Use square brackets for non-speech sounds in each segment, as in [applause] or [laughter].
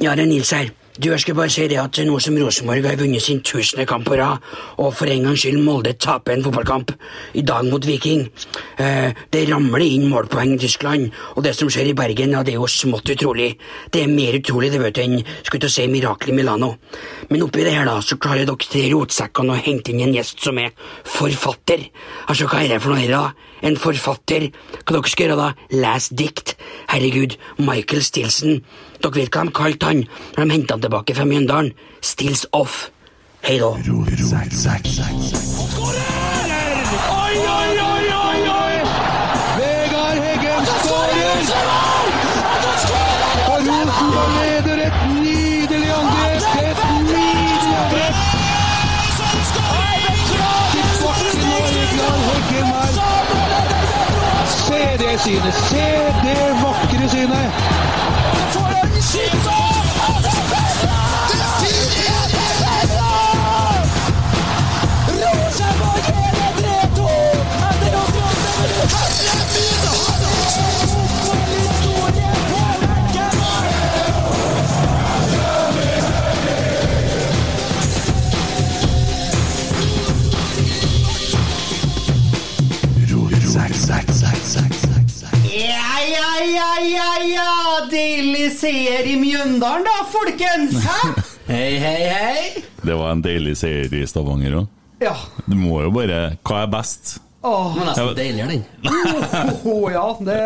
Ja, det er Nils her. Du, jeg skal bare si det at nå som Rosenborg har vunnet sin tusende kamp på rad, og for en gangs skyld Molde taper en fotballkamp i dag mot Viking eh, Det ramler inn målpoeng i Tyskland, og det som skjer i Bergen, ja, det er jo smått utrolig. Det er mer utrolig det vet du, enn skulle til å si mirakel i Milano. Men oppi det her da, så klarer dere tre rotsekkene å hente inn en gjest som er forfatter. Altså, hva er det for noe, her, da? En forfatter? Hva dere skal gjøre da? Les dikt? Herregud, Michael Stilson. Dere vet hva de kalte han når de henta han tilbake fra Mjøndalen? Stills off. Hei da. Oi, oi, oi, oi, oi! Vegard Heggen skårer! Og Rosenborg leder et nydelig angrep! Et nydelig angrep! Til bakken og Vegard Heggen her. Se det synet! Se Ja, ja, ja, ja, ja! Deilig seier i Mjøndalen, da, folkens! Hæ? [laughs] Hei, hei, hei. Det var en deilig seier i Stavanger òg. Ja. Du må jo bare Hva er best? Åh, Den var nesten deiligere, den. [laughs] oh, ja, det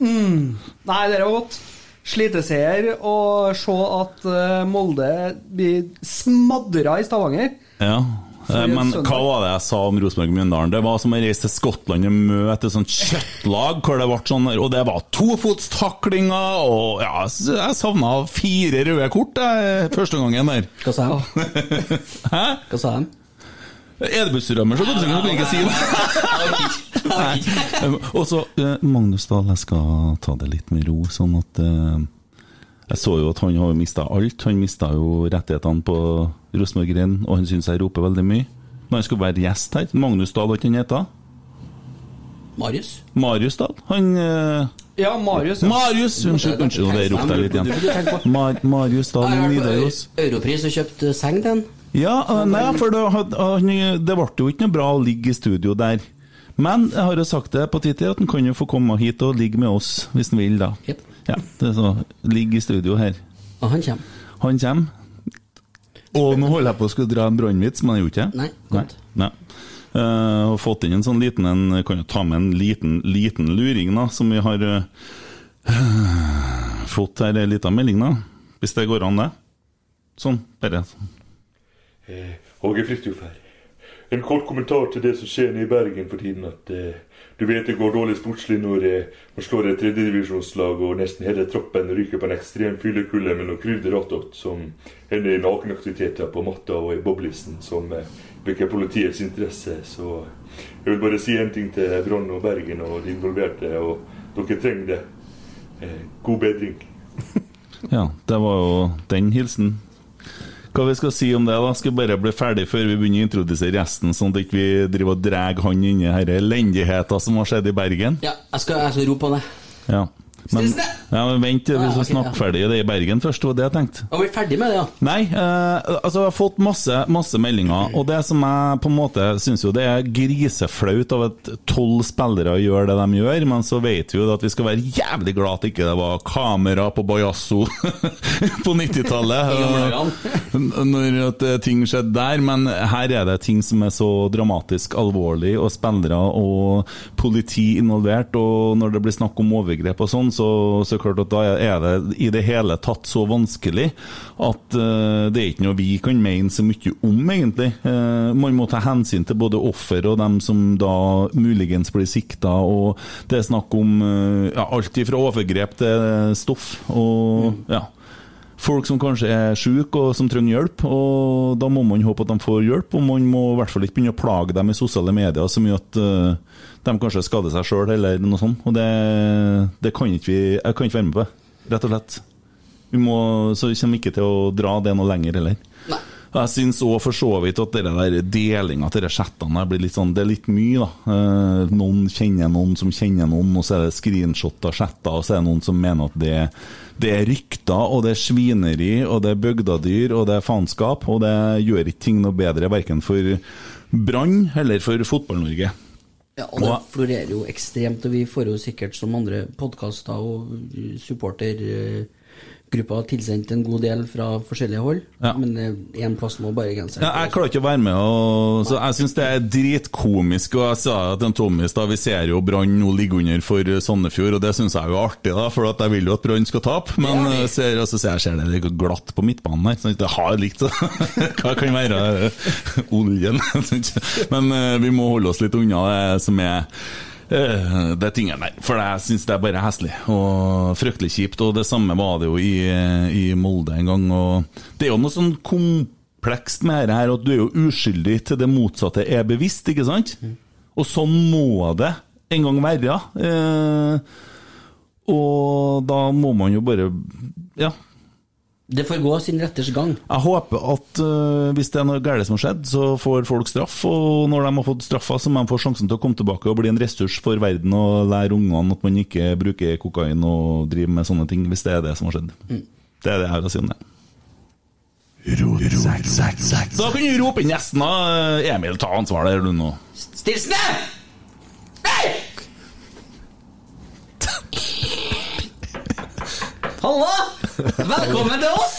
mm. Nei, det var godt. Sliteseier og se at eh, Molde blir smadra i Stavanger. Ja. Eh, Men hva var det jeg sa om Rosenborg-Mjøndalen? Det var som å reise til Skottland og møte et sånt kjøttlag, hvor det ble sånn Og det var tofotstaklinger, og ja, jeg savna fire røde kort jeg, første gangen der. Hva sa han? [laughs] Hæ? Hva sa han? Edebusserømmer, så kan jeg ikke si det. [laughs] Nei. [laughs] Og så eh, Magnus Dahl, jeg skal ta det litt med ro, sånn at eh, Jeg så jo at han har mista alt. Han mista jo rettighetene på Rosenborg Rein, og han syns jeg roper veldig mye. Men han skulle være gjest her. Magnus Dahl, hva han heter Marius? Marius Dahl? Han eh, Ja, Marius. ja. Marius! Unnskyld, unnskyld, det ropte jeg litt igjen. Mar Marius Dahl har Nidaros. Europris og kjøpt eh, seng til den. Ja, eh, nei, for det, han, det ble jo ikke noe bra å ligge i studio der. Men jeg har jo sagt det på Twitter at han kan jo få komme hit og ligge med oss hvis han vil, da. Jep. Ja, det er så, Ligg i studio her. Og han kommer. Han kommer. Og nå holder jeg på å skulle dra en brannvits, men jeg gjorde ikke det. Nei, godt. Nei. uh, og fått inn en sånn liten en, Kan jo ta med en liten, liten luring, da, som vi har uh, fått her. En liten melding, da. Hvis det går an, det. Sånn, bare. Eh, Åge Fridtjof her. En kort kommentar til det som skjer nede i Bergen for tiden. at eh, Du vet det går dårlig sportslig når eh, man slår et tredjedivisjonslag og nesten hele troppen ryker på en ekstrem fyllekulde med noe krydder attåt, som hender i nakenaktiviteter på matta og i boblisen, som eh, vekker politiets interesse. Så jeg vil bare si en ting til Brann og Bergen og de involverte, og dere trenger det. Eh, God bedring. [laughs] Ja, det var jo den hilsen. Hva vi skal si om det, da? Skal bare bli ferdig før vi begynner å introdusere resten, sånn at vi ikke driver og drar han inn i denne elendigheten som har skjedd i Bergen? Ja, jeg skal, jeg skal rope på det. Ja. Men, ja, men vent vi skal snakke ferdig det i Bergen først, det var det jeg tenkte. Er vi ferdig med det, ja? Nei, eh, altså jeg har fått masse, masse meldinger, og det som jeg på en måte syns jo det er griseflaut av at tolv spillere gjør det de gjør, men så vet vi jo at vi skal være jævlig glad at ikke det var kamera på Bajasso [laughs] på 90-tallet. Når at eh, ting skjedde der, men her er det ting som er så dramatisk alvorlig, og spillere og politi involvert, og når det blir snakk om overgrep og sånn, så, så klart at da er det i det hele tatt så vanskelig at uh, det er ikke noe vi kan mene så mye om, egentlig. Uh, man må ta hensyn til både offer og dem som da muligens blir sikta, og det er snakk om uh, ja, alt fra overgrep til stoff, og ja. Folk som kanskje er syke og som trenger hjelp, og da må man håpe at de får hjelp. Og man må i hvert fall ikke begynne å plage dem i sosiale medier så mye at uh, de kanskje skader seg sjøl eller noe sånt. Og det, det kan ikke vi Jeg kan ikke være med på det, rett og slett. Vi må, så vi kommer ikke til å dra det noe lenger heller. Nei. Jeg syns òg for så vidt at delinga de chattene blir litt sånn Det er litt mye, da. Eh, Noen kjenner noen som kjenner noen, og så er det screenshot av chatter, og så er det noen som mener at det, det er rykter, og det er svineri, og det er bygdadyr, og det er faenskap, og det gjør ikke ting noe bedre, verken for Brann eller for Fotball-Norge. Ja, og det florerer jo ekstremt, og vi får jo sikkert som andre podkaster og supportergrupper tilsendt en god del fra forskjellige hold, Ja. men én plass må bare genseren Ja, jeg klarer ikke å være med, og, så jeg syns det er dritkomisk. Og jeg sa til en Tommy i vi ser jo Brann nå ligge under for Sandefjord, og det syns jeg jo er artig, da, for at jeg vil jo at Brann skal tape. Men ja, ser, altså, ser jeg ser det litt glatt på midtbanen her, så det har likt det. [laughs] Hva kan være oljen? [laughs] Men eh, vi må holde oss litt unna det som er eh, det tingene der, for jeg syns det er bare heslig og fryktelig kjipt. Og det samme var det jo i, i Molde en gang. Og det er jo noe sånn komplekst med dette her at du er jo uskyldig til det motsatte er bevisst, ikke sant? Og sånn må det en gang være. Eh, og da må man jo bare Ja. Det får gå sin retters gang. Jeg håper at uh, hvis det er noe galt som har skjedd, så får folk straff. Og når de har fått straffa, så må de få sjansen til å komme tilbake og bli en ressurs for verden og lære ungene at man ikke bruker kokain og driver med sånne ting, hvis det er det som har skjedd. Det er det jeg har å si om det. Da kan du rope inn gjesten, da. Emil, ta ansvar der, du nå. Stilsene! Hei! Halla! Velkommen til oss!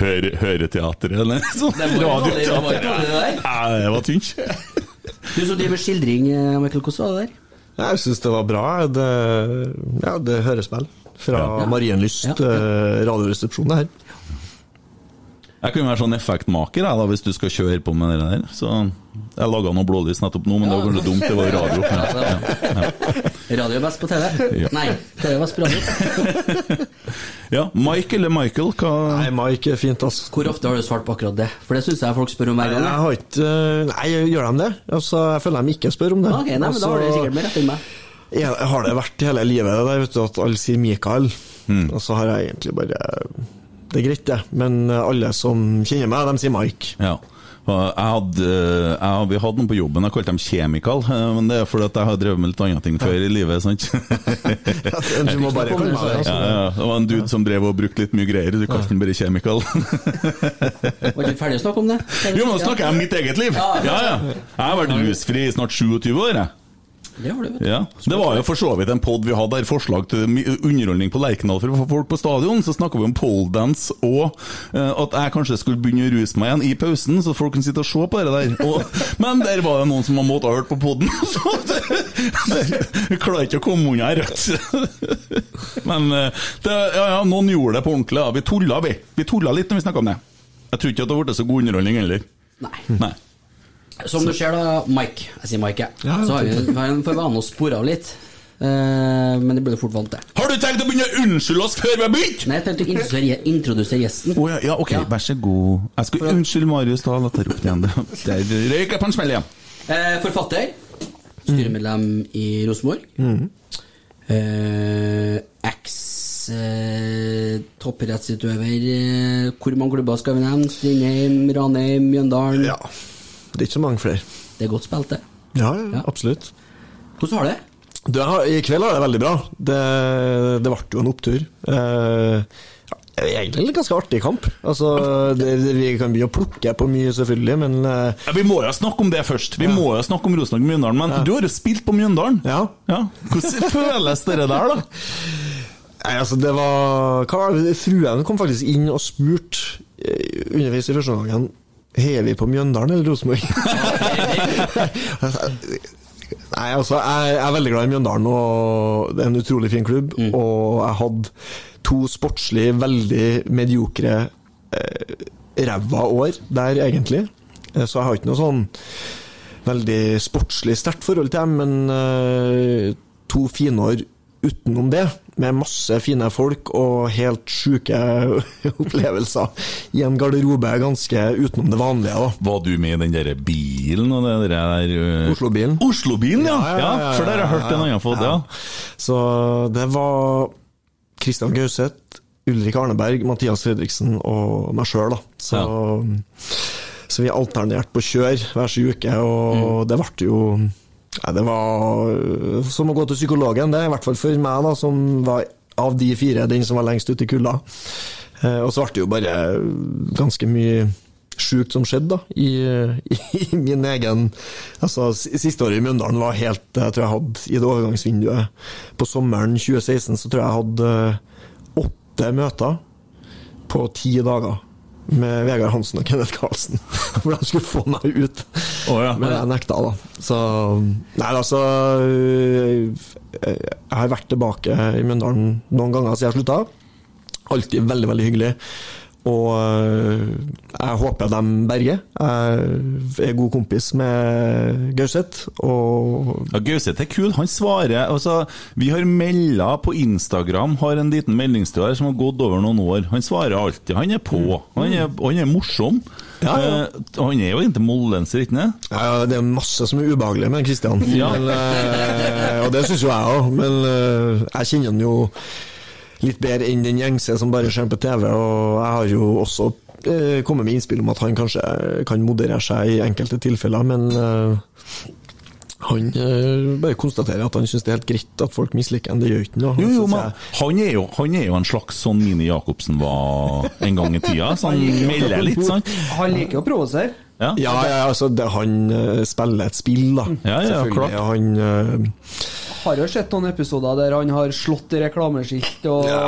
Høre, høreteater, eller sånn? Det. Ja, det var tynt. Du som driver med skildring, eh, Michael, hvordan var det der? Jeg syns det var bra. Det, ja, det høres vel. Fra Marienlyst Ja. eh, radioresepsjon, det her. Jeg kan være sånn effektmaker jeg, da, hvis du skal kjøre på med det der. Så Jeg laga noe blålys nettopp nå, men det var kanskje dumt. Det var radio. Ja, ja, ja. Radio er best på TV? Ja. Nei, TV er best på radio. [laughs] ja, Mike eller Michael? Hva Nei, Mike er fint, altså. Hvor ofte har du svart på akkurat det? For det syns jeg folk spør om hver Jeg gang. har ikke Nei, gjør de det? Altså, jeg føler de ikke spør om det. Ok, nei, men Da har du Altså, sikkert mer rett enn meg. Jeg har det vært hele livet, det der, vet du, at alle sier Mikael. Mm. Og så har jeg egentlig bare Det er greit, det. Men alle som kjenner meg, de sier Mike. Ja. Jeg hadde, jeg, vi hadde noen på jobben, jeg kalte dem Kjemikal. eh, Men det er fordi at jeg har drevet med litt andre ting før i livet. sant? [laughs] Du må bare kalle meg det. Ja, ja, Det var en dude som drev og brukte litt mye greier. Du kalte den bare Kjemikal. Var ikke ferdig å snakke om det? Jo, men nå snakker jeg om mitt eget liv! Ja, Ja, ja. Jeg har vært rusfri i snart 27 år. jeg. Det har du, vet du. Ja, Det var jo for så vidt en pod vi hadde der forslag til underholdning på Lerkendal for å få folk på stadion. Så snakka vi om poledance og eh, at jeg kanskje skulle begynne å ruse meg igjen i pausen, så folk kunne sitte og se på det der. Og, men der var det noen som har måttet ha hørt på poden, [laughs] så det, det, klarer ikke å komme unna rødt. Men eh, det, ja, ja, noen gjorde det på ordentlig. Ja. Vi tulla, vi. Vi tulla litt når vi snakka om det. Jeg tror ikke at det blitt så god underholdning heller. Nei. Nei. Som du ser da, Mike, jeg sier Mike, jeg. Ja, så har vi vi har en for vane å spore av litt. Uh, men det blir du fort vant til. Har du tenkt å begynne å unnskylde oss før vi har begynt? Nei, jeg tenkte å introdusere, introdusere gjesten. Oh, ja, ja, ok, Ja. vær så god. Jeg skulle, unnskylde Marius, da la jeg opp igjen. [laughs] Der røyk jeg på en smell igjen. Uh, forfatter. Styremedlem i Rosenborg. Eh, Eks eh, topprettsutøver. Eh, hvor mange klubber skal vi nevne? Strindheim, Ranheim, Mjøndalen. Ja. Det er ikke så mange flere. Det er godt spilt, det. Ja, ja, Ja. absolutt. Hvordan har det? Du, jeg har, I kveld har det veldig bra. Det, det ble jo en opptur. Eh, ja, det egentlig en ganske artig kamp. Altså, det, det, vi kan begynne å plukke på mye, selvfølgelig, men eh, Ja, vi må jo snakke om det først. Vi må jo snakke om Rosenborg-Mjøndalen. Men du har jo spilt på Mjøndalen. Ja. Hvordan føles det der, da? [laughs] Nei, altså, det var det? Fruen kom faktisk inn og spurte eh, underveis i første omgangen Heier vi på Mjøndalen eller Rosenborg? [laughs] Nei, altså, jeg, er veldig glad i Mjøndalen, og det er en utrolig fin klubb. Og jeg hadde to sportslig veldig mediokre eh, ræva år der, egentlig. Eh, Så jeg har ikke noe sånn veldig sportslig sterkt forhold til dem, men eh, to fine år utenom det, med masse fine folk og helt sjuke [laughs] opplevelser i en garderobe ganske utenom det vanlige. da. Var du med i den der bilen og det der uh... Oslo-bilen. Oslo-bilen, ja. Ja, ja, ja, For der har jeg hørt en annen fått, ja. Så det var Kristian Gauseth, Ulrik Arneberg, Mathias Fredriksen og meg sjøl, da. Så, så vi alternerte på kjør hver sin uke, og det ble jo Nei, det var øh, som å gå til psykologen, det i hvert fall for meg, da, som var av de fire den som var lengst ute i kulda. Eh, og så ble det jo bare ganske mye sjukt som skjedde, da, i, [laughs] i, min egen Altså, siste året i Mjøndalen var helt Jeg tror jeg hadde i det overgangsvinduet. På sommeren 2016 så tror jeg jeg hadde øh, åtte møter på ti dager med Vegard Hansen og Kenneth Karlsen, [laughs] hvor de skulle få meg ut. Oh, ja. Men jeg nekta, da. Så Nei, altså Jeg har vært tilbake i Mjøndalen noen ganger siden jeg slutta. Alltid veldig, veldig hyggelig. Og øh, jeg håper de berger. Jeg er god kompis med Gauseth, og Ja, Gauseth er kul. Han svarer altså, Vi har melda på Instagram, har en liten meldingstråd som har gått over noen år. Han svarer alltid. Han er på. Han er, han er morsom. Ja, ja. Eh, han er jo egentlig Mollens, ikke sant? Ja, det er masse som er ubehagelig med Kristian. Ja. Men, eh, og det syns jo jeg òg, men eh, jeg kjenner han jo litt bedre enn den gjengse som bare ser på TV, og jeg har jo også eh, kommet med innspill om at han kanskje kan moderere seg i enkelte tilfeller, men eh, han eh, bare konstaterer at han syns det er helt greit at folk misliker ham, det gjør ikke noe. Jo, jo, men han er jo, han er jo en slags sånn Mini Jacobsen var en gang i tida. Så han melder litt, sant? Han liker å provosere. Ja. Ja, ja, altså det, han eh, spiller et spill, da. Ja, ja, Selvfølgelig. klart. Han uh... Har jo sett noen episoder der han har slått i reklameskilt og ja.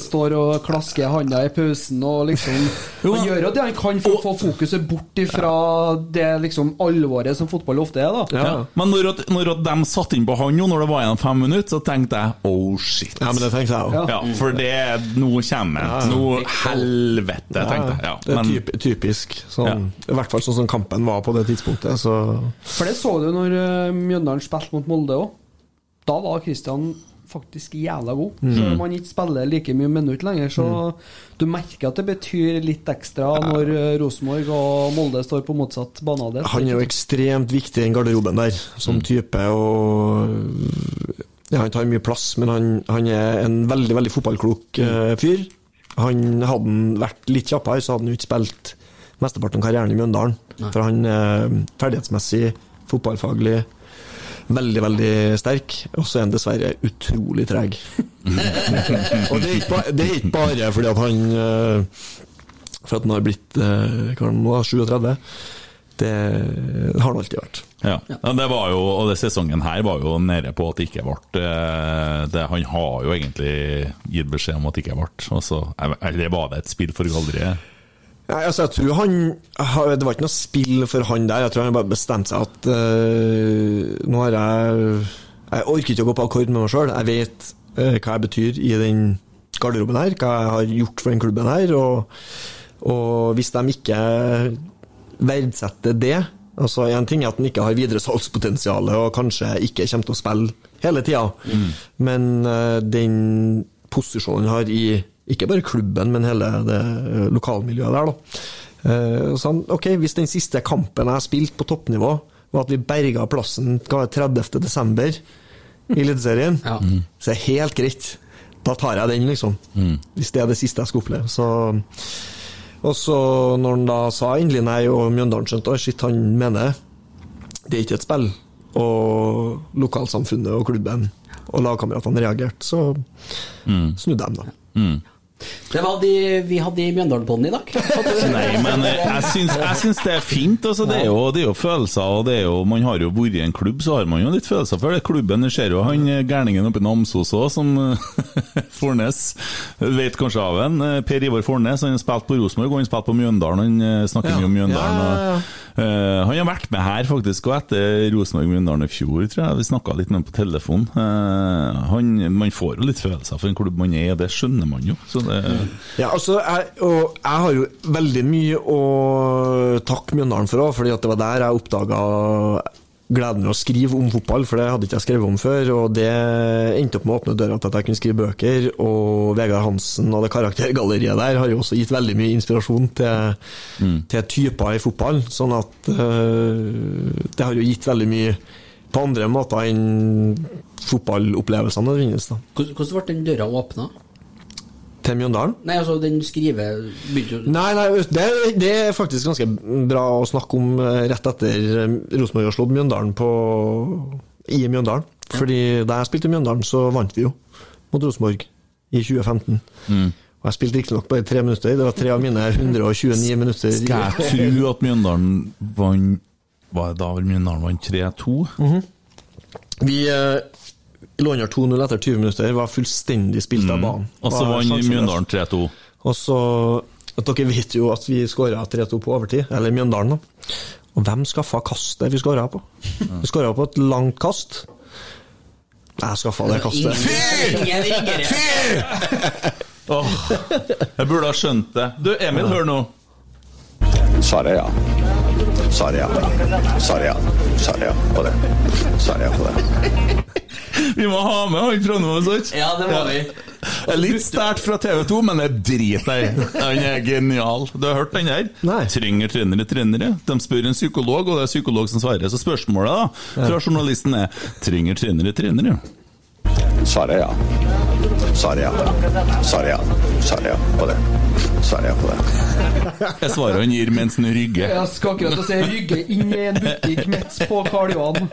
står og klasker handa i pausen og liksom [laughs] Han gjør jo det han kan for å få fokuset bort ifra det liksom alvoret som fotball ofte er, da. ja. Ja. Men når, at, når at de satte inn på han jo, når det var igjen fem minutter, så tenkte jeg oh shit. ja, men det tenkte jeg òg. Ja, for det Nå kommer det. Nå helvete, tenkte jeg. Ja, det er men, typ, typisk. Sånn, I hvert fall sånn som kampen var på det tidspunktet. Så For det så du når eh, Mjøndalen spilte mot Molde òg. Da var Kristian faktisk jævla god. Selv om han ikke spiller like mye minutt lenger, så du merker at det betyr litt ekstra når eh, Rosenborg og Molde står på motsatt banehalvdel. han er jo ekstremt viktig i den garderoben der, som type. Og ja, Han tar mye plass, men han, han er en veldig veldig fotballklok eh, fyr. Han Hadde han vært litt kjappere, så hadde han ikke spilt mesteparten av karrieren i Mjøndalen. For han er ferdighetsmessig, fotballfaglig veldig, veldig sterk. Og så er han dessverre utrolig treg. [laughs] og det er, ikke bare, det er ikke bare fordi at han eh, For at han har blitt eh, hva han nå, 37. Det har han alltid vært. ja. Ja, det var jo, og det sesongen her var jo nede på at det ikke ble eh, det, Han har jo egentlig gitt beskjed om at det ikke ble. Og så, eller var det et spill for galleriet? Nei, altså, jeg tror han Det var ikke noe spill for han der. Jeg tror han bare bestemte seg at uh, Nå har jeg Jeg orker ikke å gå på akkord med meg sjøl. Jeg vet uh, hva jeg betyr i den garderoben her, hva jeg har gjort for den klubben her. Og, og hvis de ikke verdsetter det altså En ting er at han ikke har videre salgspotensial og kanskje ikke kommer til å spille hele tida, men uh, den posisjonen han har i ikke bare klubben, men hele det eh, lokalmiljøet der, da. Eh, Så han, ok, Hvis den siste kampen jeg har spilt på toppnivå, var at vi berga plassen hva 30. desember i Eliteserien, Ja. så er det helt greit. Da tar jeg den, liksom. Hvis det er det siste jeg skal oppleve. Så og så når han da sa endelig nei, og Mjøndalen skjønte shit, han mener det er ikke et spill, og lokalsamfunnet og klubben og lagkameratene reagerte, så snudde de, da. Det var de vi hadde i Mjøndalen-podden i dag. [laughs] Nei, men jeg syns, jeg syns det er fint. Altså, det, er jo, det er jo følelser, og det er jo, man har jo vært i en klubb, så har man jo litt følelser for det. Klubben, du ser jo han eh, gærningen oppe i Namsos òg, som eh, [laughs] Fornes vet kanskje av en. Eh, Per Ivar Fornes, han har spilt på Rosenborg, og han spilt på Mjøndalen. Han eh, snakker Ja. mye om Mjøndalen. Ja, eh, han har vært med her, faktisk, og etter Rosenborg-Mjøndalen i fjor, tror jeg. Vi snakka litt med ham på telefon. Uh, han, man får jo litt følelser for en klubb man er, og det skjønner man jo. Så det, Ja, altså, jeg, og jeg har jo veldig mye å takke Mjøndalen for òg, fordi det var der jeg oppdaga gleden ved å skrive om fotball, for det hadde ikke jeg skrevet om før. Og det endte opp med å åpne døra til at jeg kunne skrive bøker. Og Vegard Hansen og det karaktergalleriet der har jo også gitt veldig mye inspirasjon til, til typer i fotball. Sånn at øh, det har jo gitt veldig mye på andre måter enn fotballopplevelsene nødvendigvis. Hvordan ble den døra åpna? Til Mjøndalen. Nei, altså, den skriver begynte jo Nei, nei, det, det er faktisk ganske bra å snakke om eh, rett etter eh, Rosenborg har slått Mjøndalen på, i Mjøndalen. Fordi da jeg spilte i Mjøndalen, så vant vi jo mot Rosenborg i 2015. Og jeg spilte riktignok bare tre minutter. Det var tre av mine 129 minutter. Skal jeg tro at Mjøndalen vant Var det da Mjøndalen vant 3-2? Vi eh, lå under 2-0 etter 20 minutter, var fullstendig spilt av banen. Og så Var vant. Mjøndalen 3-2. Og så at Dere vet jo at vi skåra 3-2 på overtid, eller Mjøndalen. da. Og hvem skaffa kastet vi skåra på? Vi skåra på et langt kast. Jeg skaffa det kastet. Ingen riggere. Oh, jeg burde ha skjønt det. Du, Emil, hør nå. Svaret er ja. Svaret er ja. Svaret er ja. Svaret er ja på det. Svaret er ja på det. [laughs] Vi må ha med han fra nå, sånt Ja, det må vi. Er Litt sterkt fra TV 2, men det driter jeg i. Han er genial. Du har hørt den der? Nei. Trenger trenere trenere? De spør en psykolog, og det er psykolog som svarer. Så spørsmålet da, fra journalisten er trenger trenere trenere? Svaret er ja. Svaret er ja. Svaret er ja. Svaret er ja på det. Svaret er ja på det. Jeg svarer han gir mens han rygger. Jeg skal akkurat si rygge inn i en butikk midt på Karl Johan.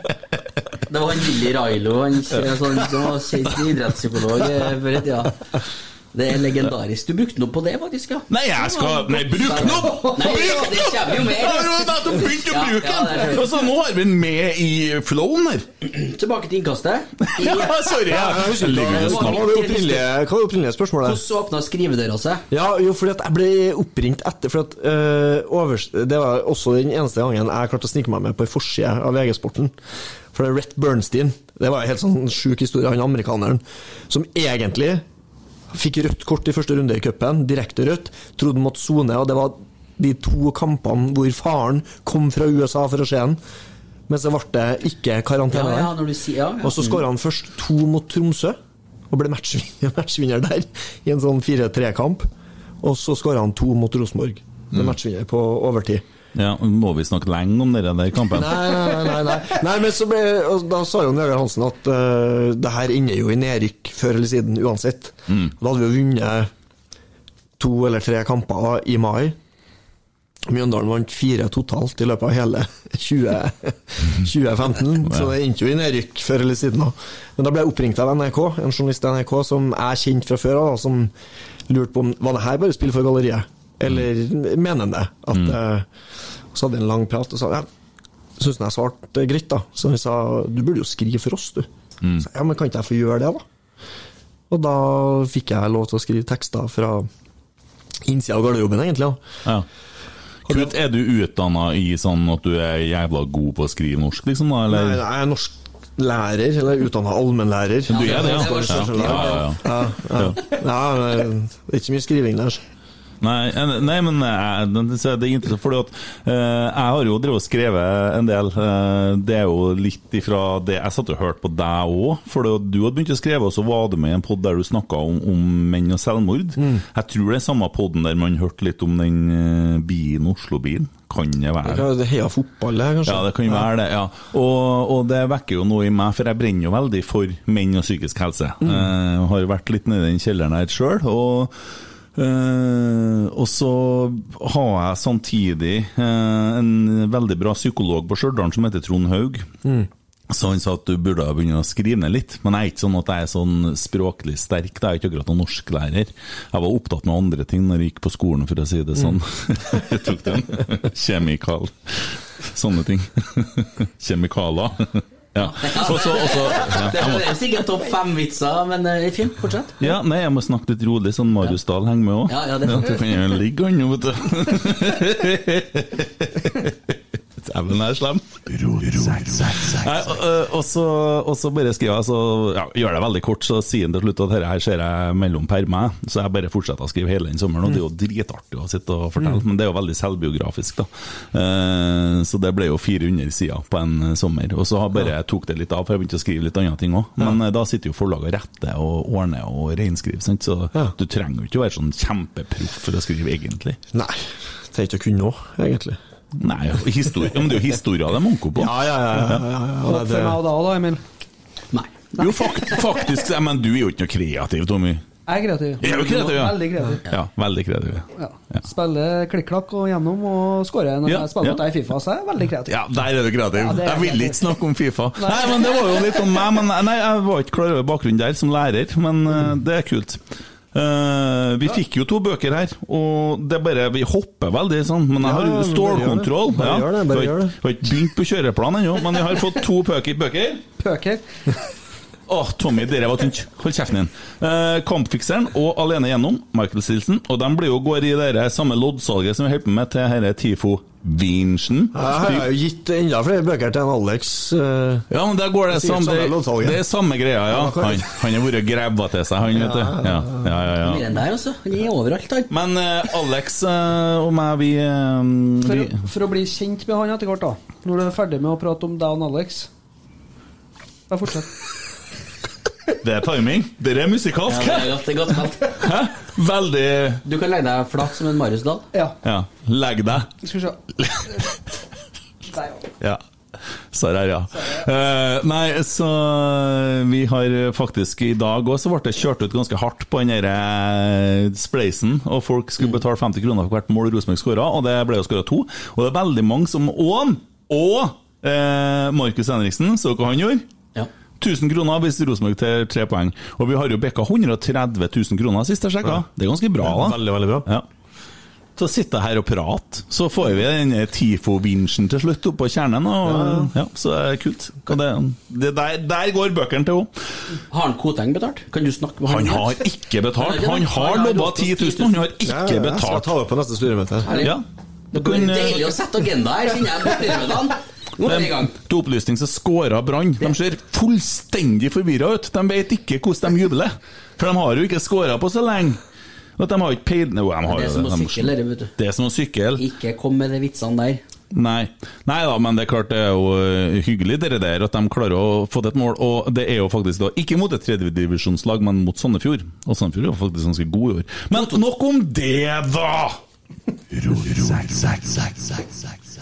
Det var han Willy Railo, han sånn, som var kjent idrettspsykolog eh, før i tida. Det er legendarisk. Du brukte noe på det, faktisk, ja. Nei, jeg skal Nei, bruk noe! Bruk mer. Jeg har jo nettopp begynt å bruke ja, den! Og så nå har vi den med i flowen her. Tilbake til innkastet. [laughs] Ja, sorry. Hva var det opprinnelige, spørsmålet? hvordan åpna skrivedøra seg? Ja, jo, fordi at jeg ble oppringt etter For at øh, overs, Det var også den eneste gangen jeg klarte å snike meg med på en forside av VG-sporten. For det er Rett Bernstein, det var en helt sånn sjuk historie, han amerikaneren, som egentlig fikk rødt kort i første runde i cupen, direkte rødt, trodde han måtte sone, og det var de to kampene hvor faren kom fra USA for å se han. Men så ble det ikke karantene ja, ja, når du sier ja, ja. Og så skåra han først to mot Tromsø, og ble matchvinner, [laughs] matchvinner der i en sånn 4-3-kamp. Og så skåra han to mot Rosenborg, ble matchvinner på overtid. Ja, Må vi snakke lenge om den der kampen? Nei, nei, nei. nei, nei men så ble, da sa jo Vegard Hansen at uh, det her ender jo i nedrykk før eller siden uansett. Da hadde vi jo vunnet to eller tre kamper i mai. Mjøndalen vant fire totalt i løpet av hele [laughs] 20, 2015, så det endte jo i nedrykk før eller siden. da. Men da ble jeg oppringt av NRK, en journalist i NRK som jeg kjente fra før av, som lurte på om var det her bare spill for galleriet, eller han det? At, eh, så hadde vi en lang prat og sa ja, syns jeg svarte greit, da. Så han sa du burde jo skrive for oss, du. Så, ja, men kan ikke jeg få gjøre det, da? Og da fikk jeg lov til å skrive tekster fra innsida av garderoben, egentlig. da. Ja. Kult, er du utdanna i sånn at du er jævla god på å skrive norsk, liksom? da, eller? Nei, jeg er norsklærer, eller utdanna allmennlærer. Du er det, ja? Ja, ja, ja, ja. Ja, ja. ja, det er ikke mye skriving der. Nei, nei, men eh, det er interessant, fordi at eh, jeg har jo drevet og skrevet en del. Uh, det er jo litt ifra det Jeg satt og hørte på deg òg, for du hadde begynt å skrive, og så var du med i en pod der du snakka om, om menn og selvmord. Jeg tror det er samme podden der man hørte litt om den uh, bien, Oslo-bien Kan det være? Det? Heia fotball, det, kanskje? Ja, det kan jo være det. ja. Og, og det vekker jo noe i meg, for jeg brenner jo veldig for menn og psykisk helse. Jeg har vært litt nede i den kjelleren her sjøl. Eh, og så har jeg samtidig uh, en veldig bra psykolog på Stjørdal som heter Trond Haug. Så han sa at du burde begynne å skrive ned litt. Men jeg er ikke sånn at jeg er sånn språklig sterk. Det er ikke akkurat noen norsklærer. Jeg var opptatt med andre ting når jeg gikk på skolen, for å si det sånn. [laughs] jeg tok den. Kjemikal. Sånne ting. [laughs] Kjemikaler. Ja. Så, så, også, ja, Det er sikkert topp fem-vitser, men eh, fint, fortsett. ja, nei, jeg må snakke litt rolig, sånn Marius Dahl henger med òg. Ja, ja, det er sant. du kan jo ligge an nå, vet du. [laughs] Dæven, jeg er slem. Og, så, bare skriver jeg, så ja, gjør det veldig kort, så sier han til slutt at dette her ser jeg mellom permer. Så jeg bare fortsetter å skrive hele den sommeren, og det er jo dritartig å sitte og fortelle. Men det er jo veldig selvbiografisk, da. Uh, så det ble jo 400 sider på en eh, sommer. Og så har bare jeg tok det litt av, for jeg begynte å skrive litt andre ting òg. Men ja. da sitter jo forlaget og retter og ordner og reinskriver, sant? så Ja. du trenger jo ikke å være sånn kjempeproff for å skrive, egentlig. Nei, det er ikke å kunne òg, egentlig. Nei, historie, men det er jo historier det er manko på. Ja, ja, ja. ja, ja, ja. For meg og da, da, Emil. Nei. Jo, fakt, faktisk, men du er jo ikke noe kreativ, Tommy. Jeg er kreativ. Er du kreativ, ja? Veldig kreativ. Ja, veldig kreativ. Ja. Spiller klikk-klakk og gjennom og skårer når Ja, jeg spiller ja. mot deg i Fifa, så er jeg veldig kreativ. Ja, der er du kreativ. Ja, er jeg vil ikke snakke om Fifa. Nei, men Det var jo litt om meg. Men nei, Jeg var ikke klar over bakgrunnen der som lærer, men eh, det er kult. Eh, vi fikk jo to bøker her, og det er bare Vi hopper veldig sånn, men jeg har Ja, stålkontroll. bare gjør det. Bare ja. gjør det. ikke- vi har ikke begynt på kjøreplanen ennå, men jeg har fått to pøker. bøker. Pøker. Åh, Tommy, dere var tynt. Hold kjeften din. Eh, Kampfikseren og Alene gjennom, Michael Stilson. Og de blir jo går i det samme loddsalget som vi holder på med til herre Tifo Vinsjen. Jeg har jo gitt enda flere bøker til en Alex. Uh, Ja, men der går det samme, det, det er samme greia, ja. Han, han har vært grabba til seg, han, vet du. Ja, ja, ja, ja. der, også. Han er overalt, han. Men uh, Alex uh, og meg, vi, For, vi for å bli kjent med han etter hvert, da. Når du er ferdig med å prate om deg og Alex da fortsett. Det er timing. Det er Ja, musikalsk. det er godt, det er godt. Hæ? Veldig Du kan legge deg flat som en Marius Dahl. Ja, Ja. Legg deg. skal vi se. Der, ja. Ja. Så der, ja. Eh, nei, så vi har faktisk I dag òg så ble det kjørt ut ganske hardt på den der eh, spleisen, og folk skulle betale 50 kroner for hvert mål Rosenborg skåra, og det ble jo skåra to. Og det er veldig mange som Ån Og eh, Markus Henriksen, så hva han gjorde? Ja. 1000 kroner hvis Rosenborg til tre poeng. Og vi har jo bikka 130 000 kroner sist jeg sjekka. Det er ganske bra, da. Veldig, veldig bra. Ja. Så sitter jeg her og prater, så får vi den Tifo-vinsjen til slutt oppå kjernen. Og, ja. så det er kult. Og det, det der, der går bøkene til òg. Har han Koteng betalt? Kan du snakke med Han han? har ikke betalt. Han har lobba 10 000, han har Ja, ikke ja, Jeg skal betalt. ta det på neste styremøte. Ja. Det er deilig å sette agenda her, kjenner jeg. på styremøtene. Vi. Til opplysning så skåra Brann. De ser fullstendig forvirra ut. De vet ikke hvordan de jubler. For de har jo ikke scora på så lenge. At de har ikke peiling Jo, de har Det er som å De- sykle, det, vet du. Det er som å sykle. Ikke kom med de vitsene der. Nei. Nei da, men det er klart det er jo eh, hyggelig dere der at de klarer å få til et mål. Og det er jo faktisk da ikke mot et tredjedivisjonslag, men mot Sandefjord. Og Sandefjord er jo faktisk ganske god i år. Men nok om det, da!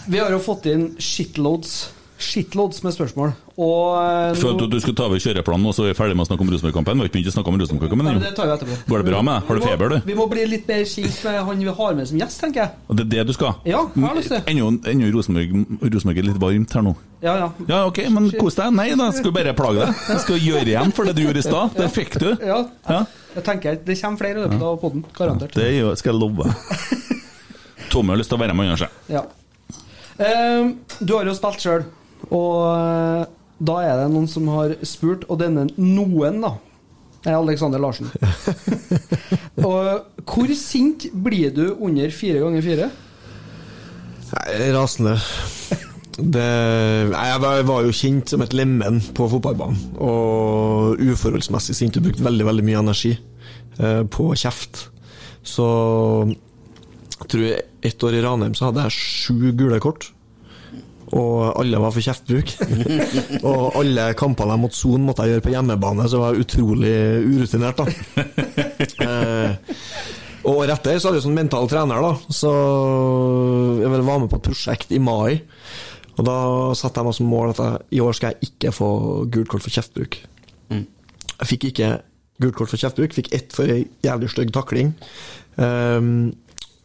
Vi har jo fått inn shitloads Shitloads med spørsmål. Og eh, Følte at du skulle ta over kjøreplanen, og så er vi ferdig med å snakke om Rosenborg-kampen. Vi har ikke begynt å snakke om Ja, Rosenborg-kampen ennå. etterpå. Går det bra med deg? Har du feber, du? Vi må bli litt mer kjent med han vi har med som gjest, tenker jeg. Og det er det du skal? Ja, jeg har lyst til. Ennå ennå Rosenborg, Rosenborg er litt varmt her nå. Ja, ja. Ja, ok, men kos deg. Nei da, skal bare plage deg. Jeg skal gjøre igjen for det du gjorde i stad. Det fikk du. ja. Ja. Jeg tenker Det kommer flere i løpet av podden, garantert. Det skal jeg love. [laughs] Tommy har lyst til å være med, kanskje. Ja. Ehm, du har jo spilt sjøl, og eh, da er det noen som har spurt, og denne noen, da, er Alexander Larsen. [laughs] og hvor sint blir du under fire ganger fire? Nei, rasende. Det, jeg var- jo kjent som et lemen på fotballbanen. Og uforholdsmessig sint Du brukte veldig veldig mye energi eh, på kjeft. Så tror jeg ett år i Ranheim så hadde jeg sju gule kort. Og alle var for kjeftbruk. [laughs] og alle kampene måtte sone, måtte jeg gjøre på hjemmebane, så jeg var utrolig urutinert, da. [laughs] Eh, og året etter så hadde jeg sånn mental trener, da. Så jeg vel var med på et prosjekt i mai. Og da satte jeg meg som mål at jeg, i år skal jeg ikke få gult kort for kjeftbruk. Jeg fikk ikke gult kort for kjeftbruk, fikk ett for ei jævlig stygg takling. Ehm,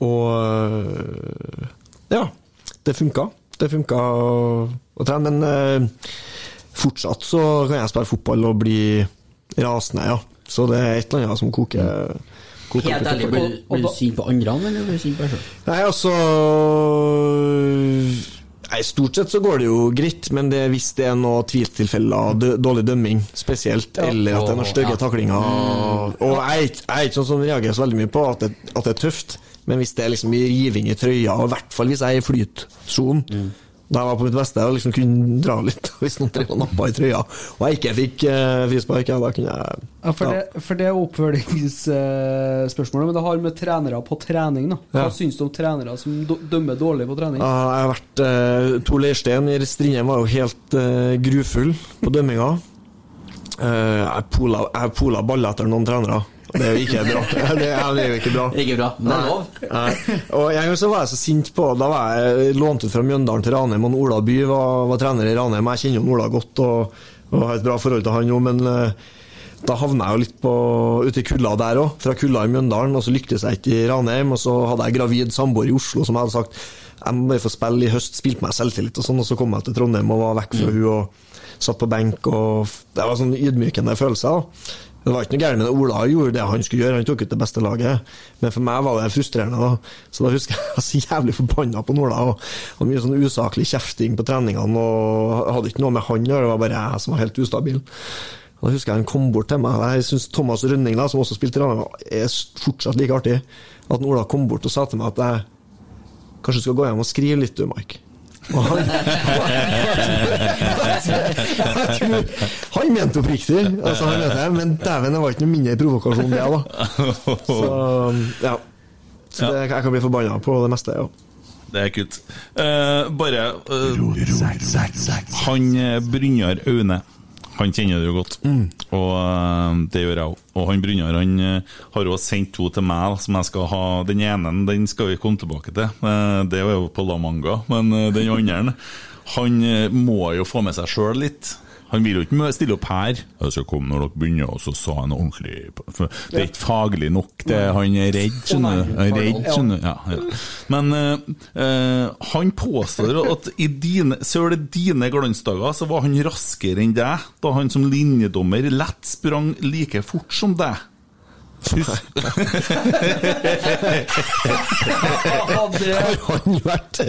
og øh, ja, det funka. Det funka å trene, men øh, fortsatt så kan jeg spille fotball og bli rasende, ja. Så det er et eller annet som koker. koker Helt ærlig, blir du sint på andre, eller blir du sint på deg sjøl? Nei, altså Nei, Stort sett så går det jo greit, men det, hvis det er noe tvilstilfeller, dårlig dømming spesielt, eller at det er noen stygge Ja. taklinger Og jeg jeg er ikke sånn som reagerer så veldig mye på at det, at det er tøft, men hvis det er liksom riving i trøya, og i hvert fall hvis jeg er i flytsonen Da jeg var på mitt beste og liksom kunne dra litt [laughs] hvis noen drev og nappa i trøya, og jeg ikke fikk uh, frispark, da kunne jeg Ja, for, ja. Det, for det er oppfølgingsspørsmålet, men det har med trenere på trening. da Hva Ja. syns du om trenere som dømmer dårlig på trening? Ja, Jeg har vært uh, Tor Leirstein i Strindheim var jo helt eh, grufull på dømminga. Eh, jeg pola, jeg pola baller etter noen trenere. [laughs] Det er jo ikke bra. Det er, jo ikke bra. Ikke bra, men det er lov. Nei. Og en gang så var jeg så sint på Da var jeg lånt ut fra Mjøndalen til Ranheim, og Ola By var, var trener i Ranheim. Jeg kjenner jo Ola godt og, og har et bra forhold til han nå, men eh, da havna jeg jo litt på, ute i kulda der òg, fra kulda i Mjøndalen. Og så lyktes jeg ikke i Ranheim, og så hadde jeg gravid samboer i Oslo som jeg hadde sagt jeg må bare få spille i høst, spilte meg selvtillit og sånn, og så kom jeg til Trondheim og var vekk fra hun og satt på benk og Det var sånn ydmykende følelse. da. Det var ikke noe gærent med det. Ola gjorde det han skulle gjøre, han tok ut det beste laget. Men for meg var det frustrerende. da. Så da husker jeg [laughs] jeg var så jævlig forbanna på Ola. og hadde Mye sånn usaklig kjefting på treningene. og Hadde ikke noe med han å gjøre, det var bare jeg som var helt ustabil. Og Da husker jeg han kom bort til meg. Jeg syns Thomas Rønning, da, som også spilte i Ranheim, er fortsatt like artig. At Ola kom bort og sa til meg at jeg kanskje skal gå hjem og skrive litt, du, Mike. Han, han mente oppriktig, altså han mente men dæven, det var ikke noe mindre provokasjon, det, da. Så, ja. Så det, jeg kan bli forbanna på det meste, ja. Det er kult. Uh, bare uh, Han eh, Brynjar Aune han kjenner du jo godt, og eh, det gjør jeg òg. Og han Brynjar han eh, har jo sendt to til meg, som jeg skal ha. Den ene den skal vi komme tilbake til, Eh, det er jo på La Manga. Men den andre han må jo få med seg sjøl litt. Han vil jo ikke stille opp her. Jeg skal komme når dere begynner, og så sa han ordentlig for Det er ikke faglig nok. Det, han er redd, skjønner du. Han redd, skjønner du. Ja, ja. Men eh, eh, han påstår at i dine, selv i dine glansdager så var han raskere enn deg, da han som linjedommer lett sprang like fort som deg. Husk, hadde han vært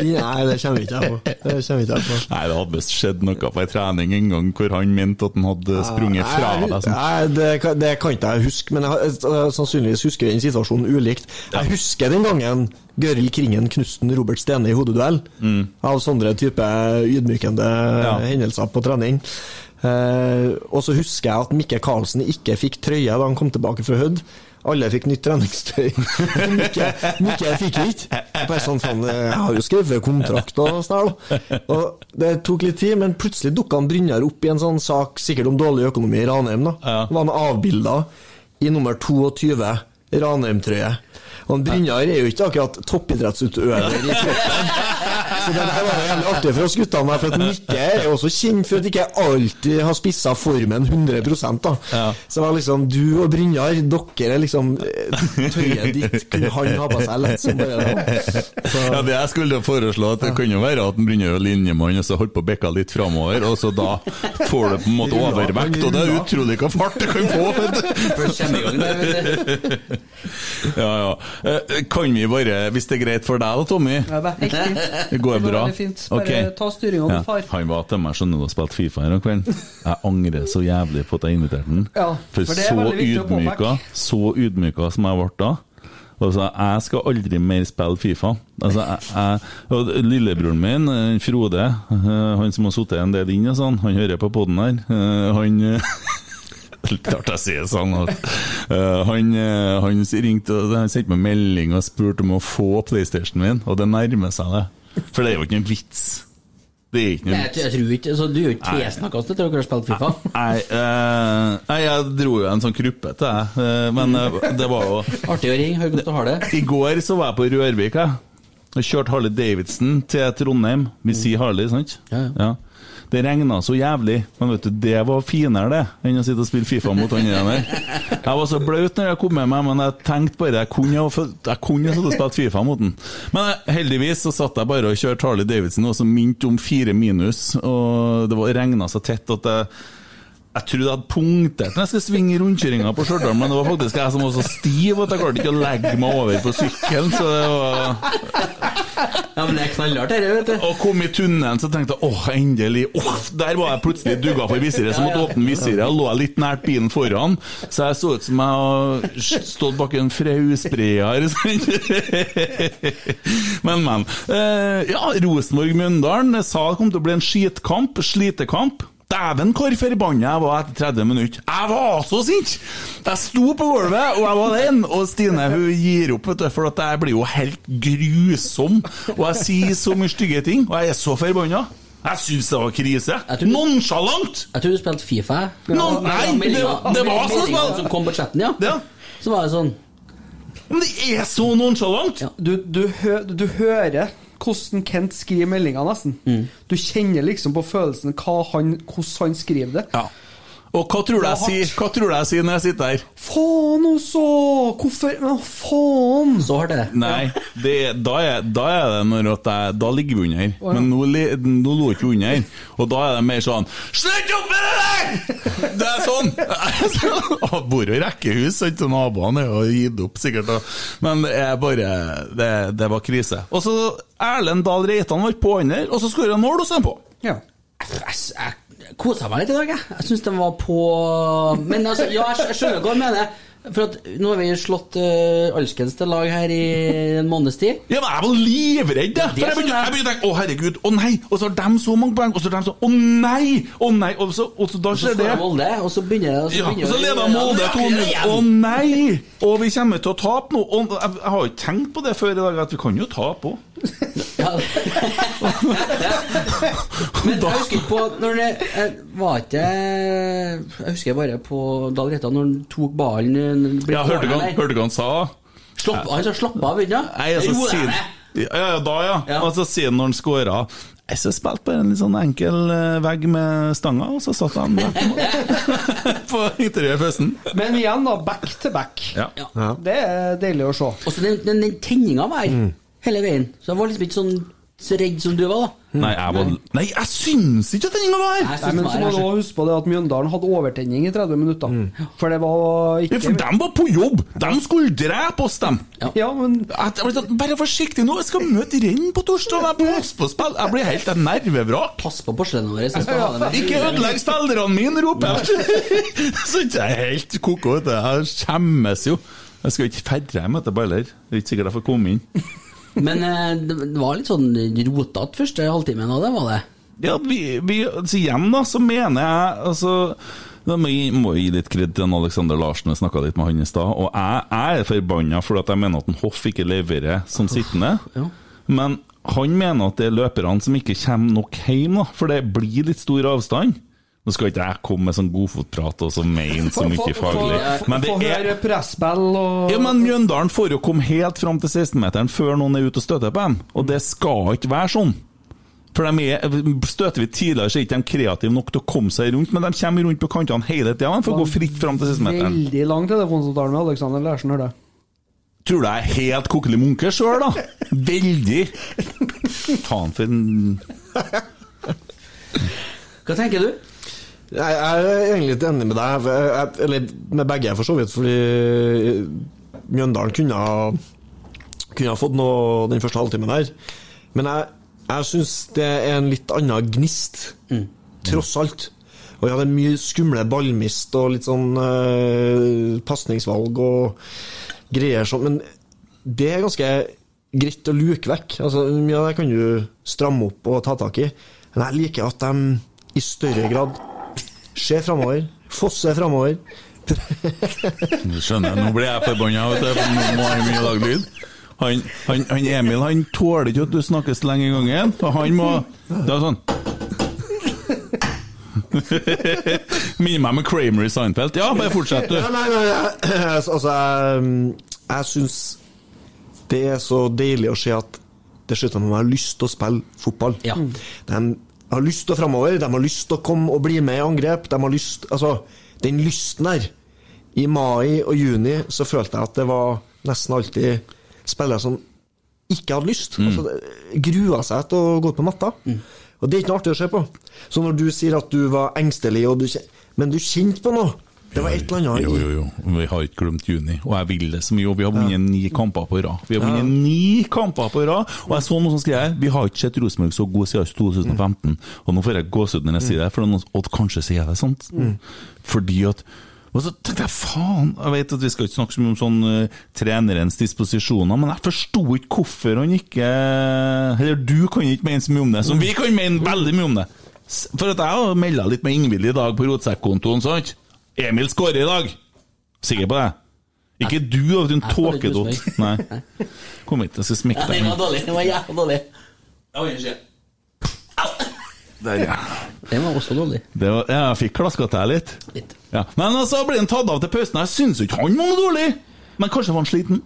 Nei, det kommer ikke jeg på. Det kommer ikke jeg på. Nei, det hadde visst skjedd noe på ei trening en gang hvor han mente at han hadde sprunget fra deg. Sånn. Nei, det, det kan ikke jeg huske, men jeg, sannsynligvis husker jeg den situasjonen ulikt. Jeg husker den gangen Gøril Kringen knuste Robert Stene i hodeduell. Av sånne type ydmykende hendelser på trening. Eh, og så husker jeg at Mikke Karlsen ikke fikk trøye da han kom tilbake fra Hødd. Alle fikk nytt treningstøy. [laughs] Mikke, Mikke fikk ikke. Bare sånn, faen, jeg har jo skrevet kontrakt og sånn. Og det tok litt tid, men plutselig dukka han Brynjar opp i en sånn sak, sikkert om dårlig økonomi i Ranheim. da. Ja. Det var han avbilda i nummer 22, Ranheim-trøye. Og Brynjar er jo ikke akkurat toppidrettsutøver i kroppen. Så det der var jævlig artig for oss guttene, for at Mikke er også kjent for at ikke alltid har spissa formen 100 da. Så det var liksom du og Brynjar, dere er liksom Tøyet ditt kunne han ha på seg lett som bare det. Ja, det jeg skulle foreslå at Det kunne jo være at Brynjar er linjemann og så holder på å bekke litt framover, og så da får du på en måte overvekt, og det er utrolig hva fart du kan få! vet du. Først kommer i gang der, vet du. Ja, ja. Eh, Kan vi bare, hvis det er greit for deg da, Tommy Ja, det er helt fint. Det går Det bra? veldig fint. Bare okay. ta styringa, Ja, far. Han var til meg sånn og spilte Fifa her om kvelden. Jeg angrer så jævlig på at jeg inviterte han. Ja, for, for så ydmyka, så ydmyka som jeg ble da. Altså, jeg skal aldri mer spille Fifa. Altså, jeg, jeg, Lillebroren min, eh, Frode, eh, han som har sittet en del inn og sånn, han hører på poden her. eh, Han [laughs] Klart jeg sier sånn at eh, Han, han ringte og sendte meg melding og spurte om å få PlayStation min, og det nærmer seg det. For det er jo ikke noen vits. Det er ikke noen vits. jeg, tror ikke, så Du er ikke tilsnakka til dere har spilt Fifa? Nei, eh, nei, jeg dro jo en sånn kruppete, jeg, eh, men eh, det var jo Artig å ringe, hør hvordan du har det. I går så var jeg på Rørvik, jeg. Og kjørte Harley Davidson til Trondheim. Vi sier Harley, sant? Ja, ja. Det regna så jævlig, men vet du, det var finere det enn å sitte og spille Fifa mot han der. Jeg var så blaut når jeg kom med meg, men jeg tenkte bare jeg kunne kunne jo og spilt Fifa mot han. Men eh, heldigvis så satt jeg bare og kjørte Harley Davidson, og så minte om fire minus, og det regna så tett at jeg jeg trodde jeg hadde punktert når jeg skulle svinge rundkjøringa på Stjørdal, men det var faktisk jeg som var så stiv at jeg klarte ikke å legge meg over på sykkelen. Så det var Ja, men det er knallhardt, dette, vet du. Og kom i tunnelen, så tenkte jeg åh, endelig. Åh, der var jeg plutselig dugga for visiret, så måtte jeg åpne visiret. Og lå litt nært bilen foran, så jeg så ut som jeg hadde stått bak en frausprayer. [laughs] men, men. Eh, ja, Rosenborg-Mjøndalen sa det kom til å bli en skitkamp, slitekamp. Dæven, hvor forbanna jeg var etter 30 minutter. Jeg var så sint! Jeg sto på gulvet, og jeg var alene. Og Stine hun gir opp, vet du, for at jeg blir jo helt grusom. Og jeg sier så mye stygge ting, og jeg er så forbanna. Jeg syns det var krise. Nonsjalant! Jeg tror du spilte Fifa. med nei, det- det var sånn som kom på chatten, ja. Ja. Så var det sånn Men det er så nonsjalant! Ja. Du, du, hø, du hører hvordan Kent skriver meldinga, nesten. Mm. Du kjenner liksom på følelsen han, hvordan han skriver det. Ja. Og hva tror du jeg sier Hva tror du jeg sier når jeg sitter her? Faen også! Hvorfor Men faen! Så hardt er det. Nei, det, da, er, da er det når at jeg, Da ligger vi under. Men nå, nå lå ikke vi under. Og da er det mer sånn Slutt opp med det der! Det er sånn! [laughs] Jeg bor jo i rekkehus, sant, og naboene er jo gitt opp, sikkert. Men det er bare Det, det var krise. Og så Erlend Dahl Reitan var på under, og så skåra han mål, er han på. Ja. Jeg, jeg kosa meg litt i dag, jeg. Jeg syns den var på Men altså, ja, jeg, skjønner hva du mener. For at nå har vi slått uh, alskens til lag her i en måneds tid. Ja, men jeg var livredd, Ja, jeg begynte, å tenke Å, herregud, å nei! Og så har de så mange poeng, og så har de så Å nei! Å nei! Og så, og så da skjer det. Molde, og så begynner det Ja, og så leder Molde 2-0. Å nei! Og vi kommer til å tape nå. Og jeg, jeg har ikke tenkt på det før i dag, at vi kan jo tape òg. Ja. [laughs] Men jeg husker ikke på når det jeg var ikke Jeg husker bare på Dahl Reitan når han tok ballen Ja, hørte du hva der. han sa? Slapp, Han sa 'slapp av', ikke sant? Nei, altså, sier det. ja, ja, da, ja. Ja. Og så sier han når han scora Jeg så spilte på en litt sånn enkel eh, vegg med stanga, og så satt han [laughs] på interiøret. Men igjen, da. Back to back. Ja. Ja. Det er deilig å se. Og så den, den, den tenninga var her Mm. Hele veien. Så jeg var liksom ikke sånn så redd som du var, da. Nei, jeg var Nei, jeg syns ikke at den var her! Nei, men så må du også huske på det at Mjøndalen hadde overtenning i 30 minutter. For det var Ja, ikke for de var på jobb! De skulle drepe oss, dem! Ja, men sånn, Bare forsiktig nå, jeg skal møte renn på torsdag! Jeg må passe på spill! Jeg blir helt et nervevrak! Pass på porselenet med. Ikke ødelegg spillerne mine, roper jeg! [laughs] Så ikke jeg er helt ko-ko, vet du. Jeg skjemmes jo. Jeg skal ikke ferde hjem etterpå heller. Det er ikke sikkert jeg får komme inn. Men eh, det var litt sånn rotete første halvtimen av det, var det? Ja, vi, vi, så igjen da, så mener jeg altså, da må jeg må gi litt kred til Alexander Larsen, jeg snakka litt med han i stad. Og jeg, jeg er forbanna for at jeg mener at en Hoff ikke leverer som sittende. Ja. Men han mener at det er løperne som ikke kommer nok hjem, da, for det blir litt stor avstand. Nå skal ikke jeg komme med sånn godfotprat og så mene så mye faglig, men det er presspill og ja, men Mjøndalen får jo komme helt fram til 16-meteren før noen er ute og støter på dem. Og det skal ikke være sånn. For de er, Støter vi tidligere, så er ikke de kreative nok til å komme seg rundt, men de kommer rundt på kantene hele tida. De får gå fritt fram til 16-meteren. Veldig lang telefonsamtale med Alexander Lersen, hører du. Tror du jeg er helt kokkelig munke sjøl, da? Veldig. [laughs] Faen for en Hva tenker du? Jeg jeg er egentlig litt enig med deg, jeg- eller med begge for så vidt, fordi Mjøndalen kunne ha, kunne ha fått noe den første halvtimen der. Men jeg, jeg syns det er en litt annen gnist, tross alt. Og jeg hadde mye skumle ballmist og litt sånn eh, pasningsvalg og greier sånn, men det er ganske greit å luke vekk. Altså, mye av det kan du stramme opp og ta tak i, men jeg liker at de i større grad ser framover, fosser framover. Du skjønner, nå blir jeg forbanna, vet du, for nå må jeg mye lage lyd. Han, han, han Emil han tåler ikke at du snakker så lenge i gangen, og han må Det er sånn Minner meg med Kramer i Seinfeld. Ja, bare fortsett, du. Ja, nei, nei, jeg, altså, jeg, jeg syns det er så deilig å se at det slutter med at de har lyst til å spille fotball. Ja. De har lyst til å framover, de har lyst til å komme og bli med i angrep. De har lyst Altså, den lysten der. I mai og juni så følte jeg at det var nesten alltid spillere som ikke hadde lyst. Altså, grua seg til å gå ut på matta. Og det er ikke noe artig å se på. Så når du sier at du var engstelig, og du, men du kjente på noe Det var et eller annet Jo, jo, jo. Vi har ikke glemt juni, og jeg vil det så mye. Og vi har vunnet ni kamper på rad. Vi har vunnet ni kamper på rad, og jeg så noe som skrev Vi har ikke sett Rosenborg så god siden 2015. Og nå får jeg gåsehud når jeg sier det, for noen, og kanskje sier jeg det sant. Fordi at og så tenkte jeg faen Jeg vet at vi skal ikke snakke så mye om sånn uh, trenerens disposisjoner, men jeg forsto ikke hvorfor han ikke Eller du kan ikke mene så mye om det, som vi kan mene veldig mye om det. For at jeg har melda litt med Ingvild i dag på rotsekkkontoen, sant? Emil skårer i dag! Sikker på det? Ikke du, av din tåkedott. Nei. Kom hit, jeg skal Ja, deg. den var dårlig. Den var jævla dårlig. Der, ja. Den var også dårlig. Det var, ja, jeg fikk klaska til litt. Litt. Ja. Men så ble han tatt av til pausen. Jeg syns ikke han var noe dårlig! Men kanskje var han sliten?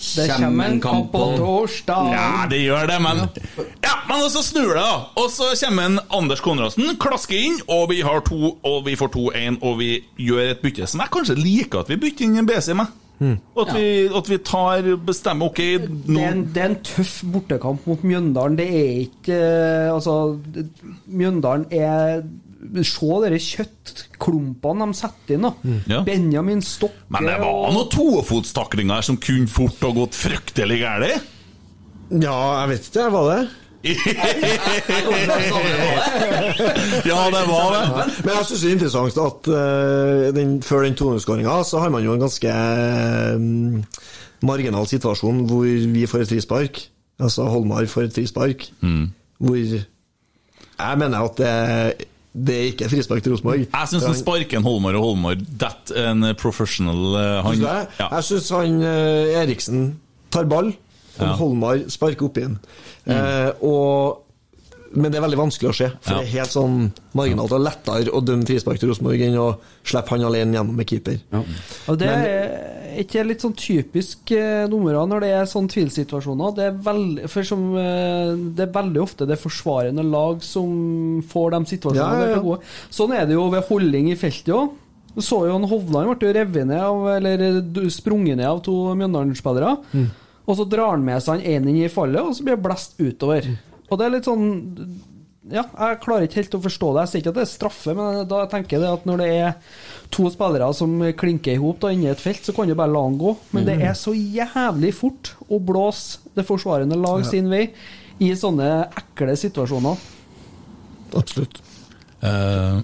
Det kommer en kamp på torsdag. Ja, det gjør det, men Ja, men så snur det, da. Og så kommer en Anders Konradsen, klasker inn, og vi har to, og vi får 2-1, og vi gjør et bytte som jeg kanskje liker at vi bytter inn en BC med. At, vi, at vi tar bestemmer OK, Det er, en, det er en tøff bortekamp mot Mjøndalen. Det er ikke eh, Altså, Mjøndalen er Se dere kjøttklumpene de setter inn. da Ja. Benjamin Stokke Men det var og- noen tofotstaklinger som kunne fort ha gått fryktelig galt. Ja, jeg vet ikke, var det. [laughs] Ja, det var det. Men jeg syns det er interessant at uh, den, før den 200-skåringa så har man jo en ganske mm, marginal situasjon hvor vi får et frispark. Altså Holmar får et frispark. Hvor jeg mener at det, det er ikke frispark til Rosenborg. Jeg syns han sparker en Holmar og Holmar That en professional eh, han, Synes det? ja. Jeg syns han eh, Eriksen tar ball, og Ja. Holmar sparker opp igjen. Eh, og, men det er veldig vanskelig å se, for Ja. det er helt sånn marginalt og lettere å dømme frispark til Rosenborg enn å slippe han alene gjennom med keeper. Og det er ikke litt sånn typisk eh, numre når det er sånn tvilsituasjoner. Det er, veldig, for som, eh, det er veldig ofte det forsvarende lag som får de situasjonene. Ja, ja, ja. Sånn er det jo ved holding i feltet òg. Du så jo en Hovland ble revet ned av, eller eh, sprunget ned av to Mjøndalen-spillere. Mm. Og så drar han med seg han ene inn i fallet, og så blir det blest utover. Og det er litt sånn Ja, jeg klarer ikke helt å forstå det. Jeg sier ikke at det er straffe, men da tenker jeg at når det er to spillere som klinker i hop inni et felt, så kan du bare la han gå. Men det er så jævlig fort å blåse det forsvarende lag sin vei i sånne ekle situasjoner. Absolutt. [clears throat] Uh,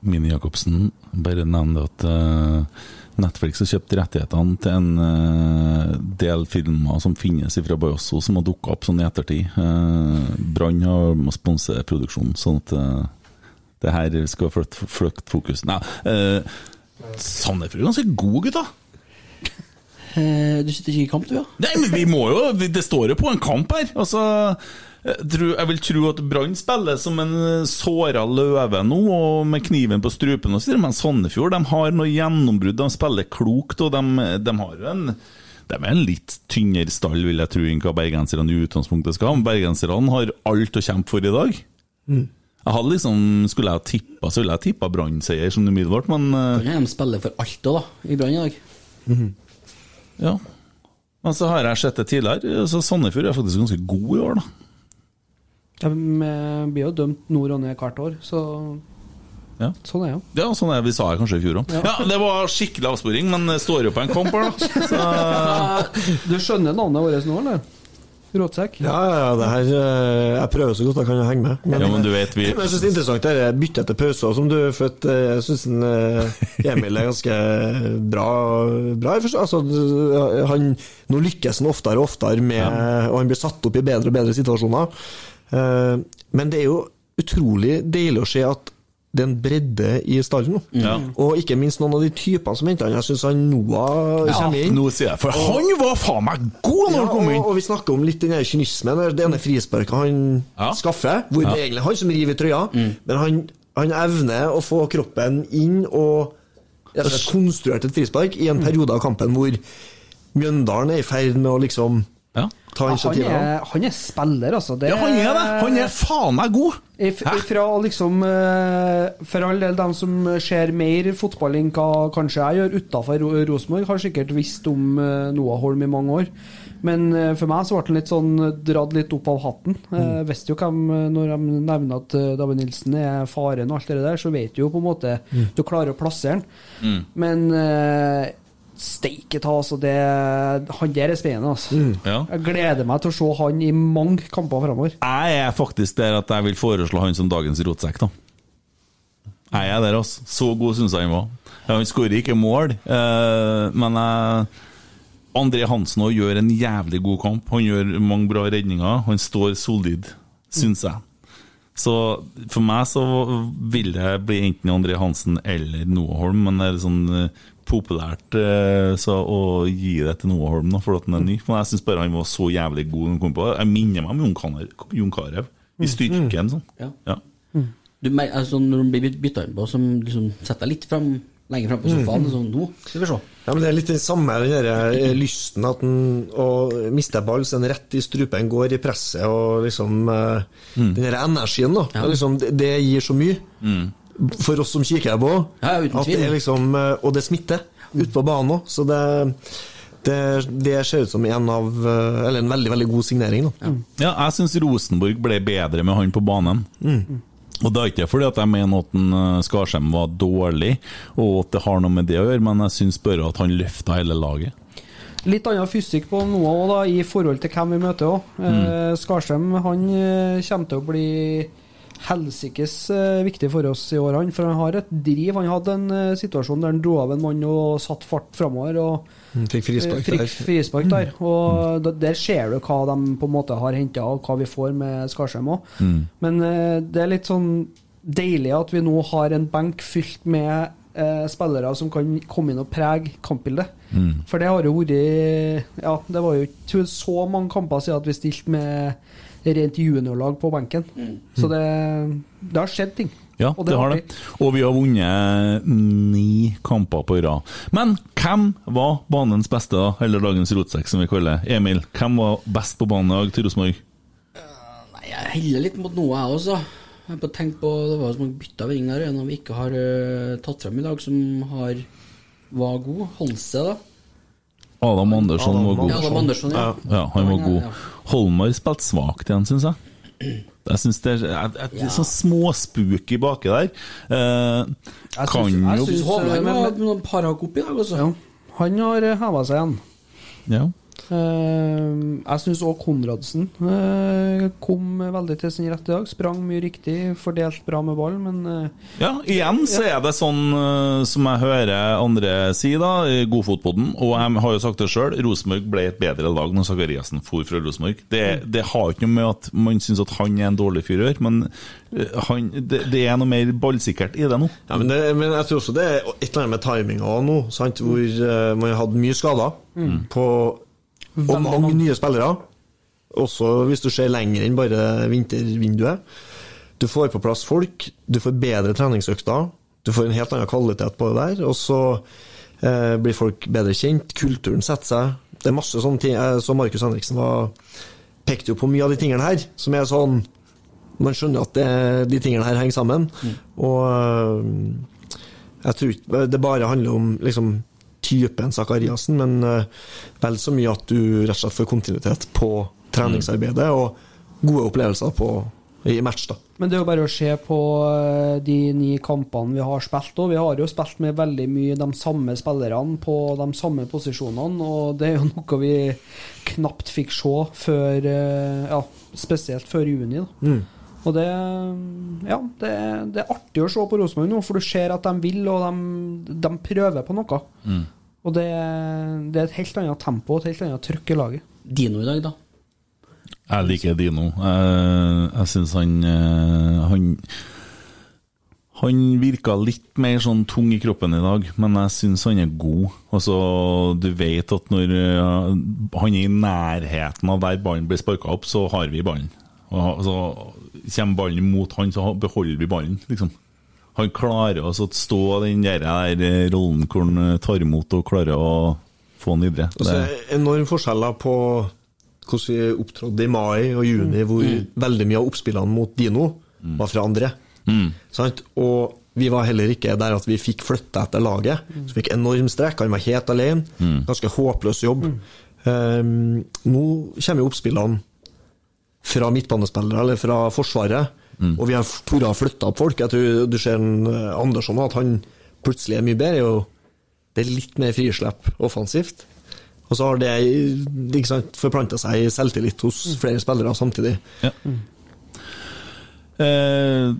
Mini Jacobsen bare nevner at eh, Netflix har kjøpt rettighetene til en eh, del filmer som finnes fra Bajosso, som har dukka opp sånn i ettertid. Uh, Brann har sponset produksjonen, sånn at eh, det her skal flytte, flykt fokus. Nei, uh, Sandefjord er ganske god, gutta. Eh, Du sitter ikke i kamp, du, ja? Nei, men vi må jo Det står jo på en kamp her. Altså jeg vil tro at Brann spiller som en såra løve nå, og med kniven på strupen og så men Sandefjord de har noe gjennombrudd. De spiller klokt, og de, de har jo en de er en litt tynnere stall, vil jeg tro, enn hva bergenserne i utgangspunktet skal ha. Men Bergenserne har alt å kjempe for i dag. Jeg hadde liksom, Skulle jeg tippa, så ville jeg tippa Brann-seier som umiddelbart, men eh, Kan de spille for alt òg, da, i Brann i dag? Ja. Men så har jeg sett det tidligere. Så Sandefjord er faktisk ganske god i år, da. De eh, blir jo dømt nord og ned hvert år, så Ja. sånn er det. Ja, sånn er vi sa det kanskje i fjor òg. Ja. det var skikkelig avsporing, men det står jo på en kamp her, da. Så, Du skjønner navnet vårt nå, eller? Råtsekk? Ja, ja, ja, det her eh, Jeg prøver så godt jeg kan å henge med. ja, men du vet, vi [laughs] Men jeg synes det er interessant det er byttet etter pauser som du at, eh, jeg syns Emil er ganske bra, bra jeg. Altså, han, Nå lykkes han oftere og oftere med Og han blir satt opp i bedre og bedre situasjoner. Eh, Men det er jo utrolig deilig å se at det er en bredde i stallen nå. Ja. Og ikke minst noen av de typene som henter han. Jeg syns han Noah kommer inn. Nå sier jeg For han var faen meg god når Ja, han kom inn! og vi snakker om litt den der kynismen. Det ene frisparket han Ja. skaffer, hvor det egentlig er han som river i trøya, men han, han evner å få kroppen inn og og konstruert et frispark i en periode av kampen hvor Mjøndalen er i ferd med å liksom Ja. ta Han er, han er spiller, altså. Det ja, han er det! Han er faen meg god! If, ifra liksom eh, For all del dem som ser mer fotball enn hva kanskje jeg gjør utafor Rosenborg, har sikkert visst om eh, Noah Holm i mange år. Men eh, for meg så ble han litt sånn dratt litt opp av hatten. Mm. visste jo hvem Når de nevner at David Nilsen er faren og alt det der, så vet du jo på en måte Du klarer å plassere han. Men uh, steike ta, altså. Det, han der er spennende, altså. Ja. Jeg gleder meg til å se han i mange kamper framover. Jeg er faktisk der at jeg vil foreslå han som dagens rotsekk, da. Jeg er der, altså. Så god syns jeg han var. Ja, han skårer ikke mål, eh, men jeg André Hansen òg gjør en jævlig god kamp. Han gjør mange bra redninger. Han står solid, syns jeg. Så for meg så vil det bli enten André Hansen eller Noah Holm, men det er sånn eh, populært eh, så å gi det til Noah Holm nå, for at han er ny. Men jeg syns bare han var så jævlig god når han kom på. Jeg minner meg om Jon Carew i styrken. sånn. Ja. Ja. Du, altså, når han blir bytta inn på, som liksom setter deg litt frem Lenge frem på sofaen. Sånn, nå skal vi se. Ja, men Det er litt det samme den der, eh, lysten at den, å miste ball, så den rett i strupen går i presset, og liksom mm. Den der energien, da. det er Liksom, det, det gir så mye. For oss som kikker på. Ja, uten at det er liksom, eh, og det smitter ute på banen òg. Så det, det, det ser ut som en av eh, Eller en veldig, veldig god signering, da. Ja, jeg syns Rosenborg ble bedre med han på banen. Og det er ikke fordi at jeg mener at en, eh, Skarsheim var dårlig, og at det har noe med det å gjøre, men jeg syns bare at han løfta hele laget. Litt annen fysikk på Noah også, i forhold til hvem vi møter òg. Mm. Skarsheim han kommer til å bli helsikes eh, viktig for oss i år, han. For han har et driv. Han hadde en eh, situasjon der han dro av en mann og satte fart framover. Og Mm, Fikk frispark der. frispark der. Og da- der ser du hva de på en måte har henta, og hva vi får med Skarsheim òg. Men eh, det er litt sånn deilig at vi nå har en benk fylt med eh, spillere som kan komme inn og prege kampbildet. For det har jo vært Ja, det var jo ikke så mange kamper siden at vi stilte med rent juniorlag på benken. Så det, det har skjedd ting. Ja, Og det, det har det. Og vi har vunnet ni kamper på rad. Men hvem var banens beste, da? Eller dagens rotsekk, som vi kaller det? Emil, hvem var best på banen i dag til Rosenborg? Nei, Jeg heller litt mot noe, jeg også. Jeg har bare tenkt på Det var så mange bytter der en av vi ikke har uh, tatt frem i dag, som har var god. Holse, da. Adam Andersson Adam var god. Ja, Adam Andersson, ja. Ja, han var god. Holmar spilte svakt igjen, syns jeg. Jeg synes det er et, et, Ja. sånn småspooky baki der. Eh, Jeg kan synes- jeg jo synes- Hovland men- var noen parak opp i dag, altså. Ja. Han har heva seg igjen. Ja. Eh, jeg syns òg Konradsen eh, kom veldig til sin rette i dag. Sprang mye riktig, fordelt bra med ball, men eh, Ja, igjen så er det sånn som jeg hører andre si da, i Godfotpodden, og jeg har jo sagt det sjøl, Rosenborg ble et bedre lag når Sakariassen for fra Rosenborg. Det, det har ikke noe med at man syns at han er en dårlig fyr å gjøre, men han, det, det er noe mer ballsikkert i det nå. Ja, men, det, men jeg tror også det er et eller annet med timinga nå, sant? hvor man har hatt mye skader på, og mange nye spillere. Også hvis du ser lenger enn bare vintervinduet. Du får på plass folk, du får bedre treningsøkter, du får en helt annen kvalitet på det der, og så eh, blir folk bedre kjent, kulturen setter seg. Det er masse sånne ting. Jeg så Markus Henriksen var, pekte jo på mye av de tingene her, som er sånn man skjønner at det, de tingene her henger sammen. Og øh, jeg tror ikke det bare handler om liksom, typen Sakariassen, men øh, vel så mye at du rett og slett får kontinuitet på treningsarbeidet og gode opplevelser på, i match. da. Men det er jo bare å se på eh, de ni kampene vi har spilt. Og vi har jo spilt med veldig mye de samme spillerne på de samme posisjonene, og det er jo noe vi knapt fikk se før eh, Ja, spesielt før juni. da. Og det, ja, det, det er artig å se på Rosenborg nå, for du ser at de vil, og de, de prøver på noe. Og det, det er et helt annet tempo og et helt annet trykk i laget. Dino i dag, da. Jeg liker Dino. Jeg, jeg syns han eh, Han han virka litt mer sånn tung i kroppen i dag, men jeg syns han er god. Altså, du vet at når eh, han er i nærheten av der ballen blir sparka opp, så har vi ballen. Og altså, Kommer ballen mot han, så beholder vi ballen, liksom. Han klarer altså å stå den der, der rollen hvor han eh, tar imot og klarer å få han videre. Og Det- er enorme enorm forskjell på hvordan vi opptrådde i mai og juni, hvor veldig mye av oppspillene mot Dino var fra andre. Sant? Og vi var heller ikke der at vi fikk flytte etter laget. Så fikk enorm strekk, han var helt alene. Ganske håpløs jobb. Um, nå kommer jo oppspillene fra midtbanespillere eller fra Forsvaret, og vi har tort å flytte opp folk. Jeg tror du ser en eh, Andersson at han plutselig er mye bedre. Det er litt mer frislipp offensivt. Og så har det ikke forplanta seg i selvtillit hos flere spillere samtidig. Ja. Eh,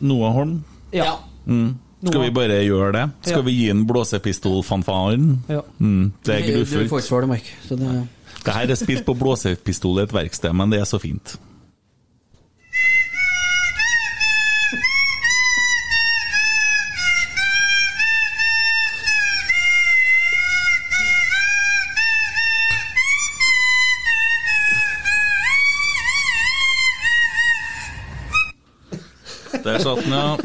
Noah Holm, Ja. mm. skal vi bare gjøre det? Skal Ja. vi gi en blåsepistolfanfaren? Ja. Mm, det er Du får ikke svar, Mark. Så det, Det her er spilt på blåsepistol i et verksted, men det er så fint. Der satt den, ja.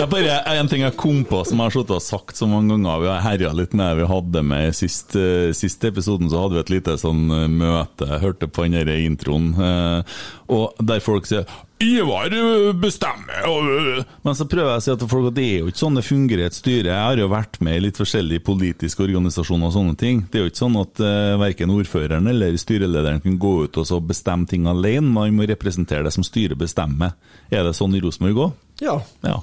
Jeg bare, En ting jeg kom på som jeg har og sagt så mange ganger, vi har herja litt med vi hadde med i sist, eh, siste episoden, så hadde vi et lite sånn eh, møte, jeg hørte på den introen, eh, og der folk sier Ivar bestemmer øh». Men så prøver jeg å si til folk at det er jo ikke sånn det fungerer i et styre. Jeg har jo vært med i litt forskjellige politiske organisasjoner og sånne ting. Det er jo ikke sånn at uh, verken ordføreren eller styrelederen kan gå ut og bestemme ting alene. Man må representere det som styret bestemmer. Er det sånn i Rosenborg òg? Ja. Ja.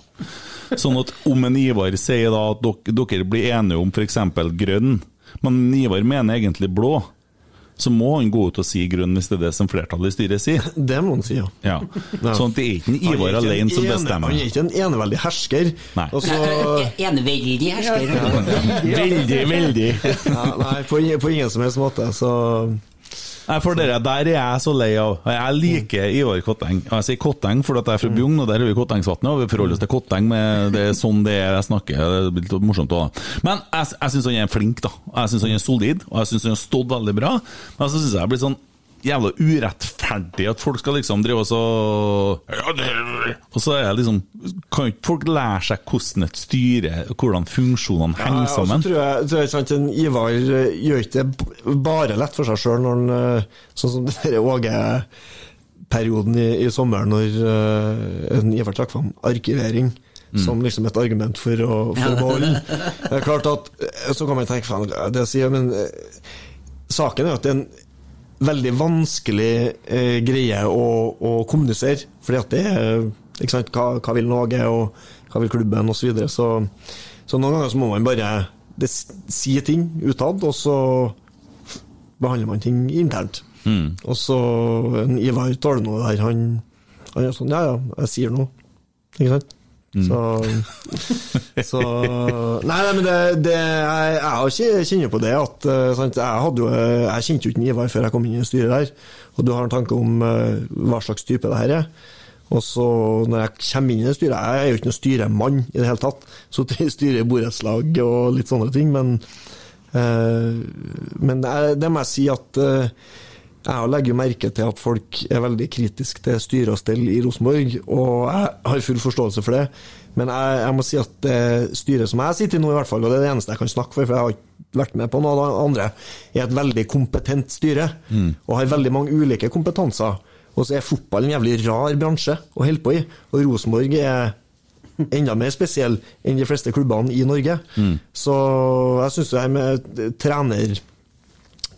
Sånn at om en Ivar sier da at dere, blir enige om f.eks. grønn, men Ivar mener egentlig blå, så må han gå ut og si grønn hvis det er det som flertallet i styret sier. [laughs] Det må han si, ja. Ja. Sånn at det er ikke en Ivar alene som bestemmer. Han er ikke en eneveldig hersker. Nei. Altså... Eneveldig hersker. Veldig, veldig. ja, nei, på, ingen- på ingen som helst måte, så Nei, for dere, Der er jeg så lei av. Jeg liker Ivar Kotteng. Jeg sier Kotteng fordi jeg er fra Bjugn, og der er vi Kottengsvatnet, og vi forholder oss til Kotteng. Med, det er sånn det er jeg snakker. Det blir litt morsomt også. Men jeg, jeg syns han er flink, da. Jeg syns han er solid, og jeg syns han har stått veldig bra. Men så syns jeg jeg blir sånn jævla urettferdig at folk skal liksom drive og så ja, det- Og så er det liksom Kan ikke folk lære seg hvordan et styre, hvordan funksjonene henger sammen? Ja, og så tror jeg, tror jeg sant, en Ivar eh, gjør ikke det bare lett for seg sjøl når han eh, Sånn som [laughs] den der Åge-perioden i, i sommer, når uh, en Ivar trakk fram arkivering som liksom et argument for å for [laughs] beholde. Det er klart at Så kan man tenke faen, det sier jeg, men saken er at det er en veldig vanskelig eh, greie å, å kommunisere. Fordi at det er ikke sant, hva, hva vil Norge, og hva vil klubben, osv. Så, videre. så Så noen ganger så må man bare det, si ting utad, og så behandler man ting internt. Og så en Ivar tåler noe der, han, han er sånn Ja, ja, jeg sier noe. Ikke sant? Så, så Nei, nei men det, det jeg, jeg kjenner på det at eh, sant, jeg, jo, jeg kjente jo ikke Ivar før jeg kom inn i styret der. Og du har en tanke om eh, hva slags type det her er. Og så når jeg kommer inn i styret Jeg er jo ikke noen styremann i det hele tatt. I styret i borettslag og litt sånne ting, men eh, Men det, det må jeg si at jeg legger jo merke til at folk er veldig kritiske til styre og stell i Rosenborg, og jeg har full forståelse for det. Men jeg, jeg må si at det styret som jeg sitter i nå, i hvert fall, og det er det eneste jeg kan snakke for, for jeg har ikke vært med på noe av det andre, er et veldig kompetent styre, og har veldig mange ulike kompetanser. Og så er fotball en jævlig rar bransje å holde på i, og Rosenborg er enda mer spesiell enn de fleste klubbene i Norge. Så jeg syns det her med trener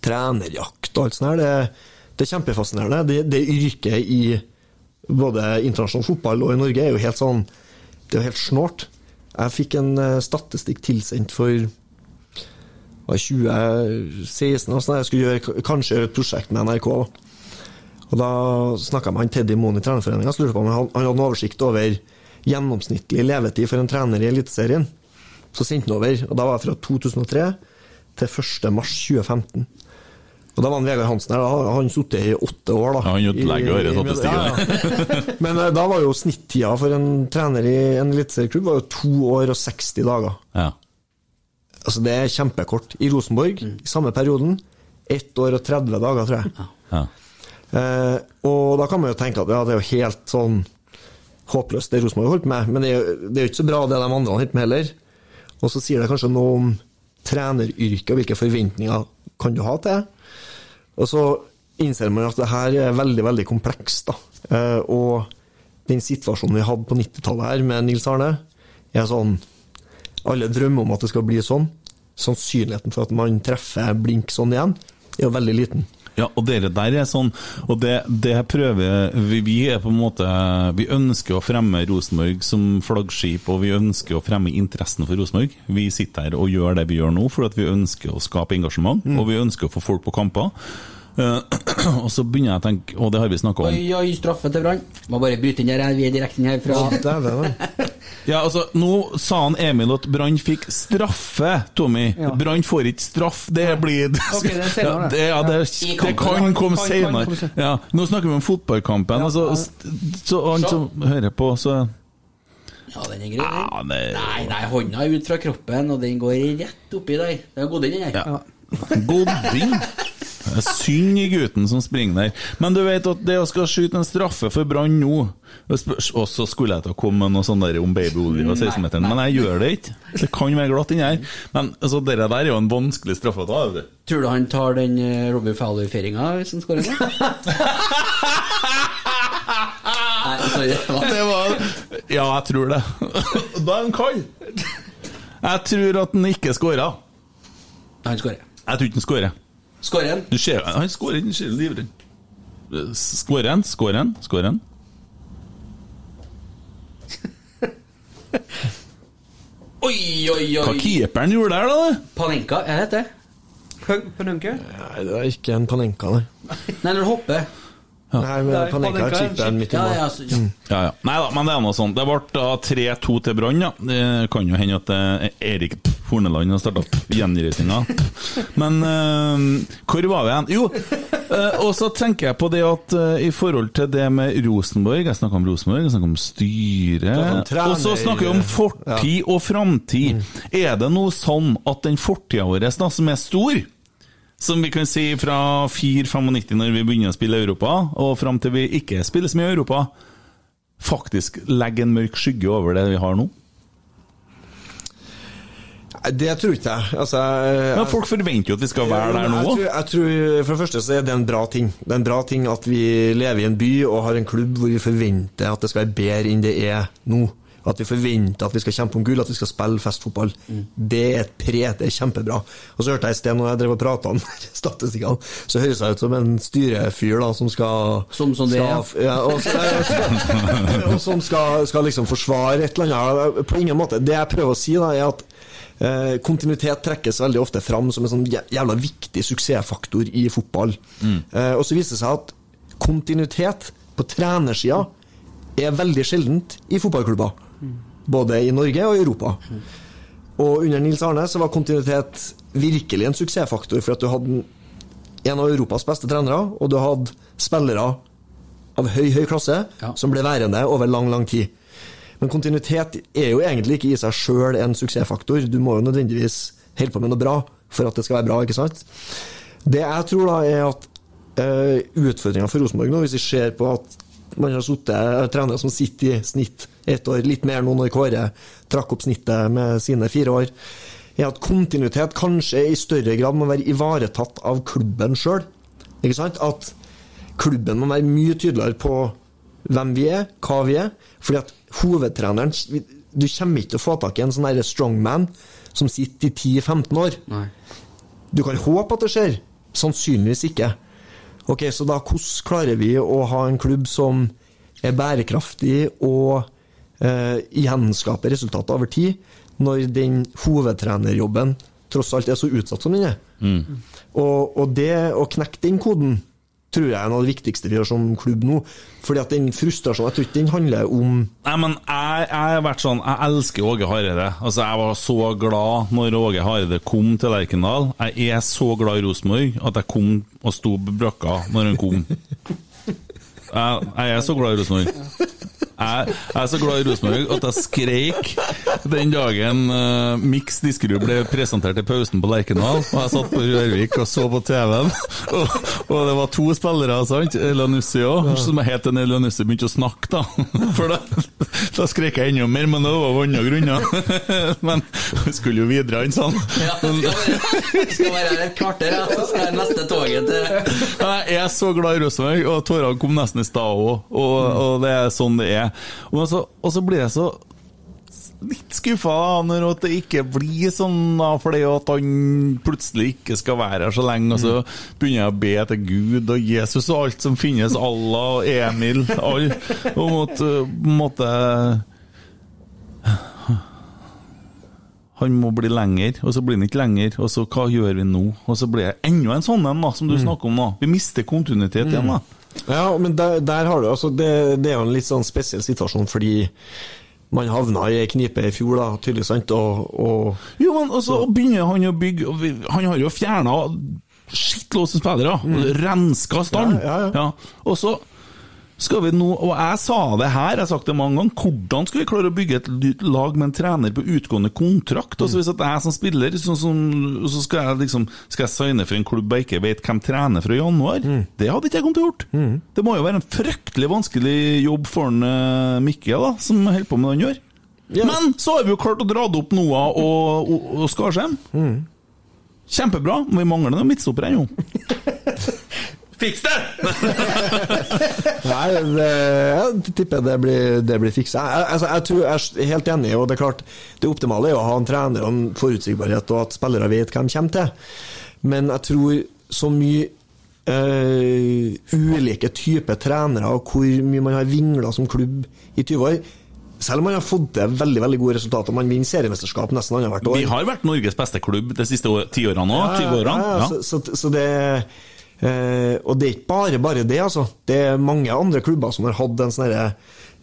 trenerjakt og alt sånt her, det, det er kjempefascinerende. Det, det yrket i både internasjonal fotball og i Norge er jo helt sånn Det er jo helt snålt. Jeg fikk en eh, statistikk tilsendt for var 2016, og sånn, jeg skulle gjøre, kanskje gjøre et prosjekt med NRK. da. Og Da snakka jeg med han Teddy Moen i Trenerforeninga, og lurte på om han han hadde oversikt over gjennomsnittlig levetid for en trener i Eliteserien. Så sendte han over, og da var jeg fra 2003 til 1. mars 2015. Og da var han Vegard Hansen her, da han sittet i åtte år, da. Ja, han ødelegger i- ja, ja. Men eh, da var jo snittida for en trener i en eliteserieklubb to år og 60 dager. Ja. Altså Det er kjempekort. I Rosenborg, i samme perioden, ett år og 30 dager, tror jeg. Ja. Eh, og da kan man jo tenke at ja, det er jo helt sånn håpløst det Rosenborg har holdt med, men det er, jo, det er jo ikke så bra det de andre har holdt med heller. Og så sier det kanskje noe om treneryrket og hvilke forventninger kan du ha til det. Og så innser man at det her er veldig, veldig komplekst. da. Eh, og den situasjonen vi hadde på 90-tallet her med Nils Arne, er sånn Alle drømmer om at det skal bli sånn. Sannsynligheten for at man treffer blink sånn igjen, er jo veldig liten. Ja, og dere der er sånn, og det, det prøver vi, vi er på en måte Vi ønsker å fremme Rosenborg som flaggskip, og vi ønsker å fremme interessen for Rosenborg. Vi sitter her og gjør det vi gjør nå, for at vi ønsker å skape engasjement, og vi ønsker å få folk på kamper. Eh, [clears throat] og så begynner jeg å tenke, og det har vi snakka om Oi, oi, straffe til Brann. Må bare bryte inn der, vi er direkte inn herfra. [laughs] Ja, altså, Nå sa han Emil at Brann fikk straffe, Tommy. Ja. Brann får ikke straff. Det blir okay, det er senere, ja, det, ja, det, det kan komme senere. Ja, nå snakker vi om fotballkampen. Ja, altså, så han som hører på, så Ja, den er grei. den. Nei, nei, hånda er ut fra kroppen, og den går rett oppi der. Den er god, den der. Ja. Det er synd i gutten som springer der. Men du vet at det å skal skyte en straffe for Brann nå Og så skulle jeg til å komme med noe sånt der om babyolje og 16-meteren, men jeg gjør det ikke. Det kan være glatt inni her. Men altså, det der er jo en vanskelig straffe å ta. vet du. Tror du han tar den eh, Robbie Fowler-feiringa hvis han skårer nå? [laughs] Nei. Det var Ja, jeg tror det. Da er han kald. Jeg tror at han ikke skåra. Han skårer. Jeg tror ikke han skårer. Skårer han? Du ser, han skårer ikke, han ser livredd. Skårer han? Skårer han? Skårer han? [laughs] Oi, oi, Hva oi! keeperen gjorde der, da? Panenka, er det det? Panenka? Nei, det er ikke en Panenka, nei. [laughs] Nei, når du hopper. Nei, men Nei, Panenka er er chipen midt i Ja, mål. ja, så, ja. Ja, ja. Nei da, men det er noe sånt. Det ble da 3-2 til Brann, ja. Det kan jo hende at Erik Erik Horneland har starta gjenreisninga. Men uh, hvor var vi igjen? Jo, uh, og så tenker jeg på det at uh, i forhold til det med Rosenborg Jeg snakker om Rosenborg, jeg snakker om styre Og så snakker vi om fortid og framtid. Er det noe sånn at den fortida vår, da, som er stor som vi kan si fra 4-95 når vi begynner å spille Europa, og fram til vi ikke spiller så mye i Europa, faktisk legger en mørk skygge over det vi har nå? Det tror ikke jeg. Altså, jeg Men folk forventer jo at vi skal være der nå jeg tror, jeg tror, For det første så er det en bra ting. Det er en bra ting at vi lever i en by og har en klubb hvor vi forventer at det skal være bedre enn det er nå. At vi forventer at vi skal kjempe om gull, at vi skal spille festfotball. Det er et pre, det er kjempebra. Og så hørte jeg i sted, når jeg drev og prata om [laughs] statistikkene, så høres jeg ut som en styrefyr da, som skal Som- som det er. skal, ja, og, så- [laughs] og som skal, skal liksom forsvare et eller annet. På ingen måte. Det jeg prøver å si, da, er at Eh, kontinuitet trekkes veldig ofte fram som en sånn jævla viktig suksessfaktor i fotball. Eh, og så viser det seg at kontinuitet på trenersida er veldig sjeldent i fotballklubber. Både i Norge og i Europa. Og under Nils Arne så var kontinuitet virkelig en suksessfaktor, for at du hadde en- en av Europas beste trenere, og du hadde spillere av høy, høy klasse Ja. som ble værende over lang, lang tid. Men kontinuitet er jo egentlig ikke i seg sjøl en suksessfaktor. Du må jo nødvendigvis holde på med noe bra for at det skal være bra, ikke sant? Det jeg tror da, er at uh, utfordringa for Rosenborg nå, hvis vi ser på at man har sittet, trenere som sitter i snitt ett år, litt mer nå når Kåre trakk opp snittet med sine fire år, er at kontinuitet kanskje i større grad må være ivaretatt av klubben sjøl. Ikke sant? At klubben må være mye tydeligere på hvem vi er, hva vi er. Fordi at hovedtreneren Du kommer ikke til å få tak i en sånn strongman som sitter i 10-15 år. Nei. Du kan håpe at det skjer, sannsynligvis ikke. Ok, Så da hvordan klarer vi å ha en klubb som er bærekraftig og eh, gjenskaper resultater over tid, når den hovedtrenerjobben tross alt er så utsatt som den er? Og, og det å knekke den koden tror jeg er noe av det viktigste vi gjør som klubb nå. Fordi at den frustrasjonen, jeg tror ikke den handler om Nei, men jeg, jeg har vært sånn Jeg elsker Åge Hareide. Altså, jeg var så glad når Åge Hareide kom til Lerkendal. Jeg er så glad i Rosenborg at jeg kom og sto på brakka når han kom. [laughs] Jeg, jeg er så glad i Rosenborg. Jeg, jeg er så glad i Rosenborg at jeg skreik den dagen uh, Mix Diskerud ble presentert i pausen på Lerkendal. Og jeg satt på Rørvik og så på TV-en, og, og det var to spillere, sant? Elanussi òg, som het en Elanussi begynte å snakke, da. For da, da skrek jeg enda mer, men det var av andre grunner. Men vi skulle jo videre, han sånn. Ja, vi skal være her et kvarter, ja. Så skal jeg neste toget til Jeg er så glad i Rosenborg, og tårene kom nesten i stad òg. Og, og det er sånn det er. Og så, og så blir jeg så litt skuffa når at det ikke blir sånn, da, fordi at han plutselig ikke skal være her så lenge. Og så begynner jeg å be til Gud og Jesus og alt som finnes, Allah og Emil, all, og måtte, på en måte han må bli lenger, og så blir han ikke lenger. Og så hva gjør vi nå? Og så blir det enda en sånn en, da, som du snakker om. da. Vi mister kontinuitet igjen, da. Ja, men der, der har du altså det, det er jo en litt sånn spesiell situasjon fordi man havna i ei knipe i fjor, da, tydelig sant, og, og Jo, men og så begynner han å bygge Han har jo fjerna skittlåse spillere. og Renska stand. Ja, ja, ja. Og så Skal vi nå, og jeg sa det her, jeg har sagt det mange ganger, hvordan skal vi klare å bygge et lag med en trener på utgående kontrakt? Altså Hvis at jeg som spiller, så, så, så skal jeg liksom Skal jeg signe for en klubb jeg ikke vet hvem trener fra januar? Det hadde ikke jeg kommet til å gjort. Det må jo være en fryktelig vanskelig jobb for en, uh, Mikke, da, som holder på med det han gjør. Men så har vi jo klart å dra det opp Noah og, og, og Skarsheim. Kjempebra. Men vi mangler noen midtstoppere ennå. [laughs] Fiks det! [laughs] Nei, det, jeg tipper det blir, det blir fiksa. Jeg, altså, jeg, tror, jeg er helt enig, og det er klart Det optimale er å ha en trener og en forutsigbarhet, og at spillere vet hva de kommer til. Men jeg tror så mye øh, ulike typer trenere, og hvor mye man har vingla som klubb i 20 år Selv om man har fått til veldig veldig gode resultater, man vinner seriemesterskap nesten annethvert år. Vi har vært Norges beste klubb de siste år- ti årene òg. 20 årene. Ja, ja, Ja. Så, så, så det eh, Og det er ikke bare bare det, altså. Det er mange andre klubber som har hatt en sånn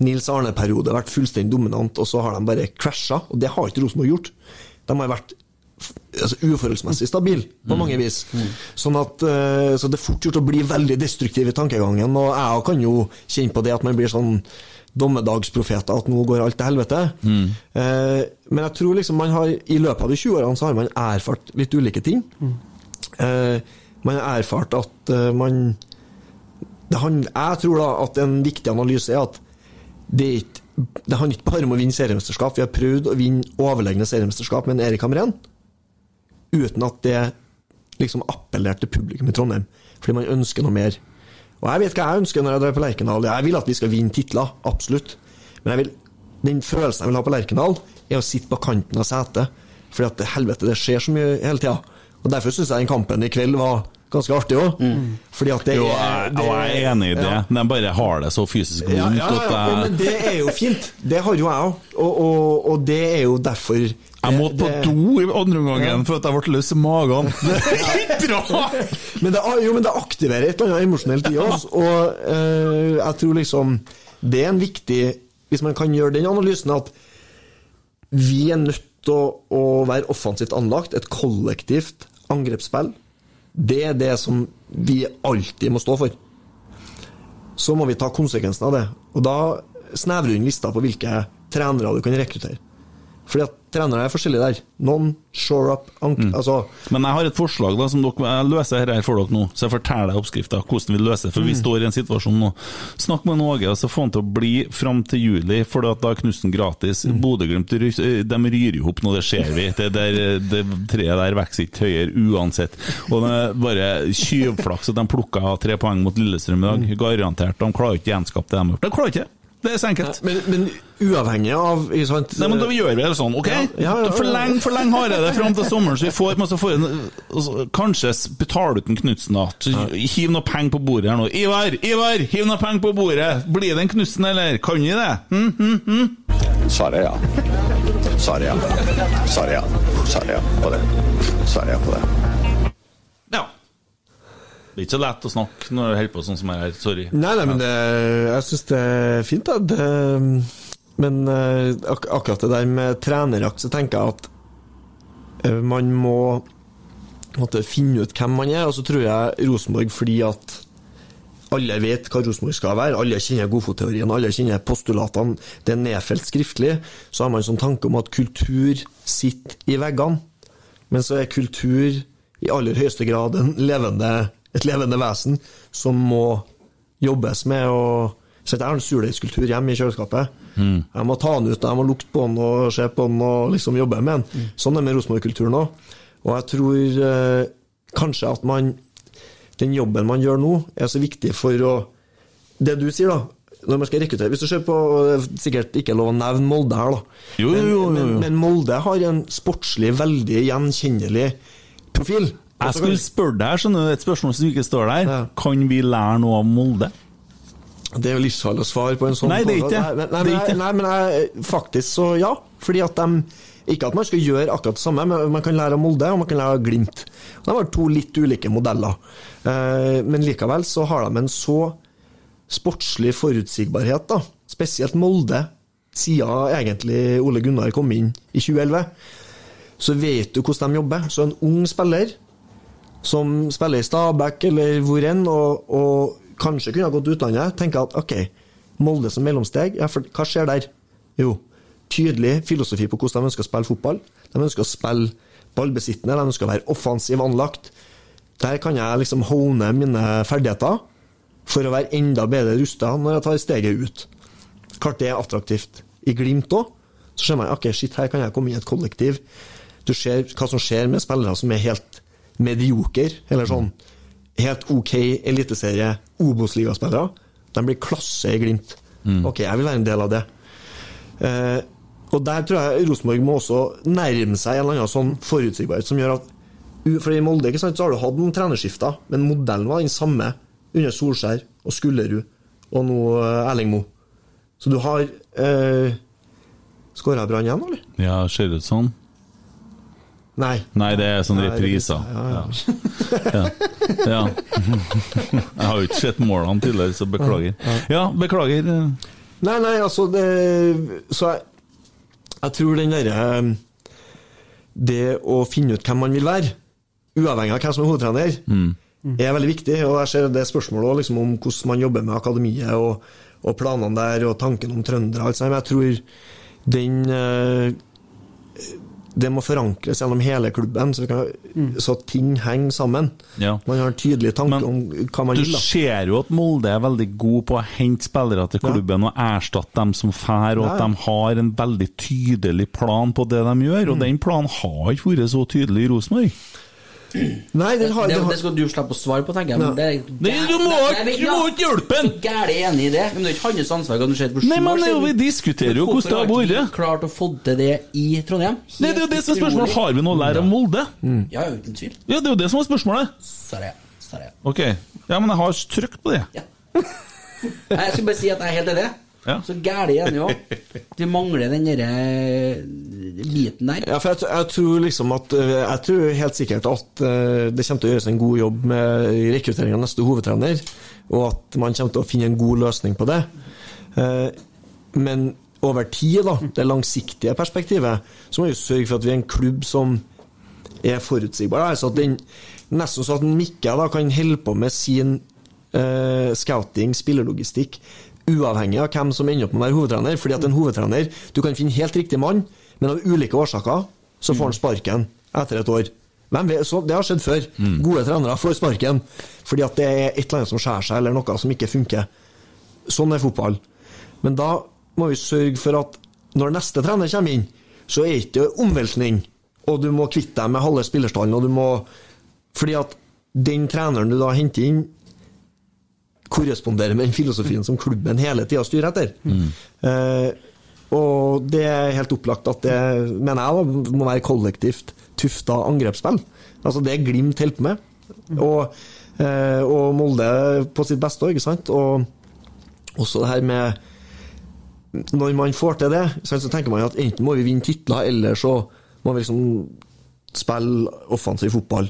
Nils Arne-periode, vært fullstendig dominant, og så har de bare krasja. Og det har ikke Rosenborg gjort. De har vært altså, uforholdsmessig stabile på mange vis. Sånn at eh, Så det er fort gjort å bli veldig destruktiv i tankegangen, og jeg kan jo kjenne på det at man blir sånn dommedagsprofeter, at nå går alt til helvete. Eh, men jeg tror liksom man har i løpet av de 20 årene så har man erfart litt ulike ting. Eh, man har erfart at eh, man handler, Jeg tror da at en viktig analyse er at det, det handler ikke bare om å vinne seriemesterskap. Vi har prøvd å vinne overlegne seriemesterskap med en Erik Hamren uten at det liksom appellerte publikum i Trondheim. Fordi man ønsker noe mer. Og jeg vet hva jeg ønsker når jeg drar på Lerkendal. Jeg vil at vi skal vinne titler, absolutt. Men vil, den følelsen jeg vil ha på Lerkendal, er å sitte på kanten av setet. Fordi at helvete, det skjer så mye hele tida. Og derfor syns jeg den kampen i kveld var ganske artig òg. Fordi at det Jo, er jeg, er enig i det. Ja. De bare har det så fysisk vondt Ja, ja, ja, men det er jo fint. Det har jo jeg òg. Og, og, og det er jo derfor Jeg måtte på det- do i andre omgangen for at jeg ble løs i magen. Det er ikke bra! Men det, jo, men det aktiverer et eller annet emosjonelt i oss, og eh, jeg tror liksom Det er en viktig Hvis man kan gjøre den analysen at vi er nødt til å, å være offensivt anlagt, et kollektivt angrepsspill, det er det som vi alltid må stå for. Så må vi ta konsekvensen av det. Og da snevrer du inn lista på hvilke trenere du kan rekruttere. Fordi at trenere er forskjellige der. Noen shore up ank altså, Men jeg har et forslag da, som dere, jeg løser her for dere nå. Så jeg forteller deg oppskrifta, hvordan vi løser det. For vi står i en situasjon nå. Snakk med Åge, og så få han til å bli fram til juli, for da er Knutsen gratis. Bodø-Glimt de ryr jo opp nå, det ser vi. Det, der, det treet der vokser ikke høyere uansett. Og det er bare tjuvflaks at de plukka tre poeng mot Lillestrøm i dag. Garantert. De klarer ikke å gjenskape det de har gjort. De klarer ikke det. Er så enkelt. men, men uavhengig av sant, Nei, men Da gjør vi det sånn, OK? Ja, ja, ja, ja. Forleng, forleng har jeg det fram til sommeren, så vi får, så får en, altså, Kanskje betaler ut en Knutsen, da. Så Hiv noe penger på bordet her nå. Ivar! Ivar! Hiv noe penger på bordet! Blir det en Knutsen, eller? Kan vi det? Hm, hm, hm? Svaret er ja. Svaret er ja. Svaret er ja. Svaret er ja på det. Svaret er ja på det. Ja. Det er ikke så lett å snakke når du holder på sånn som jeg her, Sorry. Nei, nei, men det, jeg syns det er fint, da. Det, men eh, ak akkurat det der med trenerjakt, så tenker jeg at eh, man må måtte finne ut hvem man er. Og så tror jeg Rosenborg fordi at alle vet hva Rosenborg skal være, alle kjenner godfotteorien, alle kjenner postulatene, det er nedfelt skriftlig, så har man sånn tanke om at kultur sitter i veggene. Men så er kultur i aller høyeste grad en levende, et levende vesen som må jobbes med. Og, så jeg har en surdeigskultur hjemme i kjøleskapet. Jeg må ta den ut, jeg må lukte på den og se på den og liksom jobbe med den. Sånn er det med Rosenborg-kulturen òg. Og jeg tror eh, kanskje at man Den jobben man gjør nå, er så viktig for å Det du sier, da. Når man skal rekruttere Hvis du ser på det er Sikkert ikke lov å nevne Molde her, da. Jo, jo, Men, jo, men, men, men Molde har en sportslig, veldig gjenkjennelig profil. Jeg skulle spørre deg, skjønner du, et spørsmål som ikke står der. Ja. Kan vi lære noe av Molde? Det er jo livsfarlig å svare på en sånn Nei, det er ikke det. Nei, nei, det. nei, men jeg, faktisk så ja. Fordi at de Ikke at man skal gjøre akkurat det samme, men man kan lære av Molde og man kan lære av Glimt. De har to litt ulike modeller. Eh, men likevel så har de en så sportslig forutsigbarhet, da. Spesielt Molde, siden egentlig Ole Gunnar kom inn i 2011. Så vet du hvordan de jobber. Så en ung spiller som spiller i Stabæk eller hvor enn, og, og kanskje kunne ha gått utlandet, tenker at ok, Molde som mellomsteg, ja, for hva skjer der? Jo, tydelig filosofi på hvordan de ønsker å spille fotball. De ønsker å spille ballbesittende, de ønsker å være offensiv anlagt. Der kan jeg liksom hone mine ferdigheter for å være enda bedre rusta når jeg tar steget ut. Klart det er attraktivt. I Glimt òg, så ser man ok, shit, her kan jeg komme inn i et kollektiv. Du ser hva som skjer med spillere som er helt medioker, eller sånn helt ok eliteserie Obos-ligaspillere. De blir klasse i Glimt. Ok, jeg vil være en del av det. Eh, og der tror jeg Rosenborg må også nærme seg en eller annen sånn forutsigbarhet som gjør at For i Molde ikke sant, så har du hatt noen trenerskifter, men modellen var den samme under Solskjær og Skullerud og nå eh, Erling Moe. Så du har eh, Skåra Brann igjen, eller? Ja, ser ut sånn? Nei. Nei, det er sånne repriser. Ja, ja. Ja. ja. [laughs] Jeg har jo ikke sett målene tidligere, så beklager. Ja, beklager. Nei, nei, altså det Så jeg, jeg tror den derre Det å finne ut hvem man vil være, uavhengig av hvem som er hovedtrener, er veldig viktig. Og jeg ser det spørsmålet også, liksom, om hvordan man jobber med akademiet og, og planene der, og tanken om trøndere og alt sånt. Men jeg tror den eh, det må forankres gjennom hele klubben, så, kan, mm. så ting henger sammen. Ja. Man har en tydelig tanke Men om hva man Du vil. Du ser jo at Molde er veldig god på å hente spillere til klubben og erstatte dem som fær, og Ja, at de har en veldig tydelig plan på det de gjør. Mm. Og den planen har ikke vært så tydelig i Rosenborg. Nei, den har, det, det, har det skal du slippe å svare på, tenker jeg. Men Det er, Nei, du må ikke- hjelpe ham! Gæren enig i det. Men det er ikke hans ansvar. Kan du se Nei, men det jo- vi diskuterer jo hvordan det har vært. Hvorfor har klart å få til det i Trondheim? Nei, det er jo det som er spørsmålet. Har vi noe å lære av Molde? Ja, uten tvil. Ja, det er jo det som er spørsmålet. Sorry. Sorry. Ok, ja, men jeg har trykt på det. Ja. [laughs] Nei, Jeg skulle bare si at jeg er helt enig. Ja. Så gæli er han jo. [laughs] Du mangler den derre biten der. Ja, for jeg, jeg tror liksom at eh, Jeg tror helt sikkert at eh, det kommer til å gjøres en god jobb med rekruttering av neste hovedtrener, og at man kommer til å finne en god løsning på det. Eh, Men over tid, da, det langsiktige perspektivet, så må vi sørge for at vi er en klubb som er forutsigbar. Altså at den, nesten så at Mikke kan holde på med sin uh, scouting, spillelogistikk, uavhengig av hvem som ender opp med å være hovedtrener. Fordi at en hovedtrener Du kan finne helt riktig mann, men av ulike årsaker så får han sparken etter et år. Vet, så Det har skjedd før. Gode trenere får sparken fordi at det er et eller annet som skjærer seg, eller noe som ikke funker. Sånn er fotball. Men da må vi sørge for at når neste trener kommer inn, så er det ikke omveltning, og du må kvitte deg med halve spillerstallen, og du må Fordi at den treneren du da henter inn, korresponderer med den filosofien som klubben hele tida styrer etter. Eh, og det er helt opplagt at det, mener jeg, da, må være kollektivt tufta angrepsspill. Altså det Glimt holder på med. Og, eh, og Molde på sitt beste ikke sant. Og også det her med Når man får til det, så tenker man at enten må vi vinne titler, eller så må vi liksom spille offensiv fotball.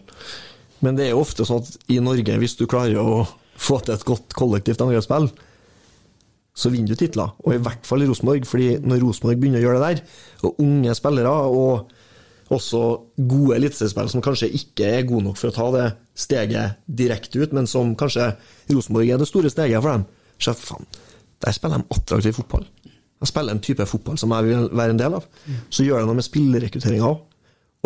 Men det er jo ofte sånn at i Norge, hvis du klarer å få til et godt kollektivt angrepsspill, så vinner du titler. Og i hvert fall i Rosenborg, fordi når Rosenborg begynner å gjøre det der, og unge spillere, og også gode eliteseriespillere som kanskje ikke er gode nok for å ta det steget direkte ut, men som kanskje Rosenborg er det store steget for dem, så faen, der spiller de attraktiv fotball. De spiller en type fotball som jeg vil være en del av. Så gjør de noe med spillerekrutteringa òg.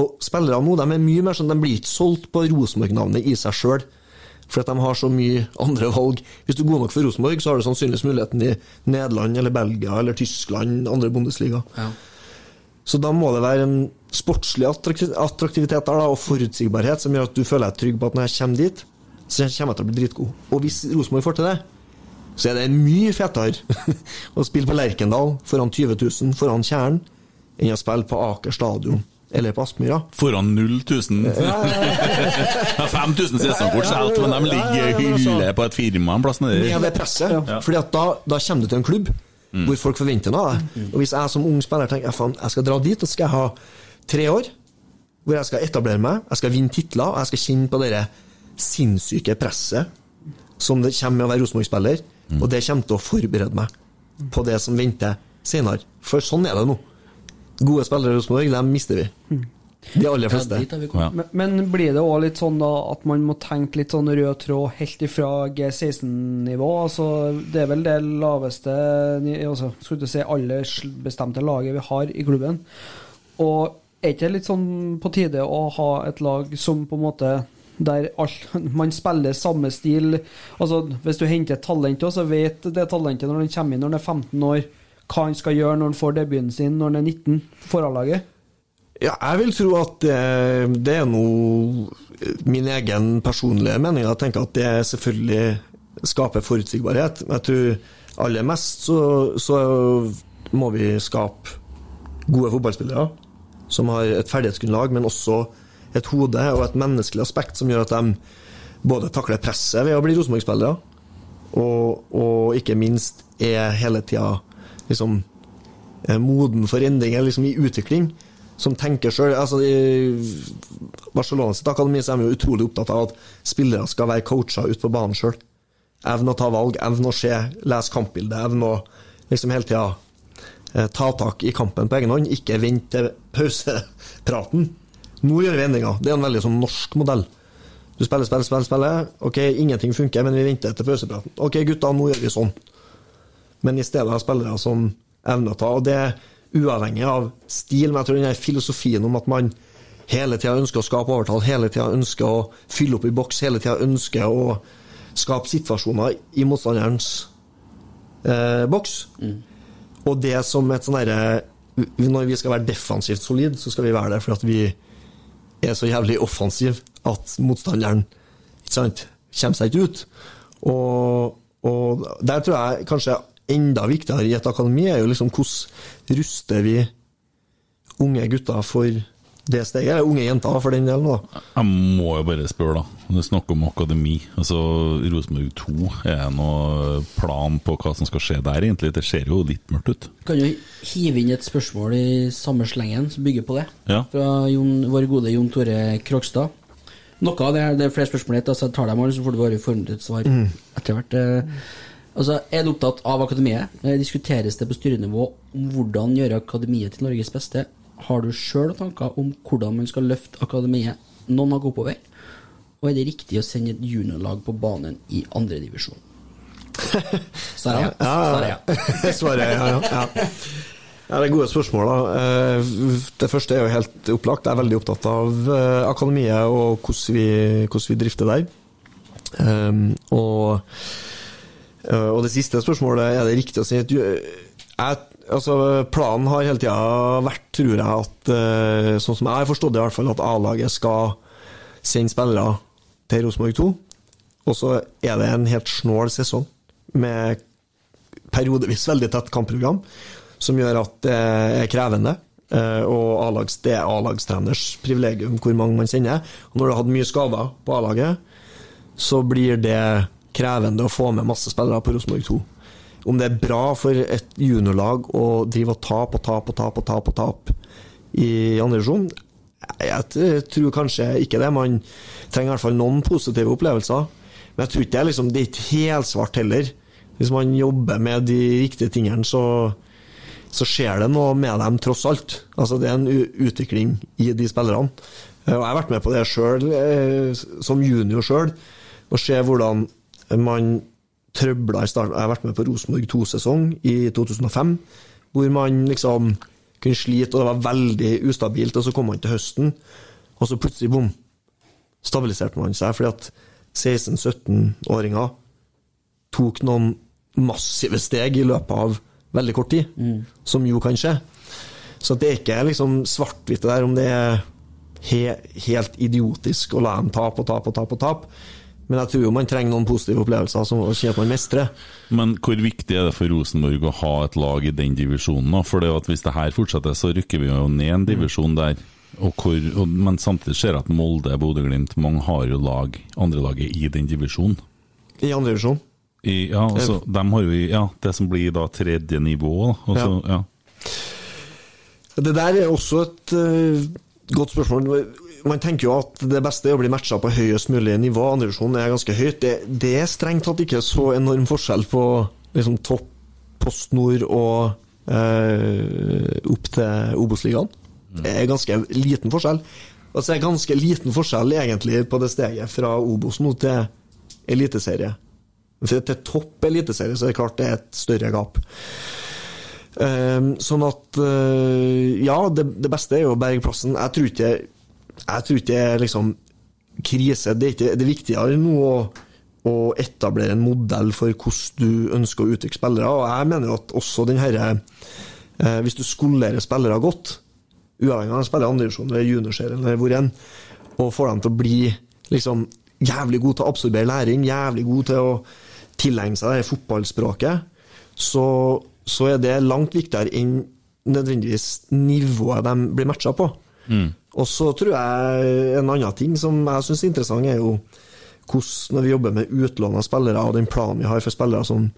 Og spillere nå de er mye mer sånn, de blir ikke solgt på Rosenborg-navnet i seg sjøl. For at de har så mye andre valg. Hvis du er god nok for Rosenborg, så har du sannsynligvis muligheten i Nederland eller Belgia eller Tyskland, andre Bundesliga. Ja. Så da må det være en sportslig attraktivitet der, da, og forutsigbarhet som gjør at du føler deg trygg på at når jeg kommer dit, så kommer jeg til å bli dritgod. Og hvis Rosenborg får til det, så er det mye fetere [laughs] å spille på Lerkendal foran 20 000 foran Tjern enn å spille på Aker stadion eller på Aspmyra. Foran 0 000. Ja, 5000 sesongkort solgt, men de ligger i hylle på et firma en plass nedi. Med det presset. Fordi at da, da kommer du til en klubb hvor folk forventer noe av deg. Og hvis jeg som ung spiller tenker jeg, jeg skal dra dit og skal jeg ha tre år hvor jeg skal etablere meg, jeg skal vinne titler, og jeg skal kjenne på det sinnssyke presset som det kommer med å være Rosenborg-spiller, og det kommer til å forberede meg på det som venter senere. For sånn er det nå. Gode spillere i Rosenborg, dem mister vi. De aller fleste. Ja. Men, men blir det òg litt sånn da at man må tenke litt sånn rød tråd helt ifra G16-nivå? Altså, det er vel det laveste altså, Skulle du si aldersbestemte laget vi har i klubben. Og er ikke det litt sånn på tide å ha et lag som på en måte der alt, [laughs] man spiller samme stil Altså Hvis du henter et talent, så vet det talentet når den kommer inn når den er 15 år, hva han skal gjøre når han får debuten sin når han er 19 for A-laget. Ja, jeg vil tro at det, det er noe min egen personlige mening. Jeg tenker at det selvfølgelig skaper forutsigbarhet. Jeg tror aller mest så, så må vi skape gode fotballspillere som har et ferdighetsgrunnlag, men også et hode og et menneskelig aspekt som gjør at de både takler presset ved å bli Rosenborg-spillere, og, og ikke minst er hele tida liksom eh, moden for endring, eller liksom i utvikling, som tenker sjøl. Altså, Barcelona sitt akademi så er vi jo utrolig opptatt av at spillere skal være coacha ute på banen sjøl. Evne å ta valg, evne å se, lese kampbildet, evne å liksom hele tida eh, ta tak i kampen på egen hånd, ikke vente til pausepraten. Nå gjør vi endringer. Det er en veldig sånn norsk modell. Du spiller, spiller, spiller, spiller. Ok, ingenting funker, men vi venter til pausepraten. Ok, gutta, nå gjør vi sånn. Men i stedet har spillere som evner å ta, og det er uavhengig av stil, men jeg tror den filosofien om at man hele tida ønsker å skape overtall, hele tida ønsker å fylle opp i boks, hele tida ønsker å skape situasjoner i motstanderens eh, boks. Og det som et sånn derre Når vi skal være defensivt solid, så skal vi være det fordi vi er så jævlig offensiv at motstanderen ikke sant, kommer seg ikke ut. Og, og der tror jeg kanskje enda viktigere i et akademi er jo liksom hvordan ruster vi unge gutter for det steget, eller unge jenter for den delen. da. Jeg må jo bare spørre, da. Det er snakk om akademi. Altså, Rosenborg 2, er det noen plan på hva som skal skje der, egentlig? Det ser jo litt mørkt ut. Kan jo hive inn et spørsmål i samme slengen som bygger på det. Ja. Fra Jon, vår gode Jon Tore Krogstad. Noe av det det er flere spørsmål hit, altså jeg tar dem alle, så får du bare formet et svar etter hvert. eh. Altså, Er du opptatt av akademiet? Eh, Diskuteres det på styrenivå om hvordan gjøre akademiet til Norges beste? Har du sjøl tanker om hvordan man skal løfte akademiet noen hakk oppover? Og er det riktig å sende et juniorlag på banen i andredivisjon? Svaret [laughs] ja. Svaret ja. Svaret er ja, [laughs] ja. ja. Ja, det er gode spørsmål. da. Eh, Det første er jo helt opplagt. Jeg er veldig opptatt av eh, akademiet og hvordan vi, hvordan vi drifter der. Og, og det siste spørsmålet, er det riktig å si at du, jeg, altså, Planen har hele tida vært, tror jeg, at eh, sånn som jeg har forstått det, i hvert fall, at A-laget skal sende spillere til Rosenborg 2. Og så er det en helt snål sesong med periodevis veldig tett kampprogram, som gjør at det er krevende. Eh, Og det er A-lagstreners privilegium hvor mange man sender. Og når du har hatt mye skader på A-laget, så blir det krevende å få med masse spillere på Rosenborg 2. Om det er bra for et juniorlag å drive og tape og tape og tape og tape og tape i andre divisjon, jeg tror kanskje ikke det. Man trenger i hvert fall noen positive opplevelser. Men jeg tror ikke det er liksom, det er ikke helsvart heller. Hvis man jobber med de riktige tingene, så, så skjer det noe med dem tross alt. Altså Det er en utvikling i de spillerne. Eh, Og Jeg har vært med på det sjøl, som junior sjøl, og se hvordan man trøbla i starten. Jeg har vært med på Rosenborg 2-sesong i 2005, hvor man liksom kunne slite, og det var veldig ustabilt. Og så kom man til høsten, og så plutselig, bom, stabiliserte man seg. fordi at 16-17-åringer tok noen massive steg i løpet av veldig kort tid, som jo kan skje. Så det er ikke liksom svart-hvitt der om det er he helt idiotisk å la dem tape og tape og tape og tape. Men jeg tror jo man trenger noen positive opplevelser som kjenne at man mestrer. Men hvor viktig er det for Rosenborg å ha et lag i den divisjonen? da? For det at hvis det her fortsetter, så rykker vi jo ned en divisjon der. Og hvor, og, men samtidig ser jeg at Molde, Bodø-Glimt, mange har jo lag, andrelaget i den divisjonen. I andre divisjon. I, ja, altså, har jo ja, det som blir da tredje nivå. Også, ja. ja. Det der er også et uh, godt spørsmål. Man tenker jo at det beste er å bli matcha på høyest mulig nivå. Andredivisjon er ganske høyt. Det, det er strengt tatt ikke så enorm forskjell på liksom, topp Post Nord og eh, opp til Obos-ligaen. Det er ganske liten forskjell. Og det er ganske liten forskjell egentlig på det steget fra Obos nå til eliteserie. Til topp eliteserie så er det klart det er et større gap. Um, sånn at uh, Ja, det, det beste er jo å berge plassen. Jeg tror ikke Jeg tror ikke det er liksom krise. Det er, ikke, det er viktigere nå å, å etablere en modell for hvordan du ønsker å utvikle spillere. Og jeg mener at også den herre eh, Hvis du skolerer spillere godt, uavhengig av om de spiller andredivisjon eller juniorserie eller hvor enn, og får dem til å bli liksom jævlig gode til å absorbere læring, jævlig gode til å tilegne seg det fotballspråket, så, så er det langt viktigere enn nødvendigvis nivået de blir matcha på. Og så tror jeg en annen ting som jeg syns er interessant, er jo hvordan når vi jobber med utlån av spillere, og den planen vi har for spillere som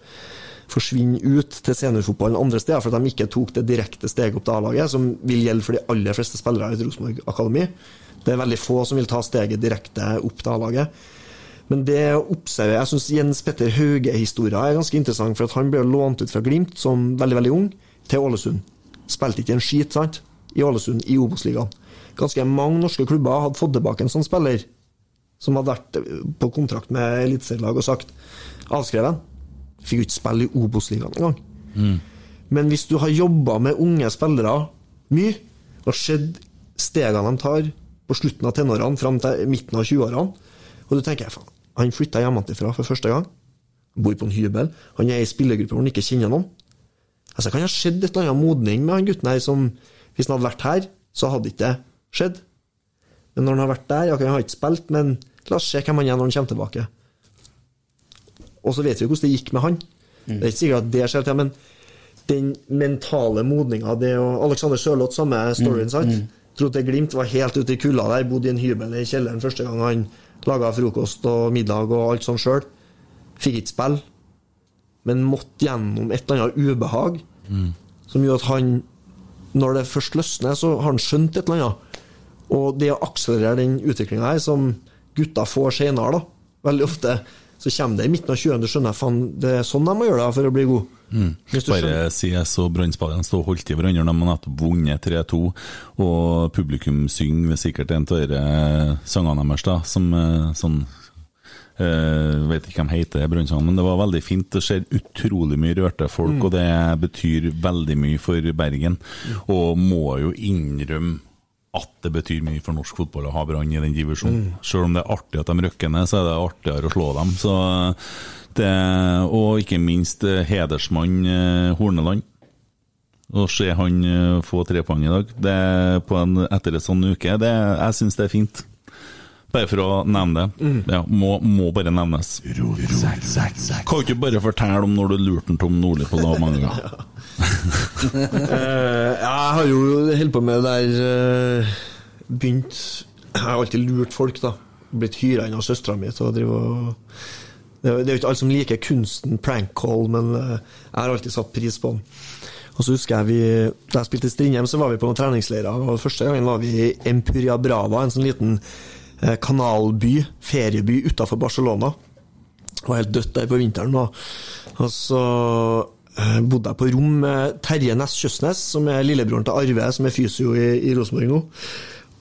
forsvinner ut til seniorfotballen andre steder, for at de ikke tok det direkte steget opp til A-laget, som vil gjelde for de aller fleste spillere i Rosenborg Akademi. Det er veldig få som vil ta steget direkte opp til A-laget. Men det å observere Jeg syns Jens Petter Hauge-historia er ganske interessant, for han ble lånt ut fra Glimt som veldig, veldig ung, til Ålesund. Spilte ikke en skit, sant, i Ålesund, i Obos-ligaen. Ganske mange norske klubber hadde fått tilbake en sånn spiller, som hadde vært på kontrakt med eliteserielag og sagt avskreven. Fikk jo ikke spille i Obos-ligaen engang. Men hvis du har jobba med unge spillere mye, og sett stegene de tar på slutten av tenårene fram til midten av 20-årene, og du tenker faen, han flytta hjemmefra for første gang, bor på en hybel, han er i spillergruppe hvor han ikke kjenner noen. Altså, kan ha skjedd et eller annet modning med han gutten her som Hvis han hadde vært her, så hadde ikke det skjedd. Men når han har vært der, ok, han har ikke spilt, men la oss se hvem han er når han kommer tilbake. Og så vet vi hvordan det gikk med han. Det er ikke sikkert at det skjer men den mentale modninga Alexander Sørloth, samme storyen, sant? Trodde Glimt var helt ute i kulda der, bodde i en hybel i kjelleren første gang han laga frokost og middag og alt sånt sjøl. Fikk ikke spille, men måtte gjennom et eller annet ubehag som gjorde at han, når det først løsner, så har han skjønt et eller annet. Og det å akselerere den utviklinga her, som gutta får seinere, Veldig ofte så kommer det i midten av 20-årene, du skjønner faen, det er sånn de må gjøre det for å bli god. Mm. Bare. CS og Brannspadden står og holdt i hverandre. De har nettopp vunnet 3-2, og publikum synger sikkert en av de sangene deres, da, som eh, sånn Uh, vet ikke hvem heter Brannsangen, men det var veldig fint. Det ser utrolig mye rørte folk, og det betyr veldig mye for Bergen. Og må jo innrømme at det betyr mye for norsk fotball å ha Brann i den divisjonen. Selv om det er artig at de rykker ned, så er det artigere å slå dem. Så det, og ikke minst eh, hedersmann eh, Horneland. Å se han eh, få tre poeng i dag det, på en, etter en sånn uke, det, jeg syns det er fint. Bare for å nevne det. Ja, må, må bare nevnes. Kan du ikke bare fortelle om når du lurte Tom Nordli på lag mange ganger? [laughs] Eh, jeg har jo holdt på med det der eh, Begynt Jeg har alltid lurt folk, da. Blitt hyra inn av søstera mi til å drive og det er jo ikke alle som liker kunsten prank call, men eh, jeg har alltid satt pris på den. Og så husker jeg vi, Da jeg spilte i Strindheim, så var vi på noen treningsleirer. og Første gangen var vi i Empuria Brava, en sånn liten kanalby, ferieby utafor Barcelona. Det var helt dødt der på vinteren. Og så bodde jeg på rom med Terje Næss Kjøsnes, som er lillebroren til Arve, som er fysio i, i Rosenborg nå.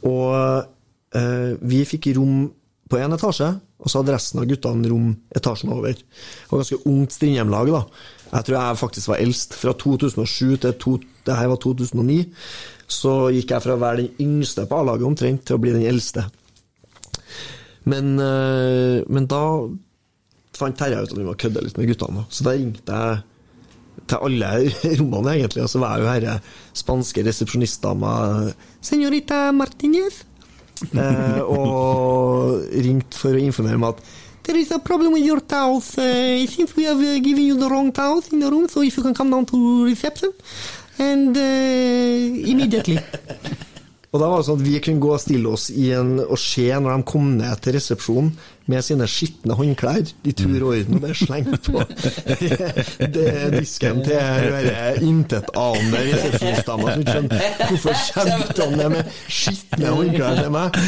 Og eh, vi fikk rom på én etasje, og så hadde resten av guttene rom etasjen over. Det var ganske ungt Strindheim-lag, da. Jeg tror jeg faktisk var eldst. Fra 2007 til to, det her var 2009, så gikk jeg fra å være den yngste på A-laget omtrent, til å bli den eldste. Men, eh, men da fant Terje ut at vi må kødde litt med guttene. Så da ringte jeg til alle [laughs] rommene, egentlig, og så var jo herre spanske resepsjonistdama Senorita Martinez. [laughs] Eh, og ringte for å informere meg at There is a problem with your towels. Uh, it seems we have uh, given you the wrong towels in the room, so if you can come down to reception and uh, immediately. [laughs] Og da var det sånn at Vi kunne gå og stille oss i en, og se når de kom ned til resepsjonen med sine skitne håndklær i tur og orden, og det er slengt på [laughs] det er disken til denne intetanende resepsjonsdama som ikke skjønner hvorfor kjente han ned med skitne håndklær til meg.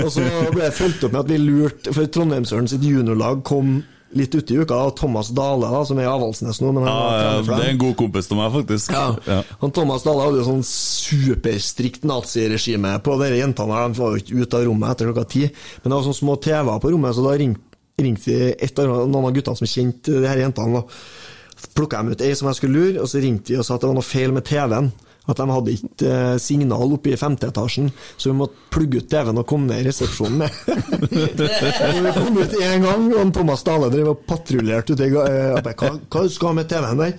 Og så ble det fulgt opp med at vi lurte For Trondheimsøren sitt juniorlag kom litt ute i uka. da, Thomas Dale, da, som er i Avaldsnes nå. Men han Ja, ja, det er en god kompis til meg, faktisk. Ja. Ja. Han Thomas Dale hadde jo sånn superstrikt naziregime på de jentene. her, De var jo ikke ute av rommet etter klokka ti. Men det var sånne små TV-er på rommet, så da ringte vi et av noen av guttene som kjente de her jentene. da. Plukka dem ut ei som jeg skulle lure, og så ringte vi og sa at det var noe feil med TV-en. At de hadde ikke eh, signal oppe i femte etasjen, så vi måtte plugge ut TV-en og komme ned i resepsjonen med. [laughs] Vi kom ut én gang, og Thomas Dale drev og patruljerte ute i eh, Hva, hva skal du med TV-en der?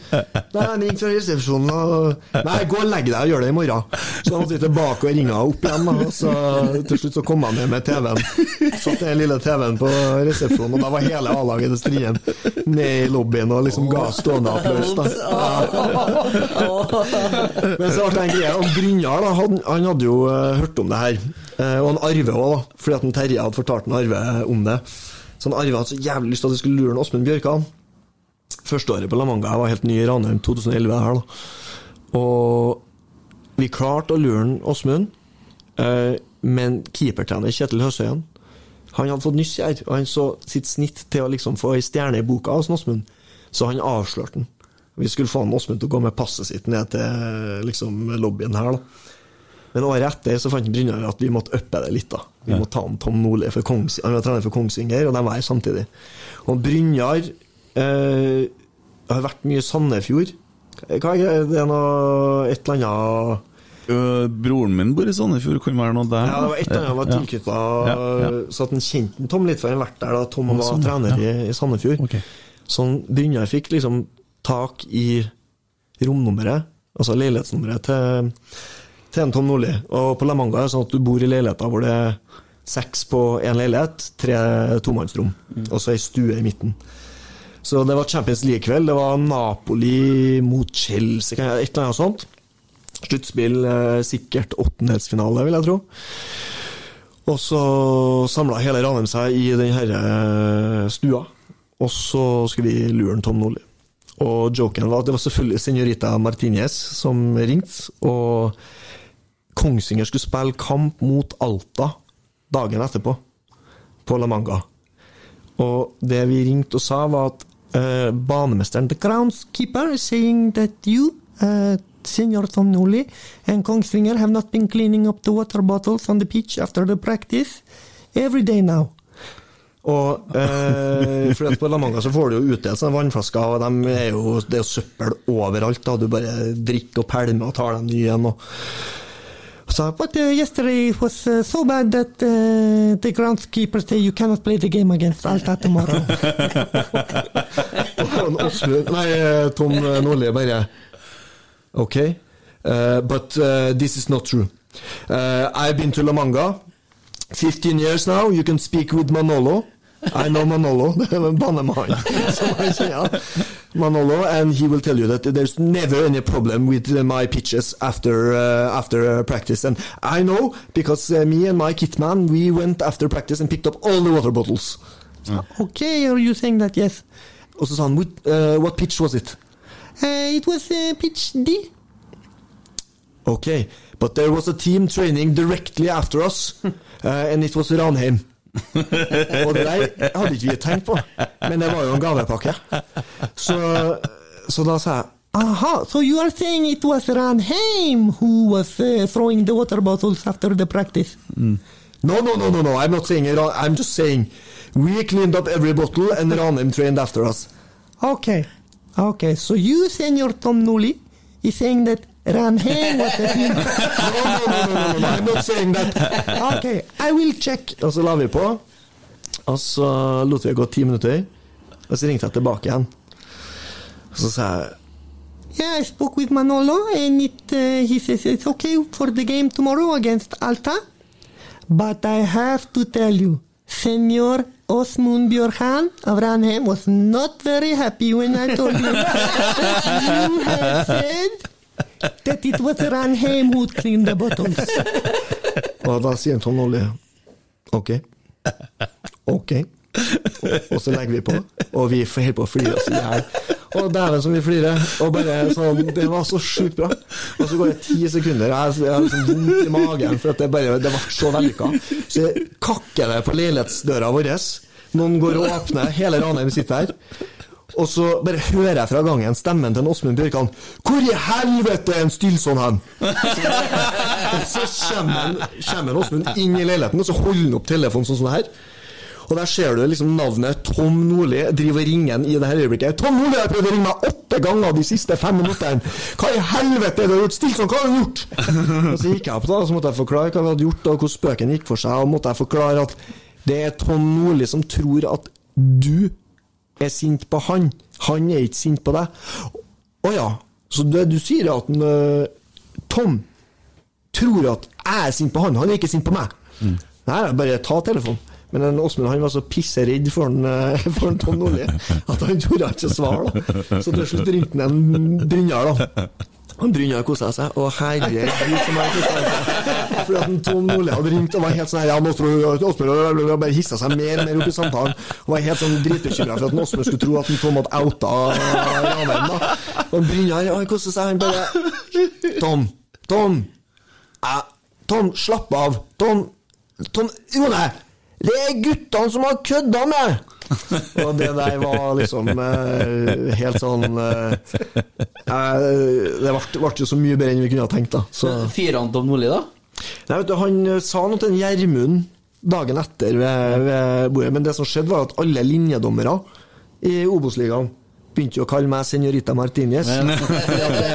Nei, han ringte fra resepsjonen og Nei, gå og legg deg og gjør det i morgen. Så måtte vi tilbake og ringe opp igjen, og så til slutt så kom han ned med TV-en. Satt den lille TV-en på resepsjonen, og da var hele A-laget til Strien ned i lobbyen og liksom ga stående applaus. da. Men så ble det en Brynjar han, han hadde jo uh, hørt om det her. Uh, og han Arve òg, fordi at en Terje hadde fortalt en Arve om det. Så han Arve hadde så jævlig lyst til at jeg skulle lure en Åsmund Bjørkan. Første året på La Manga, jeg var helt ny i Ranheim, 2011 her da. Og vi klarte å lure Åsmund, uh, men keepertrener Kjetil Høsøyen han hadde fått nyss her, og han så sitt snitt til å liksom få ei stjerne i boka hos Åsmund, så han avslørte den. Vi skulle få han Åsmund til å gå med passet sitt ned til liksom, lobbyen her. da. Men året etter så fant Brynjar at vi måtte uppe det litt. da. Vi måtte ta en Tom Nordli, han var trener for Kongsvinger, og de var her samtidig. Og Brynjar eh, har vært mye i Sandefjord. Hva er det? Er noe, et eller annet Uh, broren min bor i Sandefjord, kan være noe der? Ja, det var et eller annet han var Ja. tilknytta Ja, ja. Så at han kjente Tom litt, for han vært der da Tom var sånn, trener ja. i, i Sandefjord. Okay. Så Brynjar fikk liksom tak i romnummeret, altså leilighetsnummeret til, til en Tom Nordli. Og på La Manga er det sånn at du bor i leiligheter hvor det er seks på én leilighet, tre tomannsrom, og så ei stue i midten. Så det var Champions League-kveld. Det var Napoli mot Chelsea, et eller annet sånt. Sluttspill, eh, sikkert åttendelsfinale, vil jeg tro. Og så samla hele Ranheim seg i den her eh, stua, og så skulle vi lure Tom Nordli. Og joken var at det var selvfølgelig Senorita Martinez som ringte, og Kongsvinger skulle spille kamp mot Alta dagen etterpå, på La Manga. Og det vi ringte og sa, var at eh, banemesteren The groundskeeper is saying that you, uh, Senor Tonnoli and Kongsvinger have not been cleaning up the water bottles on the pitch after the practice every day now. Og eh, for På La Manga så får du jo utdelt sånne vannflasker, og de er jo, det er jo søppel overalt. da Du bare drikker og pælmer og tar dem nye igjen. Og, so, but uh, yesterday it was uh, so bad that uh, the groundskeeper say you cannot play the game against Alta tomorrow. [laughs] Nei, eh, Tom Nordli bare Ok, but this is not true. I've been to La Manga. 15 years now, you can speak with Manolo. I know Manolo, bannemann som jeg. Manolo, and he will tell you that there's never any problem with uh, my pitches after uh, after uh, practice. And I know because uh, me and my kitman, we went after practice and picked up all the water bottles. So, okay, are you saying that? Yes. Sa "What, uh, what pitch was it? Uh, it was uh, pitch D. Okay, but there was a team training directly after us, [laughs] and it was Ranheim. og det der hadde ikke vi tenkt på, men det var jo en gavepakke. Så, så da sa jeg Aha, so you are saying it was Ranheim who was uh, throwing the water bottles after the practice? No, no, no, no, no. I'm not saying it. I'm just saying we cleaned up every bottle and Ranheim trained after us. Okay, okay. So you, Senor Tom Nuli, is saying that Ranheim hang the team? no, no, no, no, no, no, I'm not saying that. Okay, I will check. Og så la vi på, og så lot vi det gå ti minutter, og så ringte jeg tilbake igjen. Og så sa jeg Yeah, I spoke with Manolo, and it, uh, he says it's okay for the game tomorrow against Alta. But I have to tell you, Senor Osmund Bjørkan of Ranheim was not very happy when I told him [laughs] that you have said that it was Ranheim who cleaned the bottles. Og da sier Tom Olje OK. OK. Og, og så legger vi på, og vi holder på å flire oss i hjel. Og dæven som vi flirer. Og bare sånn, Det var så sjukt bra. Og så går det ti sekunder, og jeg har sånn vondt i magen, for det bare, det ble så vellykka. Så kakker det på leilighetsdøra vår. Noen går og åpner, hele Ranheim sitter her. Og så bare hører jeg fra gangen stemmen til en Åsmund Bjørkan. Hvor i helvete er en Stilson hen? [laughs] Så kommer Åsmund inn i leiligheten, og så holder han opp telefonen sånn det her. Og der ser du liksom navnet Tom Nordli driver ringen i det her øyeblikket. Tom Nordli har prøvd å ringe meg åtte ganger de siste fem minuttene. Hva i helvete er det du har gjort? Stilson, hva har du gjort? og så gikk jeg opp da, og så måtte jeg forklare hva vi hadde gjort, og hvordan spøken gikk for seg. Og måtte jeg forklare at det er Tom Nordli som tror at du er sint på han. Han er ikke sint på deg. Å ja, så det du sier er at øh, Tom tror at jeg er sint på han, han er ikke sint på meg. Nei, bare ta telefonen. Men en Åsmund han var så pisseredd for, en, eh, for en Tom Nordli at han torde ikke å svare. da. Så til slutt ringte han en Brynjar, da. Han Brynjar kosa seg. Å herregud, som han kosa seg. Fordi at Tom Nordli hadde ringt og var helt sånn ja, Åsmund bare hissa seg mer og mer opp i samtalen. Og var helt sånn dritbekymra for at Åsmund skulle tro at Tom hadde outa Ranheim. Og Brynjar han kosa seg. Han bare Tom, Tom, eh, Tom, slapp av. Tom, Tom, Jone. Det er guttene som har kødda med! Og det der var liksom eh, helt sånn eh, eh, Det ble, ble jo så mye bedre enn vi kunne ha tenkt, da. Så, Fyrer han Tom Nordli, da? nei, vet du, han eh, sa noe til en Gjermund dagen etter ved, ved bordet, men det som skjedde, var at alle linjedommere i Obos-ligaen begynte jo å kalle meg Senorita Martinez. Men. [laughs] det,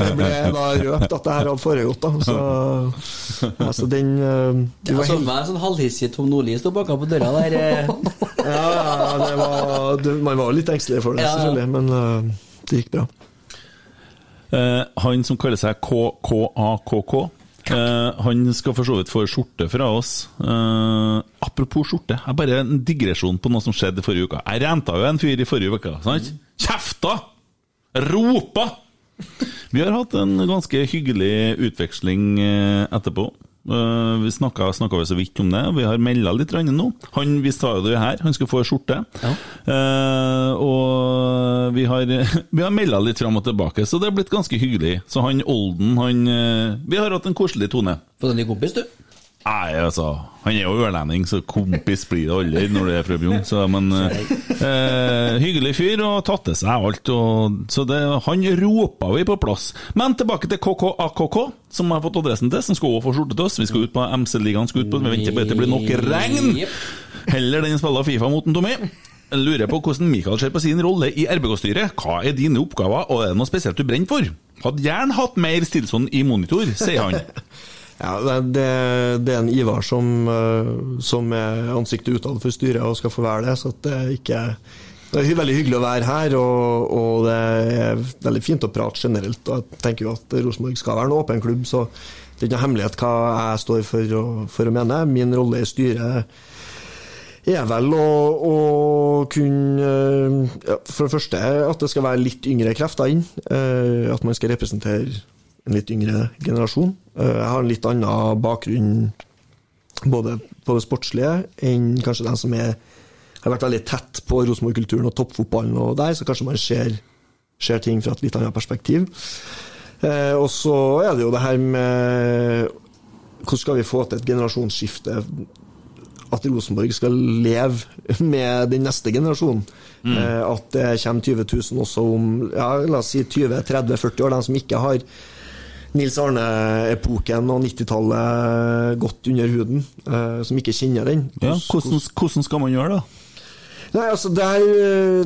det ble da røpt at det her hadde foregått, da. Så, altså, den eh, du var så meg en sånn halvhissig Tom Nordli stå baka på døra der. eh. [laughs] Ja, det var, det, man var litt engstelig for det, Ja. selvfølgelig, men det gikk bra. Uh, han som kaller seg KKAKK, eh, han skal for så vidt få skjorte fra oss. Eh, apropos skjorte, jeg bare en digresjon på noe som skjedde forrige uke. Jeg renta jo en fyr i forrige uke. sant? Kjefta! Ropa! Vi har hatt en ganske hyggelig utveksling eh, etterpå. Eh, vi snakka, så vidt om det, vi har melda litt nå. Han, vi sa jo det her, han skal få ei skjorte. Eh, og vi har, [laughs] vi har melda litt fram og tilbake, så det har blitt ganske hyggelig. Så han Olden, han eh, Vi har hatt en koselig tone. Fått en ny kompis, du? Nei, altså Han er jo ørlending, så kompis blir det aldri når du er fra Bjugn. Men eh, hyggelig fyr, og tatt til seg alt. Og, så det, han ropa vi på plass. Men tilbake til KKAKK, som har fått adressen til. Som skal også få skjorte til oss. Vi skal ut på MC-ligaen. skal ut på, Vi venter på at det blir nok regn! Heller den spiller Fifa mot en Tommy. Lurer på hvordan Mikael ser på sin rolle i RBK-styret. Hva er dine oppgaver, og er det noe spesielt du brenner for? Hadde gjerne hatt mer Stilson i monitor, sier han. Ja, det, det, er en Ivar som, øh, som er ansiktet utad for styret og skal få være det, så det er ikke det er veldig hyggelig å være her, og, og det er veldig fint å prate generelt. og Jeg tenker jo at Rosenborg skal være en åpen klubb, så det er ikke noe hemmelighet hva jeg står for for å mene. Min rolle i styret er vel å, å kunne øh, ja, For det første at det skal være litt yngre krefter inn. øh, At man skal representere en litt yngre generasjon. Øh, Jeg har en litt annen bakgrunn både på det sportslige enn kanskje den som er har vært veldig tett på Rosenborg-kulturen og toppfotballen og der, så kanskje man ser, ser ting fra et litt annet perspektiv. Eh, og så er det jo det her med hvordan skal vi få til et generasjonsskifte? At Rosenborg skal leve med den neste generasjonen. Eh, at det kommer 20 000 også om ja, la oss si 20-30-40 år, de som ikke har Nils Arne-epoken og 90-tallet godt under huden, eh, som ikke kjenner den. Ja, hvordan, hvordan skal man gjøre det? Nei, altså det, er,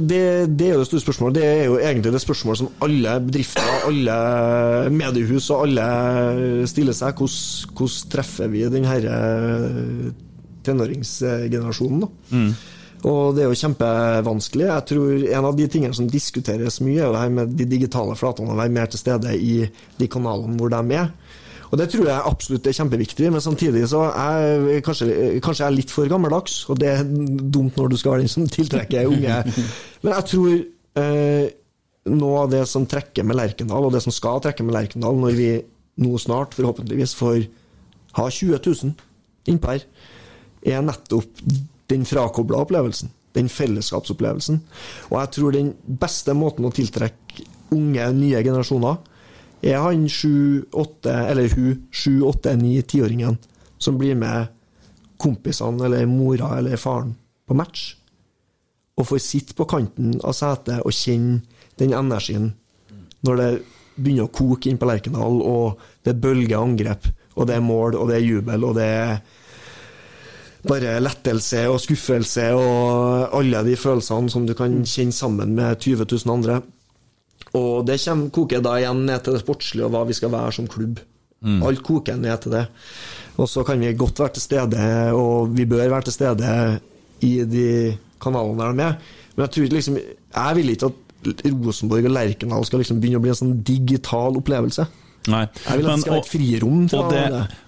det, det er jo det store spørsmålet. Det er jo egentlig det spørsmålet som alle bedrifter, alle mediehus og alle stiller seg. Hvordan, hvordan treffer vi den her eh, tenåringsgenerasjonen? da? Og det er jo kjempevanskelig. Jeg tror En av de tingene som diskuteres mye, er det her med de digitale flatene. Å være mer til stede i de kanalene hvor de er. Og Det tror jeg absolutt er kjempeviktig, men samtidig så er kanskje, kanskje jeg er litt for gammeldags. Og det er dumt når du skal være den som tiltrekker [laughs] unge. Men jeg tror eh, noe av det som trekker med Lerkendal, og det som skal trekke med Lerkendal når vi nå snart forhåpentligvis får ha 20 000 innpå her, er nettopp den frakobla opplevelsen. Den fellesskapsopplevelsen. Og jeg tror den beste måten å tiltrekke unge, nye generasjoner er han sju, åtte, eller hun sju, åtte, ni, tiåringen som blir med kompisene eller mora eller faren på match. og får sitte på kanten av setet og kjenne den energien når det begynner å koke inn på Lerkendal, og det bølger angrep, og det er mål, og det er jubel, og det er bare lettelse og skuffelse og alle de følelsene som du kan kjenne sammen med 20 000 andre. Og det kommer, koker da igjen ned til det sportslige og hva vi skal være som klubb. Alt koker ned til det. Og så kan vi godt være til stede, og vi bør være til stede i de kanalene der de er. Men jeg tror liksom Jeg vil ikke at Rosenborg og Lerkendal skal liksom begynne å bli en sånn digital opplevelse. Nei. Jeg vil at det skal være et frirom fra og det,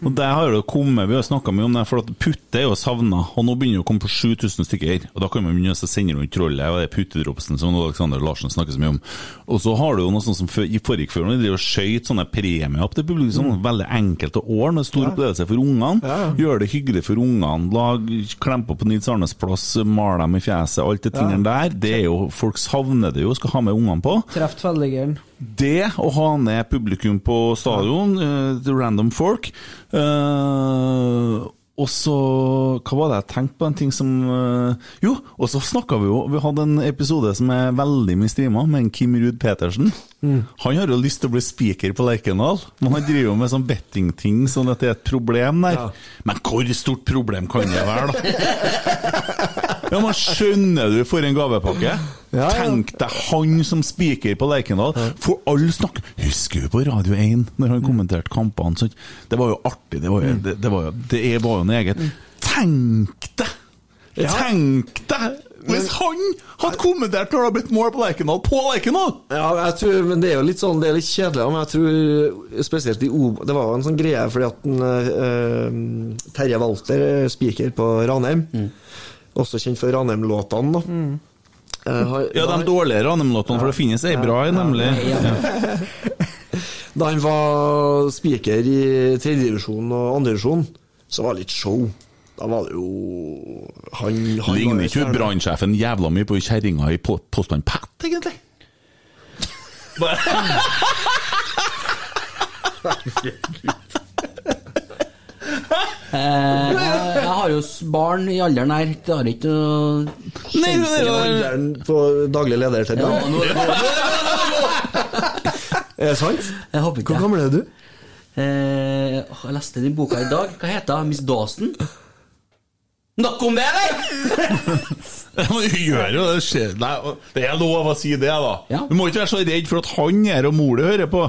og det har jo kommet, Vi har snakka mye om det, for at Putte er jo savna. Og nå begynner det å komme på 7000 stykker. Og Da kan man begynne å sende rundt trollet og det puttedropsen som Alexander Larsen snakker så mye om. Og så har du jo noe sånt som i forrige før, når de og skøyt sånne premier opp til publikum. Sånn, Veldig enkelt å ordne, stor opplevelse for ungene. Mm. Ja, ja. Gjør det hyggelig for ungene. Lag, klemper på Nils Arnes plass, mal dem i fjeset. Alt det tingene der. Det er jo, Folk savner det jo, skal ha med ungene på. Treff tverrliggeren. Det å ha ned publikum på stadion, uh, the random folk uh, Og så Hva var det jeg tenkte på? En ting som uh, Jo, og så snakka vi jo Vi hadde en episode som er veldig mye streama, med en Kim Ruud Petersen. Han har jo lyst til å bli speaker på Lerkendal, men han driver jo med sånn bettingting, sånn at det er et problem der. Men hvor stort problem kan det være, da? [laughs] Ja, men Skjønner du for en gavepakke? Ja, ja. Tenk deg han som spiker på Lerkendal. For alle snakk Husker du på Radio 1 når han kommenterte kampene? sånn? Det var jo artig. Det var jo, det, det var jo, det var jo noe eget. Tenk deg! Tenk deg! Hvis han hadde kommentert når det hadde blitt mål på Lerkendal, på Lerkendal! Ja, jeg tror, men det er jo litt sånn, det er litt kjedelig, men jeg tror spesielt i Oba Det var jo en sånn greie fordi at en, uh, Terje Walter, spiker på Ranheim, også kjent for Ranheim-låtene, da. Eh, har- [laughs] Ja, de dårligere Ranheim-låtene, for det finnes ei bra en, nemlig. Ja. [laughs] Da han var speaker i tredjedivisjon og andredivisjon, så var det litt show. Da var det jo Han, han Ligner ikke brannsjefen jævla mye på kjerringa i po- Postmann Pat, egentlig? Eh, [laughs] jeg, jeg har jo barn i alderen her. Det har ikke noe Nei, det er jo- Alderen på daglig leder til ja, nå, nå, [laughs] Er det sant? Jeg håper ikke Hvor gammel er du? Eh, jeg leste den boka i dag. Hva heter hun? Miss Dawson? Nok om det, eller?! [laughs] Du gjør jo det. skjer- Nei, det er lov å si det, da. Ja. Du må ikke være så redd for at han er og mor hører på.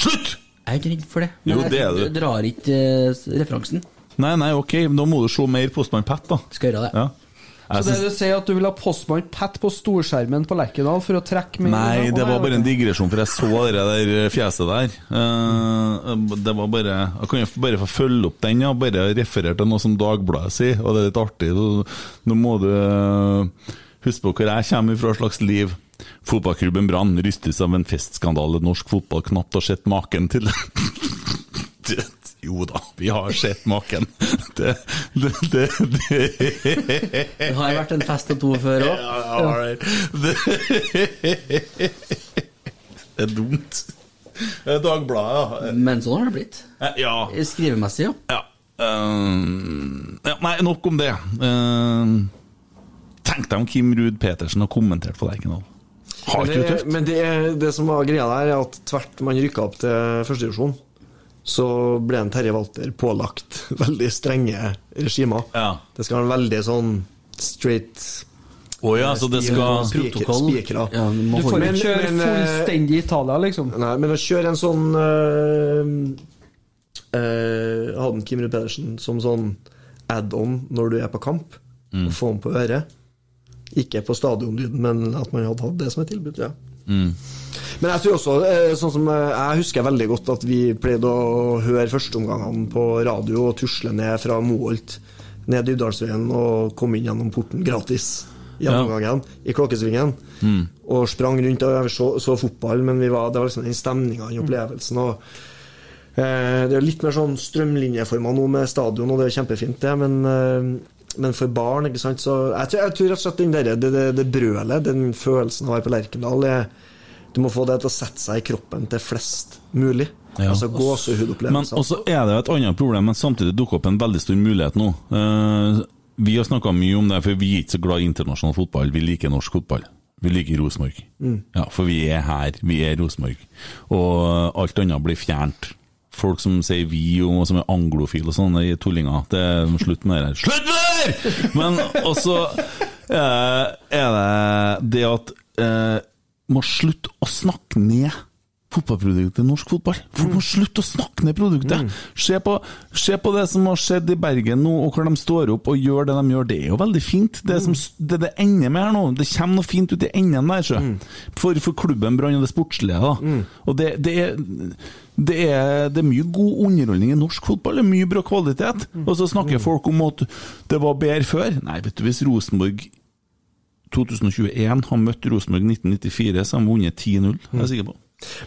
Slutt! Jeg er ikke redd for det. Jo, Men det er jeg du. drar ikke eh, referansen. Nei, nei, ok, da må du se mer Postmann Pat, da. Skal gjøre det. Ja. Jeg Så det synes- du sier at du vil ha postmann Pat på storskjermen på Lerkendal for å trekke med Nei, det var bare en digresjon, for jeg så det der fjeset der. Eh, det var bare Jeg kan jo bare få følge opp den, ja. Bare referere til noe som Dagbladet sier, og det er litt artig. Nå- Nå må du eh, huske på hvor jeg kommer fra slags liv. Fotballklubben Brann rystes av en festskandale norsk fotball knapt har sett maken til. Jo da, vi har sett maken. Det, det, det, det. Det har vært en fest og to før òg. Ja. Det det er dumt. Det er Dagbladet, ja. Men sånn har det blitt. Ja. Skrivemessig, ja. ja. Um, ja nei, nok om det. Um, tenk deg om Kim Ruud Petersen har kommentert på Lerkendal. Har Men ikke det det, tøft? men det, det som var greia der, er at tvert man rykka opp til førstedivisjon, så ble en Terje Walter pålagt [laughs] veldig strenge regimer. Ja. Det skal være veldig sånn straight Å ja, så det skal Protokoll. Ja, du får ikke kjøre eh, fullstendig Italia, liksom. Nei, men å kjøre en sånn øh, øh, hadde en Kim Ruud Pedersen som sånn add-on når du er på kamp, og få den på øret. Ikke på stadionlyden, men at man hadde hatt det som et tilbud. ja Men jeg tror også, eh, sånn som eh, jeg husker veldig godt at vi pleide å høre førsteomgangene på radio og tusle ned fra Moholt ned Dybdalsveien og komme inn gjennom porten gratis gjennomgangen i Klokkesvingen. Og sprang rundt og så, så fotball, men vi var, det var liksom den stemninga, den opplevelsen. og eh, Det er litt mer sånn strømlinjeforma nå med stadion, og det er kjempefint, det, men eh, men for barn, ikke sant, så Jeg tror, jeg tror rett og slett den der, det, det, det brølet, den følelsen av å være på Lerkendal, er du må få det til å sette seg i kroppen til flest mulig. Ja. Altså gåsehudopplevelser. Og så er det jo et annet problem, men samtidig dukker opp en veldig stor mulighet nå. Uh, Vi har snakka mye om det, for vi er ikke så glad i internasjonal fotball. Vi liker norsk fotball. Vi liker Rosenborg. Ja, for vi er her. Vi er Rosenborg. Og alt annet blir fjernt. Folk som sier vi, og som er anglofile og sånne tullinger. Det er slutt med det der. Slutt med det der! Men også eh, er det det at eh, må slutte å snakke ned fotballproduktet norsk fotball. Folk må slutte å snakke ned produktet. Se, på, se på det som har skjedd i Bergen nå, og hvor de står opp og gjør det de gjør. Det er jo veldig fint. Det som, det, det ender med her nå, det kommer noe fint ut i enden der, sjø. For, for klubben Brann og det sportslige. da. Og det, det er det er, det er mye god underholdning i norsk fotball, det er mye bra kvalitet. Og så snakker folk om at det var bedre før. Nei, vet du, hvis Rosenborg 2021 har møtt Rosenborg 1994, så har de vunnet 10-0. Det er jeg sikker på.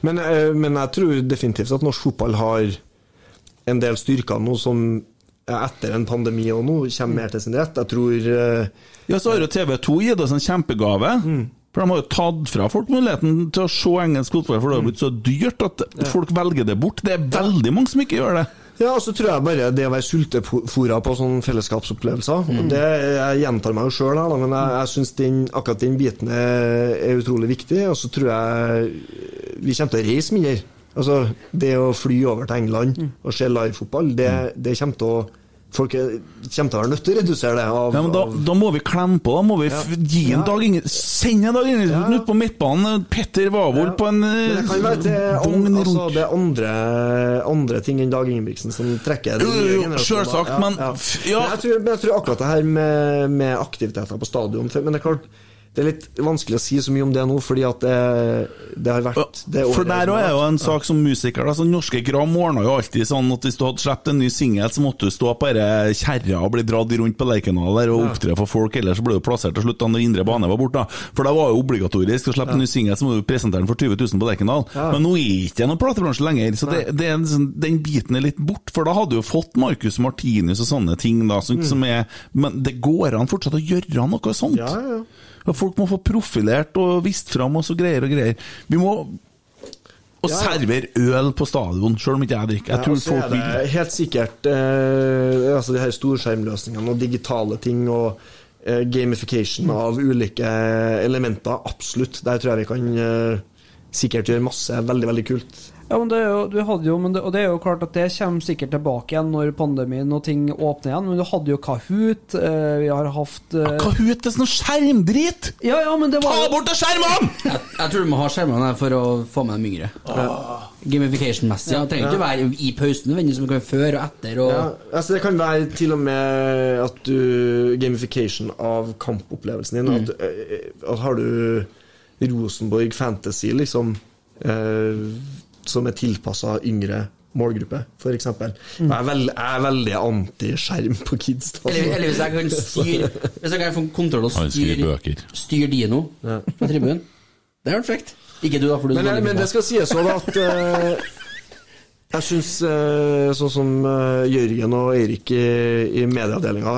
Men, eh, men jeg tror definitivt at norsk fotball har en del styrker nå som etter en pandemi og nå kommer mer til sin rett. Jeg tror eh, Ja, så har jo TV 2 gitt oss en kjempegave. For de har jo tatt fra folk muligheten til å se engelsk fotball, for det har blitt så dyrt at folk velger det bort. Det er veldig mange som ikke gjør det. Ja, og så tror jeg bare det å være sultefòra på sånne fellesskapsopplevelser og det, Jeg gjentar meg jo sjøl men jeg, jeg syns akkurat den biten er, er utrolig viktig. Og så tror jeg vi kommer til å reise mindre. Altså, det å fly over til England og se livefotball, det, det kommer til å Folk er, kommer til å være nødt til å redusere det. Av, Ja, men da, da må vi klemme på, da må vi Ja. gi en. Dag Inge Send en Dag Ingebrigtsen Ja. ut på midtbanen. Petter Wavold på en men det kan være det, eh, an, altså, det andre, andre ting enn Dag Ingebrigtsen som trekker generasjoner. men ja. Men, jeg tror, men jeg tror akkurat det her med, med aktiviteter på stadion Men det er klart det er litt vanskelig å si så mye om det nå, fordi at det, det har vært det For der òg er jo en sak som musiker. Altså, norske Gram ordna jo alltid sånn at hvis du hadde sluppet en ny singel, så måtte du stå på denne kjerra og bli dratt rundt på Lerkendal og opptre for folk, ellers så ble du plassert til slutt da når indre bane var borte. For det var jo obligatorisk å slippe en ny singel, så må du presentere den for 20 000 på Lerkendal. Men nå er det ikke noen platebransje lenger, så det, det sånn, den biten er litt bort. For da hadde du jo fått Marcus Martinus og sånne ting, da, som, som er Men det går an fortsatt å gjøre noe sånt. Ja, ja, ja. Folk må få profilert og vist fram og så greier og greier. Vi må og Ja. servere øl på stadion, sjøl om ikke jeg drikker. Jeg tror ja, folk vil helt sikkert eh, altså de her storskjermløsningene og digitale ting og eh, gamification av ulike elementer. Absolutt. Der tror jeg vi kan eh, sikkert gjøre masse veldig, veldig kult. Ja, men det er jo, du hadde jo, men det, og det er jo klart at det kommer sikkert tilbake igjen når pandemien og ting åpner igjen. Men du hadde jo Kahoot, eh, vi har hatt eh, Kahoot er sånn skjermdrit! Ja, ja, men det var Ta bort de skjermene! Jeg, jeg tror du må ha skjermene for å få med dem yngre. Gamification-messig. Ja. Trenger ikke være i pausen nødvendigvis, men kan før og etter. Og, Ja, altså Det kan være til og med at du Gamification av kampopplevelsen din. At, eh, at har du Rosenborg Fantasy, liksom, eh, som er tilpassa yngre målgruppe, f.eks. Jeg, er veld, jeg er veldig anti-skjerm på kids. da. eller, eller hvis jeg kan [laughs] styre Hvis jeg kan få kontroll og styre, styr Dino Dino på tribunen. Det er frekt. Ikke du, da, for du men, Men, men det skal sies sånn at eh, jeg syns sånn som eh, Jørgen og Eirik i, i medieavdelinga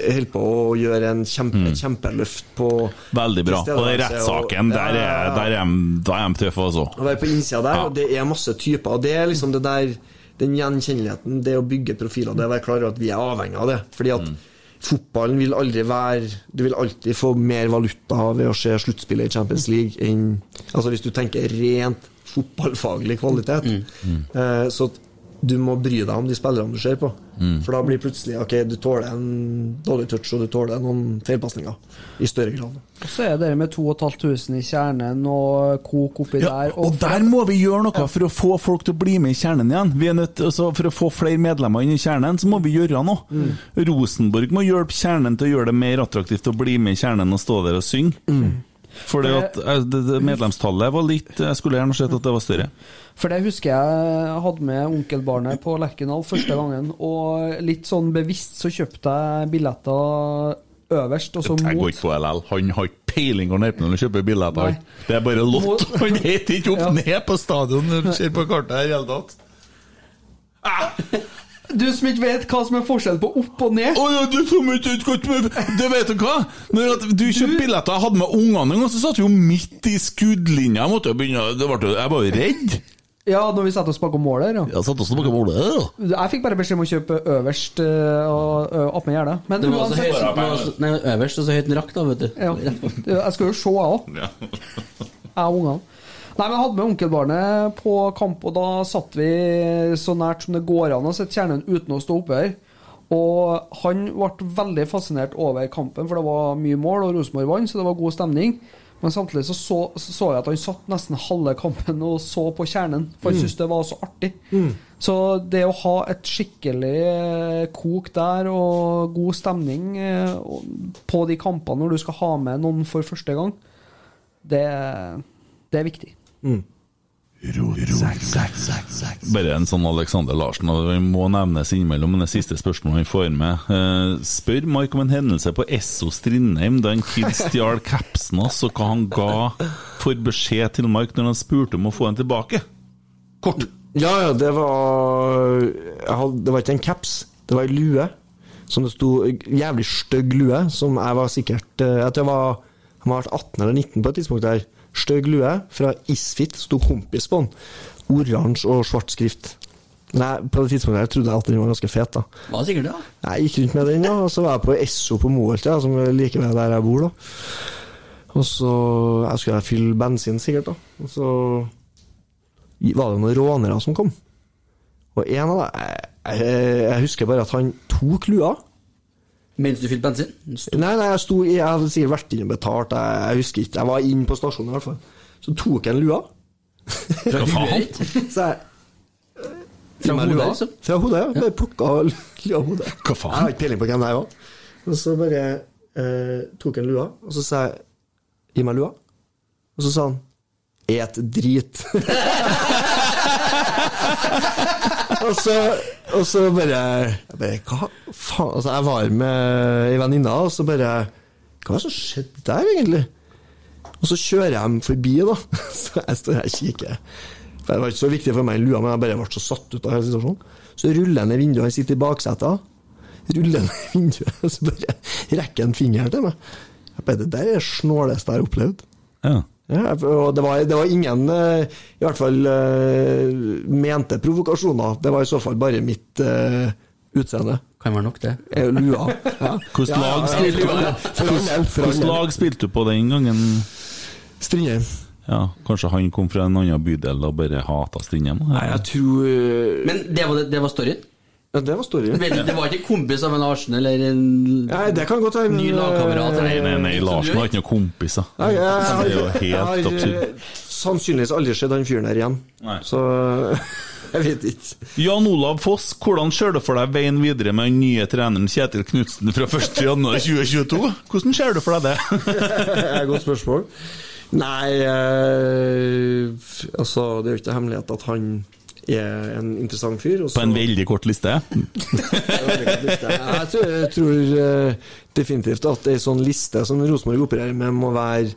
holder på å gjøre en kjempe, mm. kjempeløft på Veldig bra. Og den rettssaken, der Ja, ja, er, ja. der er, de- tøffe, altså. Å være på innsida der, og det er masse typer. Og det er liksom det der Den gjenkjenneligheten, det å bygge profiler, det å være klar over at vi er avhengig av det. Fordi at fotballen vil aldri være Du vil alltid få mer valuta ved å se sluttspillet i Champions League enn Altså hvis du tenker rent fotballfaglig kvalitet. Eh, så du må bry deg om de spillerne du ser på. For da blir plutselig Ok, du tåler en dårlig touch, og du tåler noen feilpasninger. I større grad. Og Så er det med 2500 i kjernen og kok oppi Ja, der. og der må vi gjøre noe for å få folk til å bli med i kjernen igjen. Vi er nødt, altså, for å få flere medlemmer inn i kjernen, så må vi gjøre noe. Rosenborg må hjelpe kjernen til å gjøre det mer attraktivt å bli med i kjernen og stå der og synge. Fordi at eh, det, det, medlemstallet var litt Jeg skulle gjerne sett at det var større. For det husker jeg hadde med onkelbarnet på Lerkendal første gangen, og litt sånn bevisst så kjøpte jeg billetter øverst, og så Jeg går ikke på LL. Han har ikke peiling når han kjøper billetter. Nei. Det er bare lott. Han heter ikke opp Ja. ned på stadion når du ser på kartet her i hele tatt. [laughs] Du som ikke vet hva som er forskjellen på opp og ned Oh, ja, du som ikke med Det vet du hva? Når at du kjøpte billetter, jeg hadde med ungene en gang, så satt vi jo midt i skuddlinja. Jeg måtte begynne det ble, Jeg var jo redd. Ja, når vi satte oss bakom målet her, ja. Jeg oss bakom bak målet. ja. Jeg fikk bare beskjed om å kjøpe øverst Opp og uh, attmed gjerdet. Men Det var så høyt, nei, øverst og så høyt den rakk, da, vet du. ja, Jeg skal jo se, jeg òg. Jeg og ungene. Nei, men Jeg hadde med onkelbarnet på kamp, og da satt vi så nært som det går an å sitte kjernen uten å stå oppe her. Og han ble veldig fascinert over kampen, for det var mye mål, og Rosenborg vant, så det var god stemning. Men samtidig så, så så jeg at han satt nesten halve kampen og så på kjernen, for han syntes det var så artig. Så det å ha et skikkelig eh, kok der og god stemning eh, på de kampene når du skal ha med noen for første gang, det, det er viktig. Bare en sånn Alexander Larsen, og vi må nevnes innimellom det siste spørsmålet vi får med. Eh, spør Mark om en hendelse på Esso Strindheim da en kid stjal capsen hans, og hva han ga for beskjed til Mark når han spurte om å få den tilbake. Kort. Ja, ja, det var hadde, Det var ikke en caps, det var ei lue. Som det sto Jævlig stygg lue, som jeg var sikkert eh, Jeg tror jeg var, jeg var 18 eller 19 på et tidspunkt der. Stygg lue fra Isfit, sto kompis på den. Oransje og svart skrift. Nei, på det tidspunktet jeg trodde jeg at den var ganske fet. da Hva sikkert da. Jeg gikk rundt med den, ja, og så var jeg på Esso på Moholt, ja, som er like ved der jeg bor. da Og så jeg skulle jeg fylle bensin, sikkert. da Og så var det noen rånere som kom. Og en av dem jeg, jeg, jeg husker bare at han tok lua. Mens du fylte bensin? Nei, nei, jeg, sto, jeg hadde sikkert vært inne og betalt, jeg, jeg husker ikke. Jeg var inne på stasjonen i hvert fall. Så tok jeg en lua. Fra faen? [laughs] Så jeg Fra hodet, lua. liksom? Fra hodet, ja. Bare plukka lua av hodet. Hva faen? Jeg har ikke peiling på hvem det var. Og så bare eh, tok han lua, og så sa jeg Gi meg lua. Og så sa han Et drit. [laughs] [laughs] og, så, og så bare jeg bare, Hva faen? Altså, jeg var med ei venninne, og så bare Hva er det som skjedde der, egentlig? Og så kjører jeg forbi, da. [laughs] Så jeg står her og kikker. For Det var ikke så viktig for meg i lua, men jeg bare ble så satt ut av hele situasjonen. Så ruller jeg ned vinduet, han sitter i baksetet. Ruller ned vinduet, og [laughs] så bare rekker han fingeren til meg. Jeg bare, Det der er det snåleste jeg har opplevd. Ja. Ja, og det var, det var ingen eh, i hvert fall eh, mente provokasjoner. Det var i så fall bare mitt uh, utseende. Kan være nok, det. Lua. [laughs] Ja. Hvilket Ja, lag lag spilte du på den gangen? Strindheim. Ja, Kanskje han kom fra en annen bydel og bare hata Strindheim? Nei, jeg tror Men det var, det var storyen? Ja, Det var storyen. Det, det var ikke kompis av en Arsen eller en Nei, det kan godt være. men, ny lagkamerat? eh, Nei, nei, nei, Larsen var har ikke noen kompiser. Nei, jeg, jeg, jeg, har eh, sannsynligvis aldri sett han fyren her igjen. Nei. Så [laughs] jeg vet ikke. Jan Olav Foss, hvordan ser du for deg veien videre med den nye treneren Kjetil Knutsen fra 1.1.2022? Hvordan ser du for deg det? [laughs] Det er godt spørsmål. Nei eh, Altså, det er jo ikke hemmelighet at han er en interessant fyr. Også... På [laughs] en veldig kort liste? Jeg tror, jeg tror eh, definitivt at ei sånn liste som Rosenborg opererer med, må være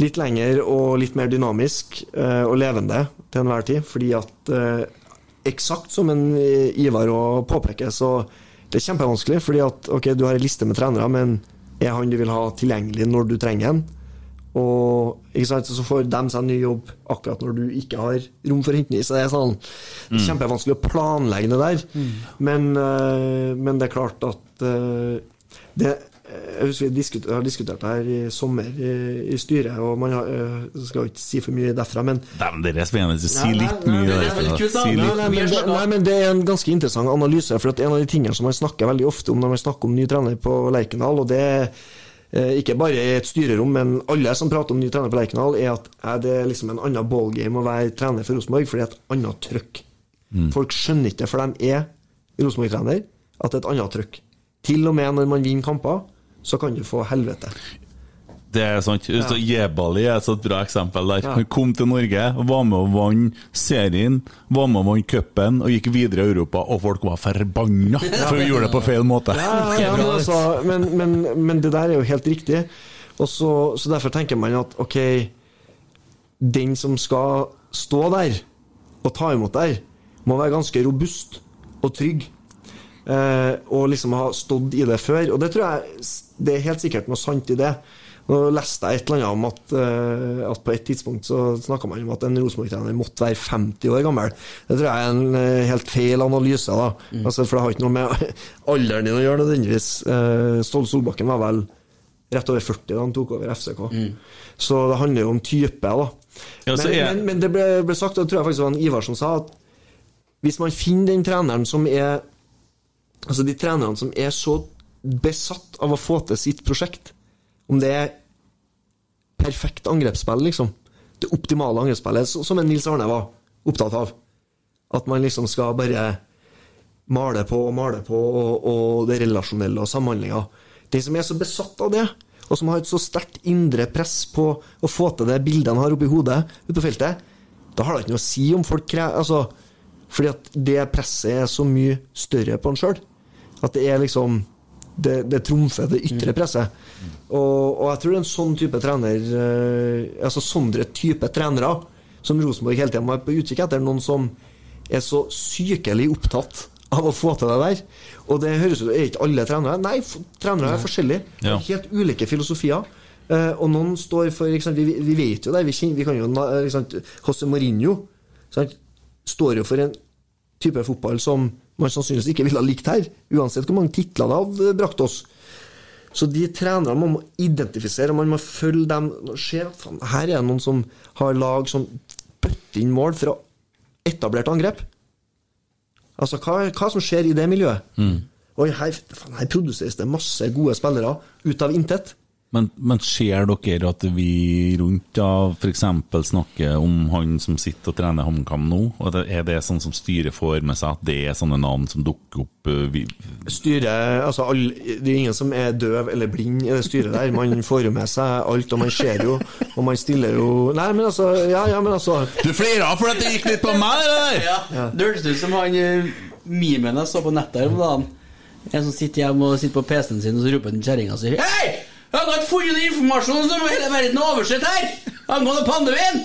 litt lengre og litt mer dynamisk eh, og levende til enhver tid. Fordi at eh, eksakt som en Ivar å påpeker, så det er kjempevanskelig. Fordi at ok, du har en liste med trenere, men er han du vil ha tilgjengelig når du trenger en? Og sant, så får de seg en ny jobb akkurat når du ikke har rom for å hente den i. Så det er sånn er kjempevanskelig å planlegge det der. Men, eh, men det er klart at eh, det, Jeg husker vi diskuter, har diskutert det her i sommer i, i styret, og man har, eh, skal ikke si for mye derfra, men Dæven, dere er spennende. Si litt mye Nei, nei, men det, nei, men det er en ganske interessant analyse. For en av de tingene som man snakker veldig ofte om når man snakker om ny trener på Lerkendal, og det er eh, ikke bare i et styrerom, men alle som prater om ny trener på Lerkendal, er at er det liksom en annen ballgame å være trener for Rosenborg, for det er et annet trøkk. Folk skjønner ikke det, for de er Rosenborg-trener, at det er et annet trøkk. Til og med når man vinner kamper, så kan du få helvete. Det er sant. Ja. Jebali er et bra eksempel der. Ja. Han kom til Norge, var med og vant serien, var med og vant cupen og gikk videre i Europa, og folk var forbanna for å gjøre det på feil måte. Ja, ja, men, altså, men, men, men det der er jo helt riktig. Og så, så derfor tenker man at ok, den som skal stå der og ta imot der, må være ganske robust og trygg. Eh, og liksom ha stått i det før. Og det tror jeg det er helt sikkert noe sant i det. Nå leste jeg et eller annet om at, uh, at på et tidspunkt så snakka man om at en Rosenborg-trener måtte være 50 år gammel. Det tror jeg er en uh, helt feil analyse. da altså, For det har ikke noe med [laughs] alderen din å gjøre nødvendigvis. Uh, Ståle Solbakken var vel rett over 40 da han tok over FCK. Så det handler jo om type, da. Ja, men, jeg... men, men det ble, ble sagt, og det tror jeg faktisk var en Ivar som sa, at hvis man finner den treneren som er Altså de trenerne som er så besatt av å få til sitt prosjekt, om det er perfekt angrepsspill, liksom, det optimale angrepsspillet, som en Nils Arne var opptatt av, at man liksom skal bare male på og male på, og, og det relasjonelle og samhandlinga. De som er så besatt av det, og som har et så sterkt indre press på å få til det bildet han har oppi hodet ute på feltet, da har det ikke noe å si om folk krever altså, Fordi at det presset er så mye større på han sjøl. At det er liksom Det, det trumfer det ytre presset. Og, og jeg tror det er en sånn type trener eh, Altså sånne type trenere som Rosenborg hele tida må være på utkikk etter, noen som er så sykelig opptatt av å få til det der. Og det høres ut Er ikke alle trenere? Nei, trenere er forskjellige. Ja. Helt ulike filosofier. Eh, og noen står for sant, vi, vi vet jo det, vi, vi kan jo ikke sant, José Mourinho sant, står jo for en type fotball som man sannsynligvis ikke ville ha likt her, uansett hvor mange titler det hadde brakt oss. Så de trenerne man må identifisere, og man må følge dem og se at her er det noen som har lag som bøtter inn mål fra etablert angrep. Altså, hva, hva som skjer i det miljøet? Oi, her, faen, her produseres det masse gode spillere ut av intet. Men, men ser dere at vi rundt da f.eks. snakker om han som sitter og trener HamKam nå? Og er det sånn som styret får med seg, at det er sånne navn som dukker opp? eh, Vi, Styret, altså all, Det er ingen som er døv eller blind i det styret der. Man får jo med seg alt, og man ser jo, og man stiller jo Nei, men altså Ja, ja, men altså du flira for at det gikk litt på meg, eller? Ja. Det hørtes ut som han mimen memen jeg så på nettet her om dagen. En som sitter hjemme og sitter på PC-en sin, og så roper den kjerringa si Hei! Jeg har ikke funnet den informasjonen som hele verden har oversett her! Angående pandemien!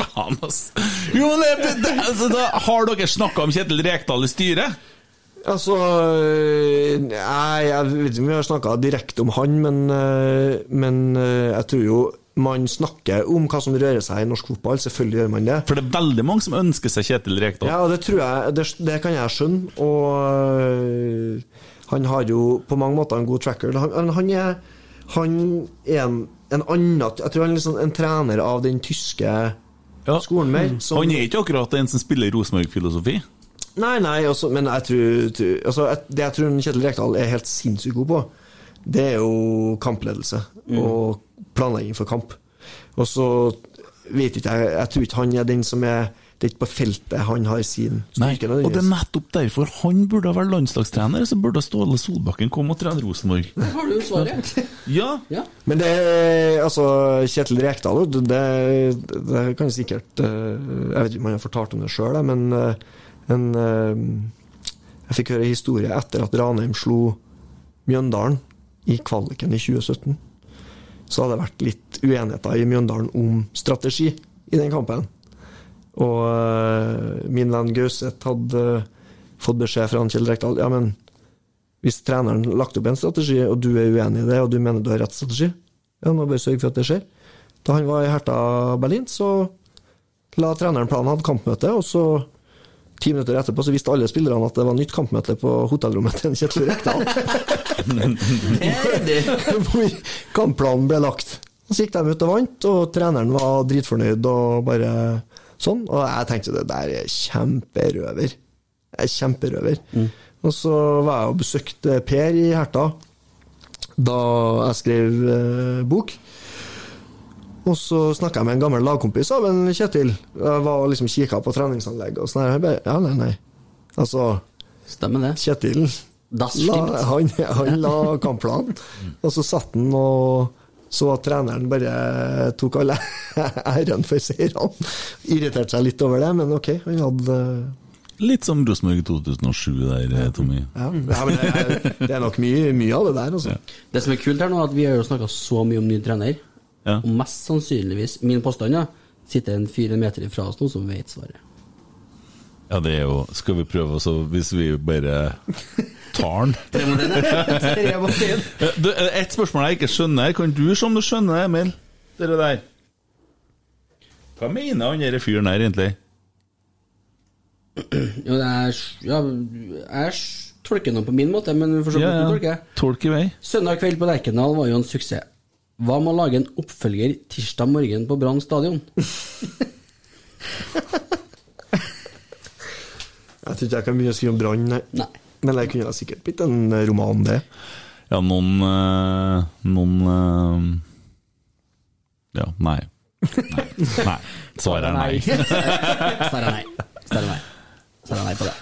Faen, ass. Jo, det, det, altså, da, Har dere snakka om Kjetil Rekdal i styret? Altså øh, Nei, jeg vet ikke om vi har snakka direkte om han, men, øh, men øh, jeg tror jo man snakker om hva som rører seg i norsk fotball. Selvfølgelig gjør man det. For det er veldig mange som ønsker seg Kjetil Rekdal. Ja, det tror jeg Det, det kan jeg skjønne. Og øh, han har jo på mange måter en god tracker. Han, han- han er Han er en, en annen Jeg tror han er liksom en trener av den tyske Ja. skolen mer. som- Han er ikke akkurat en som spiller Rosenborg-filosofi. Nei, nei, også, men jeg tror, altså, Det jeg tror Kjetil Rekdal er helt sinnssykt god på, det er jo kampledelse og planlegging for kamp. Og så vet ikke jeg Jeg tror ikke han er den som er Det er ikke på feltet han har sin Nei, styrke. og det er nettopp derfor han burde ha vært landslagstrener. Så burde Ståle Solbakken komme og trene Rosenborg. Der har du jo svaret. [laughs] Ja, Ja. Men det altså Kjetil Rekdal, det, det, kan jeg sikkert eh, Jeg vet ikke om han har fortalt om det sjøl, men eh, en, eh, Jeg fikk høre en historie etter at Ranheim slo Mjøndalen i kvaliken i 2017. Så hadde det vært litt uenigheter i Mjøndalen om strategi i den kampen. Og eh, min venn Gauseth hadde eh, fått beskjed fra Kjell Rekdal Ja, men hvis treneren lagt opp en strategi, og du er uenig i det, og du mener du har rett strategi, ja, må bare sørge for at det skjer. Da han var i Herta Berlin, så la treneren planen, hadde kampmøte, og så ti minutter etterpå så visste alle spillerne at det var nytt kampmøte på hotellrommet til Kjetil Rekdal. [laughs] Hvor kampplanen ble lagt. Så gikk de ut og vant, og treneren var dritfornøyd og bare sånn. Og jeg tenkte det der er kjemperøver. Jeg er kjemperøver. Og så var jeg og besøkte Per i Herta da jeg skrev eh, bok. Og så snakka jeg med en gammel lagkompis av en Kjetil. Jeg var liksom kikka på treningsanlegget og sånn. Jeg bare, Ja, nei, nei. Altså, Stemmer det. Kjetil la, han, han la kampplanen, og så satt han og så at treneren bare tok alle [laughs] æren for seirene. Irriterte seg litt over det, men ok, han hadde Litt som Rosenborg 2007 der, Tommy. Ja, ja men det er, det er nok mye, mye av det der, altså. Det som er kult her nå, er at vi har jo snakka så mye om ny trener. Ja. Og mest sannsynligvis, min påstand, sitter en fire meter ifra oss nå som vet svaret. Ja, det er jo Skal vi prøve oss Hvis vi bare tar den [laughs] Et spørsmål jeg ikke skjønner. Kan du som om du skjønner, Emil? Dere der. Hva mener han der fyren der, egentlig? Jo, det er Ja, jeg tolker noe på min måte, men vi så vidt ja, ja. tolker. Tolk i vei. Søndag kveld på Lerkendal var jo en suksess. Hva med å lage en oppfølger tirsdag morgen på Brann stadion? [laughs] Jeg tror ikke jeg kan begynne å skrive om Brann, nei. Nei. Men det kunne sikkert blitt en roman, det. Ja, noen eh, Noen eh, Ja, nei. Nei. nei. Svaret er nei. Svaret er nei. [laughs] Svaret er nei på det.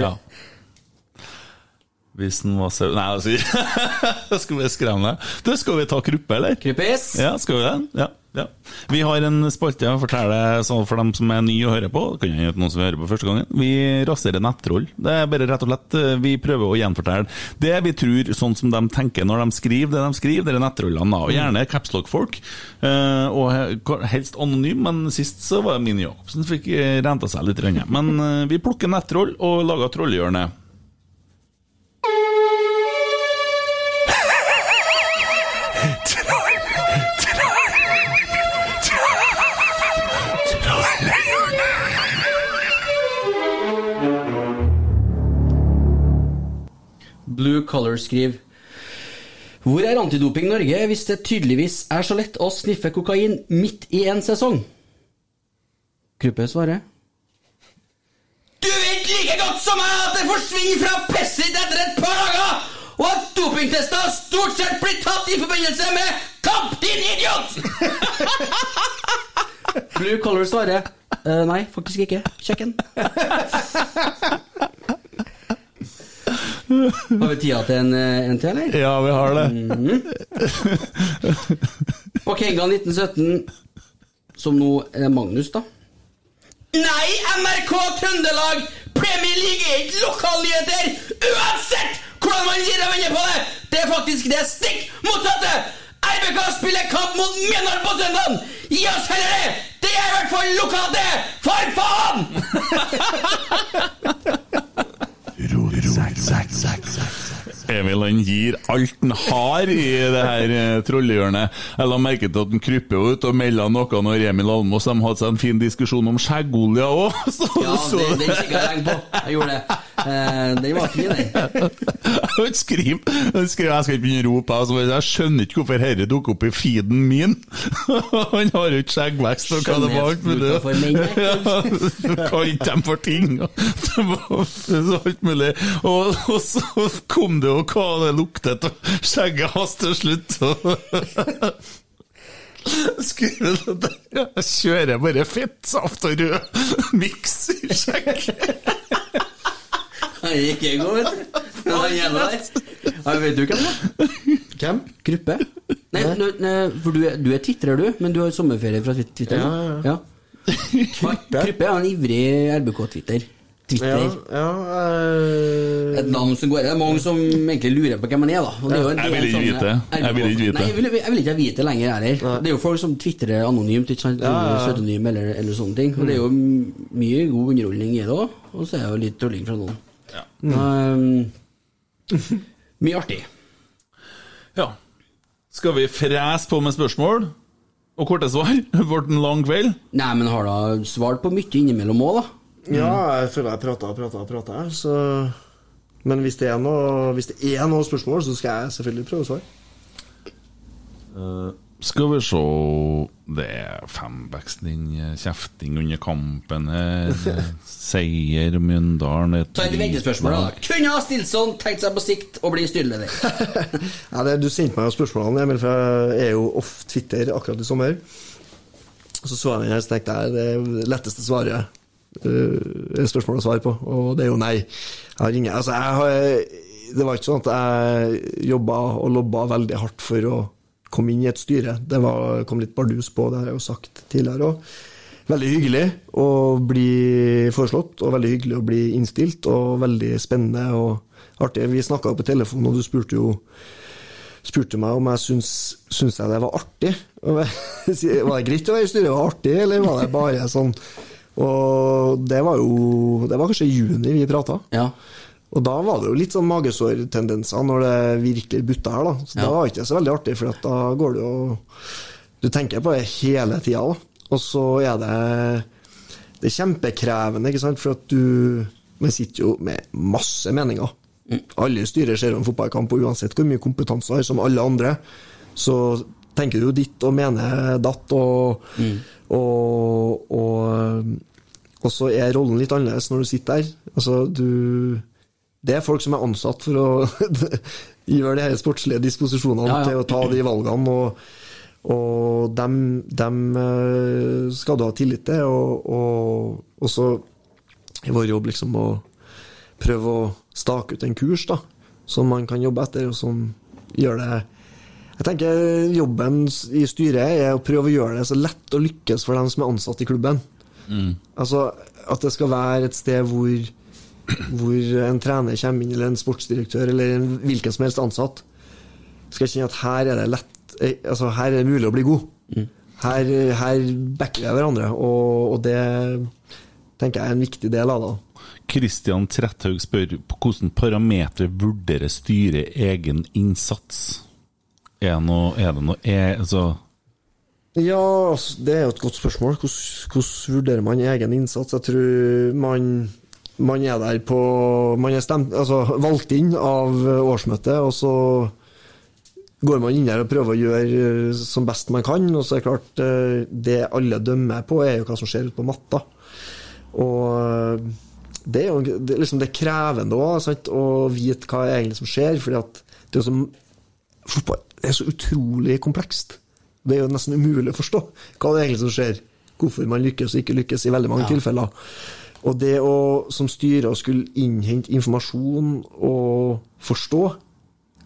Ja. Hvis den var sau Nei, altså [laughs] Skal vi skremme deg? Du, skal vi ta Kruppe, eller? Kruppis! Ja, skal vi det? Ja. ja. Vi har en spalte å fortelle sånn for dem som er nye å høre på. Det kan hende noen som hører på første gangen. Vi raserer nettroll. Det er bare rett og slett eh, Vi prøver å gjenfortelle det vi tror, sånn som de tenker når de skriver det de skriver. Det er nettrollene. Og gjerne capslock-folk. Eh, og helst anonym, men sist så var det Mini Jacobsen fikk eh, renta seg litt. grann. Men vi plukker nettroll og lager trollehjørne. Blue Color skriver Hvor er Antidoping Norge hvis det tydeligvis er så lett å sniffe kokain midt i en sesong? Gruppe svarer Du vet like godt som meg at det forsvinner fra pisset ditt etter et par dager, og at dopingtester stort sett blir tatt i forbindelse med kamp, din idiot! Blue Color svarer uh, Nei, faktisk ikke. Kjøkken. [laughs] Har vi tida til en, eh, en til, eller? Ja, vi har det. Og Kenga 1917, som nå er Magnus, da. Nei, NRK Trøndelag! Premier League er ikke lokalnyheter! Uansett hvordan man gir og vender på det! Det er faktisk det stikk motsatte! RBK spiller kamp mot Mjøndalen på søndag! Gi oss heller det! Det er i hvert fall lokalt, det! For faen! [laughs] Sack, sack, sack, sack. Emil han gir alt han har i det her eh, trollehjørnet. Jeg la merke til at han kryper ut og melder noe når Emil Almås de hadde seg en fin diskusjon om skjeggolja òg. [laughs] Ja, det, den kikka jeg lenge på. Jeg gjorde det. Eh, den var fin, den. [laughs] Han skriver, Jeg skal ikke begynne å rope, altså, jeg skjønner ikke hvorfor dette dukker opp i feeden min. [laughs] Han har jo ikke skjeggvekst og hva det var. alt mulig. Skjønnhetsfluka for menn, Ja, Kalte dem for ting. og Det var så alt mulig. Og, og så kom det jo hva det luktet av skjegget hans til slutt. Skriver det der. Jeg kjører bare fettsaft og rød miks i skjegget. Han gikk i god. Han gjelder der. Ja, vet du hvem det er? Hvem? Gruppe? Nei, nei, nei, for du er, du er titrer, du, men du har sommerferie fra Twitter? Twitter? ja. Ja, Gruppe er en ivrig RBK-twitter. Ja, Twitter. ja eh, Et navn som går Det er mange som egentlig lurer på hvem han er, da. Og det er jo en Jeg vil ikke vite. Jeg vil ikke vite. Nei, jeg vil, jeg vil ikke vite lenger heller. Det er jo folk som tvitrer anonymt, ikke sant? Ja, ja, ja. pseudonym eller, eller sånne ting. Og det er jo mye god underholdning i det òg, og så er det jo litt trolling fra noen. Um, mye artig. Ja. Skal vi frese på med spørsmål og korte svar? [laughs] Ble det en lang kveld? Nei, men har da svart på mye innimellom òg, da? Ja, jeg føler jeg prater og prater og prater. så Men hvis det, er noe, hvis det er noe spørsmål, så skal jeg selvfølgelig prøve å svare. Skal vi se Det er femveksling, kjefting under kampen her. [laughs] Seier, Mjøndalen Ta et ventespørsmål, da. Kunne ha stilt sånn, tenkt seg på sikt og bli styreleder. [laughs] Ja, det, du sendte meg jo spørsmålene, Emil, for jeg er jo off Twitter akkurat i sommer. Så så jeg så tenkte jeg det er det letteste svaret uh, spørsmål å svare på, og det er jo nei. Jeg har ingen Altså, jeg har Det var ikke sånn at jeg jobba og lobba veldig hardt for å komme inn i et styre. Det var, kom litt bardus på, det har jeg jo sagt tidligere òg. Veldig hyggelig å bli foreslått, og veldig hyggelig å bli innstilt, og veldig spennende og artig. Vi snakka på telefon, og du spurte jo spurte meg om jeg syns, det var artig. [laughs] Var det greit å være i styret? Var det artig, eller var det bare sånn Og det var jo Det var kanskje i juni vi prata. Ja. Og da var det jo litt sånn magesårtendenser når det virkelig butta her, da. Så Ja. da var det ikke så veldig artig, for da går det jo Du tenker på det hele tida, da. Og så er det Det er kjempekrevende, ikke sant, for at du Man sitter jo med masse meninger. Alle styrer ser en fotballkamp, og uansett hvor mye kompetanse du har, som alle andre, så tenker du jo ditt og mener datt, og, og, og, og så er rollen litt annerledes når du sitter der. Altså, du Det er folk som er ansatt for å [laughs] gjøre de her sportslige disposisjonene Ja, ja. til å ta de valgene, og, og dem, dem eh, skal du ha tillit til, og så er vår jobb liksom å prøve å stake ut en kurs da, som man kan jobbe etter, og som gjør det Jeg tenker jobben i styret er å prøve å gjøre det så lett å lykkes for dem som er ansatt i klubben. Altså at det skal være et sted hvor, hvor en trener kommer inn, eller en sportsdirektør, eller en hvilken som helst ansatt, skal kjenne at her er det lett eh, Altså her er det mulig å bli god. Her, her backer vi hverandre, og, og det tenker jeg er en viktig del av det. Kristian Tretthaug spør på hvilke parametere vurderer styret egen innsats? Er, noe, er det noe er, altså, Ja, altså, det er jo et godt spørsmål. Hvordan, vurderer man egen innsats? Jeg tror man, man er der på Man er stemt, altså, valgt inn av årsmøtet, og så går man inn der og prøver å gjøre eh, som best man kan. Og så er det klart, eh, det alle dømmer på, er jo hva som skjer ute på matta. Og eh, det er jo det, liksom det er krevende òg, å vite hva egentlig som skjer, fordi at det er jo som fotball er så utrolig komplekst. Det er jo nesten umulig å forstå hva det er egentlig som skjer. Hvorfor man lykkes og ikke lykkes i veldig mange tilfeller. Og det å som styre å skulle innhente informasjon og forstå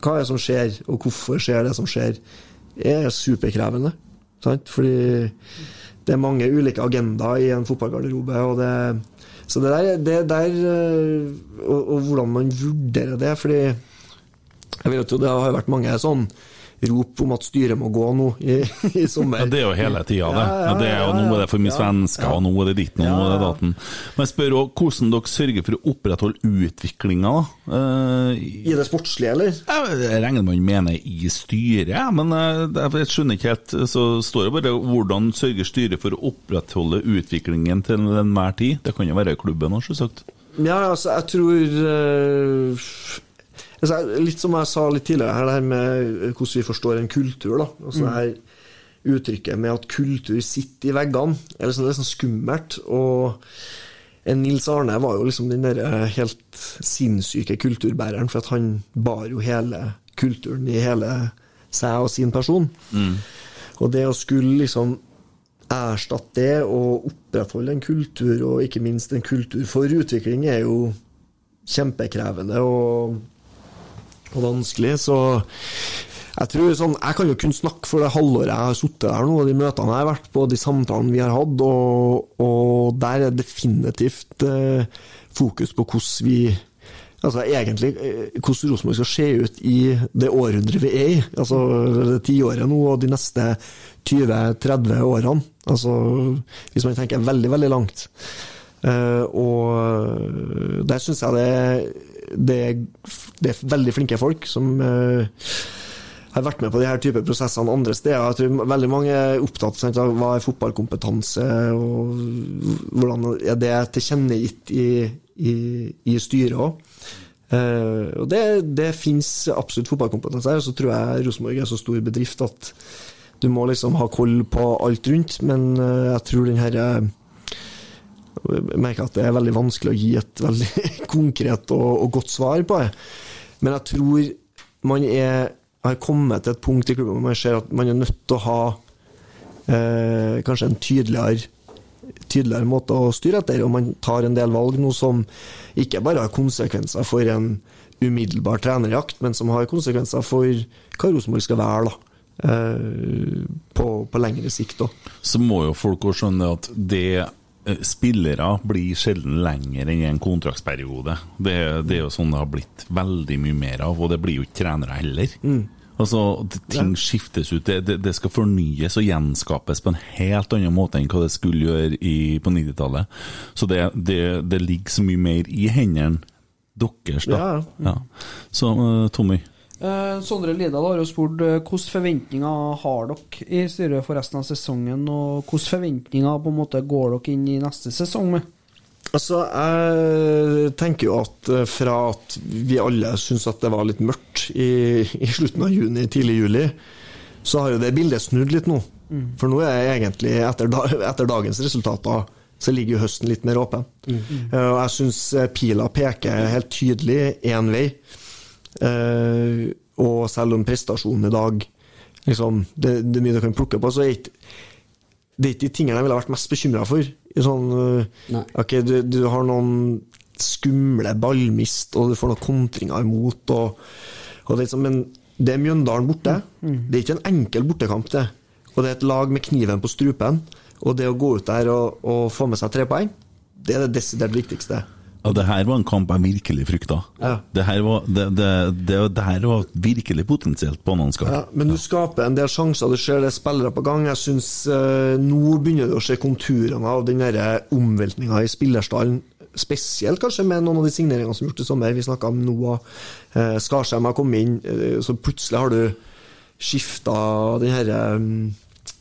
hva er det som skjer, og hvorfor skjer det som skjer, er superkrevende. Sant? Fordi det er mange ulike agendaer i en fotballgarderobe. Og det, så det der, det der øh, og, og hvordan man vurderer det fordi jeg vet jo, Det har vært mange sånn rop om at styret må gå nå i, i sommer. ja, Det er jo hele tida, det. Ja, ja, det er jo Nå er det for mye svensker, og nå er det ditt, nå er det daten. Men jeg spør òg hvordan dere sørger for å opprettholde utviklinga, da. Eh, I det sportslige, eller? Jeg regner med han mener i styret, men eh, jeg skjønner ikke helt. Så står det bare hvordan sørger styret for å opprettholde utviklingen til enhver tid. Det kan jo være i klubben òg, selvsagt. Ja, altså, jeg tror altså, Litt som jeg sa litt tidligere, her, det her med hvordan vi forstår en kultur. da altså det her Uttrykket med at kultur sitter i veggene, er liksom, det er sånn skummelt. Og en Nils Arne var jo liksom den der øh, helt sinnssyke kulturbæreren, for at han bar jo hele kulturen i hele seg og sin person. Og det å skulle liksom erstatte det og opprettholde en kultur, og ikke minst en kultur for utvikling, er jo kjempekrevende og, og vanskelig. Så jeg tror sånn Jeg kan jo kun snakke for det halvåret jeg har sittet der nå, og de møtene jeg har vært på, de samtalene vi har hatt, og, og der er definitivt eh, fokus på hvordan vi Altså egentlig eh, hvordan Rosenborg skal se ut i det århundret vi er i. Altså det tiåret nå og de neste 20-30 årene. Altså hvis man tenker veldig, veldig langt. Eh, og der syns jeg det, det, det er veldig flinke folk som uh, har vært med på de her type prosessene andre steder. Jeg tror veldig mange er opptatt sant, av hva er fotballkompetanse, og hvordan er det tilkjennegitt i, i, i styret òg. og det, det fins absolutt fotballkompetanse her, og så tror jeg Rosenborg er så stor bedrift at du må liksom ha koll på alt rundt, men uh, jeg tror den herre jeg merker at det er veldig vanskelig å gi et veldig [laughs] konkret og, og godt svar på det. Men jeg tror man er, har kommet til et punkt i klubben hvor man ser at man er nødt til å ha eh, kanskje en tydeligere, tydeligere måte å styre etter, og man tar en del valg nå som ikke bare har konsekvenser for en umiddelbar trenerjakt, men som har konsekvenser for hva Rosenborg skal være da, eh, på, på lengre sikt. Da. Så må jo folk også skjønne at det Spillere blir sjelden lenger enn en kontraktsperiode. Det, det er jo sånn det har blitt veldig mye mer av, og det blir jo ikke trenere heller. Altså, Ting ting skiftes ut. Det, det, det skal fornyes og gjenskapes på en helt annen måte enn hva det skulle gjøre i, på 90-tallet. Så det, det, det ligger så mye mer i hendene deres, da. Ja, Ja. Så eh, Tommy. Eh, Sondre Lidal har jo spurt eh, hvilke forventninger har dere i styret for resten av sesongen, og hvilke forventninger på en måte går dere inn i neste sesong med? Altså, jeg tenker jo at eh, fra at vi alle syns at det var litt mørkt i, i slutten av juni, tidlig juli, så har jo det bildet snudd litt nå. For nå er jeg egentlig, etter, da, etter dagens resultater, så ligger jo høsten litt mer åpen. Eh, Og jeg syns pila peker helt tydelig én vei. Eh, og selv om prestasjonen i dag liksom, det, det er mye du kan plukke på, så er ikke det er ikke de tingene jeg ville vært mest bekymra for. Sånn, øh, ok, du, du har noen skumle ballmist, og du får noen kontringer imot, og, og det liksom, men det er Mjøndalen borte. Det er ikke en enkel bortekamp, det. Og det er et lag med kniven på strupen. Og det å gå ut der og, og få med seg tre poeng, det er det desidert viktigste. Ja, det her var en kamp jeg virkelig frykta. Ja. Det, her var, det, det, det, her var virkelig potensielt bananskall. Ja, men du skaper en del sjanser, du ser det er spillere på gang. Jeg syns eh, nå begynner du å se konturene av den omveltninga i spillerstallen. Spesielt kanskje med noen av de signeringene som er gjort i sommer. Vi snakka om Noah. Eh, Skarsheim har kommet inn, eh, så plutselig har du skifta den herre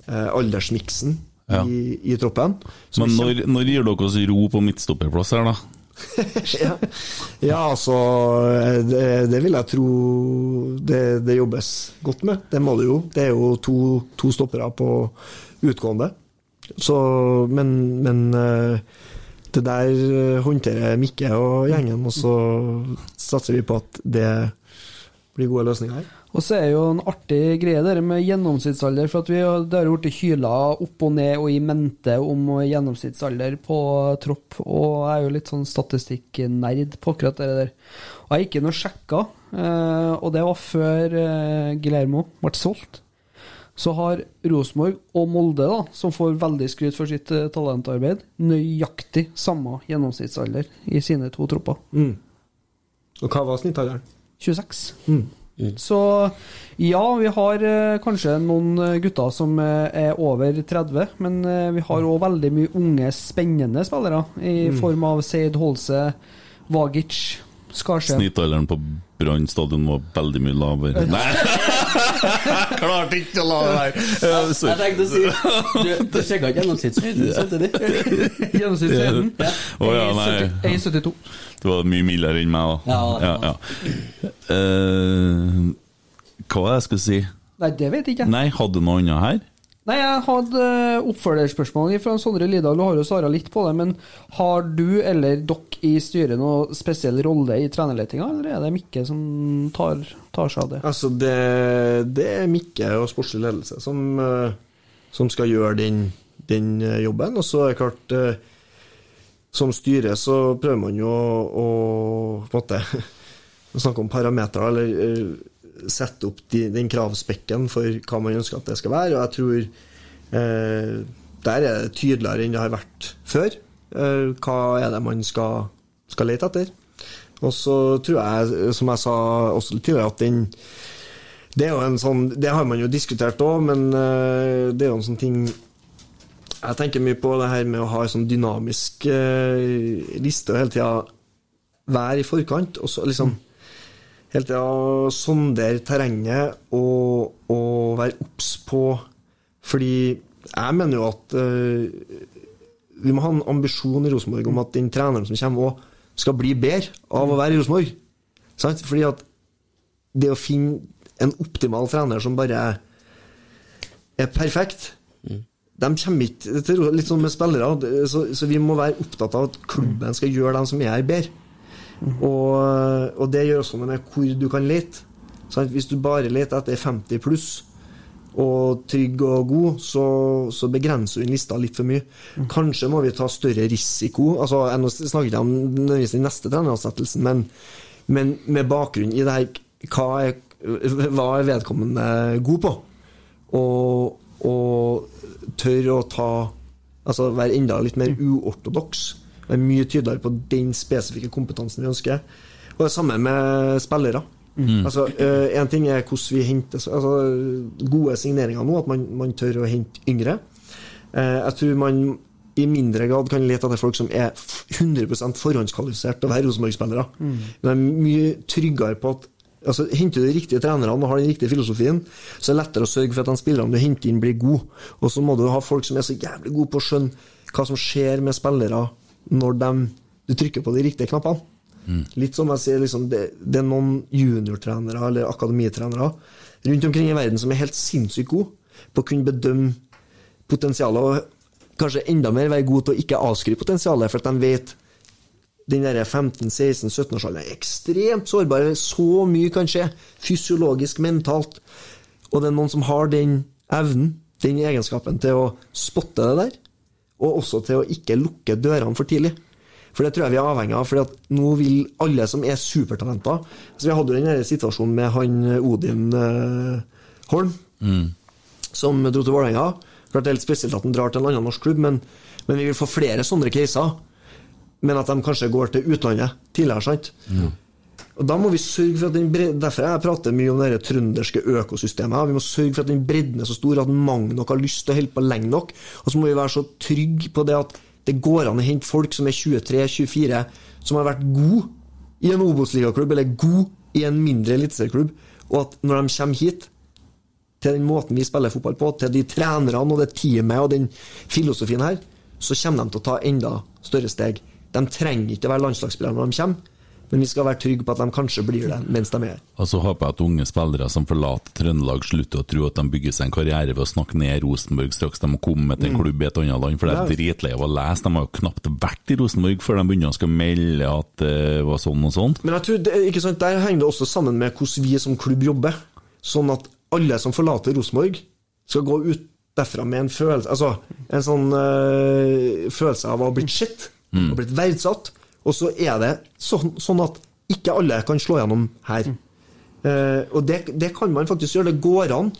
eh, aldersmiksen Ja. i, i troppen. Men når, når gir dere oss ro på midtstopperplass her, da? [laughs] ja. ja, altså det, det vil jeg tro det, det jobbes godt med. Det må det jo. Det er jo to, to stoppere på utgående. Så, men, men eh, det der eh, håndterer Mikke og gjengen, og så satser vi på at det blir gode løsninger her. Og så er jo en artig greie det der med gjennomsnittsalder, for at vi har, det har blitt hyla opp og ned og i mente om gjennomsnittsalder på tropp, og jeg er jo litt sånn statistikknerd på akkurat det der. Og jeg gikk inn og sjekka, eh, og det var før eh, Guillermo ble solgt. Så har Rosenborg og Molde, da, som får veldig skryt for sitt eh, talentarbeid, nøyaktig samme gjennomsnittsalder i sine to tropper. Og hva var snittalderen? 26. Så ja, vi har eh, kanskje noen eh, gutter som eh, er over 30, men eh, vi har òg veldig mye unge, spennende spillere, i form av Seid Holse, Vagic, Skarsheim. Snittalderen på Brann stadion var veldig mye lavere. Nei! [laughs] Klarte ikke å la det være! Ja, Jeg tenkte å si Du, du sjekka ikke gjennomsnittshøyden samtidig? [laughs] Gjennomsnittshøyden. Oh, ja, 1,72. Du var mye mildere enn meg, da. Ja, ja. ja. Uh, hva var det jeg skulle si? Nei, det vet jeg ikke. Nei, hadde du noe annet her? Nei, jeg hadde oppfølgerspørsmål fra Sondre Lidahl, du har jo svara litt på det, men har du eller dere i styret noe spesiell rolle i trenerletinga, eller er det Mikke som tar, tar seg av det? Altså, det, det er Mikke og sportslig ledelse som, eh, som skal gjøre den, den eh, jobben. Og så er det klart Som styre så prøver man jo å, å på en måte [laughs] snakke om parametere, eller eh, sette opp de, den kravspekken for hva man ønsker at det skal være. Og jeg tror eh, der er det tydeligere enn det har vært før. Eh, hva er det man skal, skal lete etter? Og så tror jeg, som jeg sa også tidligere, at den det er jo en sånn Det har man jo diskutert òg, men eh, det er jo en sånn ting Jeg tenker mye på det her med å ha en sånn dynamisk eh, liste og hele tida være i forkant. Og så liksom hele tida sondere terrenget og, og være obs på Fordi jeg mener jo at eh, vi må ha en ambisjon i Rosenborg om at den treneren som kommer, òg, skal bli bedre av å være i Rosenborg. Sant? Fordi at det å finne en optimal trener som bare er perfekt De kommer ikke til ro- Litt sånn med spillere, så, så vi må være opptatt av at klubben skal gjøre dem som er her, bedre. Og, og det gjør også noe med hvor du kan lete. Sant? Hvis du bare leter etter 50 pluss og trygg og god, så, så begrenser inn lista litt for mye. Kanskje må vi ta større risiko. Altså, jeg snakker ikke om nødvendigvis den neste treneransettelsen, men, men med bakgrunn i det her hva er, hva er vedkommende god på? Og, og tør å ta Altså være enda litt mer uortodoks. Være mye tydeligere på den spesifikke kompetansen vi ønsker. Og det samme med spillere. Altså, Én ting er hvordan vi henter altså, gode signeringer nå, at man, man tør å hente yngre. Eh, jeg tror man i mindre grad kan lete etter folk som er f- 100 forhåndskvalifisert til å være Rosenborg-spillere. Men jeg er mye tryggere på at altså, Henter du de riktige trenerne og har den riktige filosofien, så er det lettere å sørge for at de spillerne du henter inn, blir gode. Og så må du ha folk som er så jævlig gode på å skjønne hva som skjer med spillere når de, du trykker på de riktige knappene. Litt som jeg sier, liksom, det, det er noen juniortrenere eller akademitrenere rundt omkring i verden som er helt sinnssykt gode på å kunne bedømme potensialet, og kanskje enda mer være gode til å ikke avskrive potensialet, for at de vet den der 15-16-17-årsalderen er ekstremt sårbar. Så mye kan skje, fysiologisk, mentalt. Og det er noen som har den evnen, den egenskapen, til å spotte det der, og også til å ikke lukke dørene for tidlig. For det tror jeg vi er avhengig av, for nå vil alle som er supertalenter altså Vi hadde jo den der situasjonen med han Odin eh, Holm, som dro til Vålerenga. Klart det er litt spesielt at han drar til en annen norsk klubb, men, men vi vil få flere sånne caser. Men at de kanskje går til utlandet tidligere, sant? Og da må vi sørge for at den bredden, Derfor jeg prater mye om det trønderske økosystemet. Vi må sørge for at den bredden er så stor at mange nok har lyst til å holde på lenge nok. Og så må vi være så trygge på det at det går an å hente folk som er 23-24, som har vært gode i en Obos-ligaklubb, eller god i en mindre eliteserieklubb, og at når de kommer hit, til den måten vi spiller fotball på, til de trenerne og det teamet og den filosofien her, så kommer de til å ta enda større steg. De trenger ikke å være landslagsspillere når de kommer, men vi skal være trygge på at de kanskje blir det mens de er her. Og så håper jeg at unge spillere som forlater Trøndelag, slutter å tro at de bygger seg en karriere ved å snakke ned Rosenborg straks de har kommet til en klubb i et annet land, for det er dritleie dritlei av å lese. De har jo knapt vært i Rosenborg før de begynner å skal melde at det var sånn og sånn. Men jeg tror det, ikke sant, der henger det også sammen med hvordan vi som klubb jobber. Sånn at alle som forlater Rosenborg, skal gå ut derfra med en følelse Altså en sånn øh, følelse av å ha blitt sett og blitt verdsatt. Og så er det sånn, sånn at ikke alle kan slå gjennom her. Eh, og det, det kan man faktisk gjøre. Det går an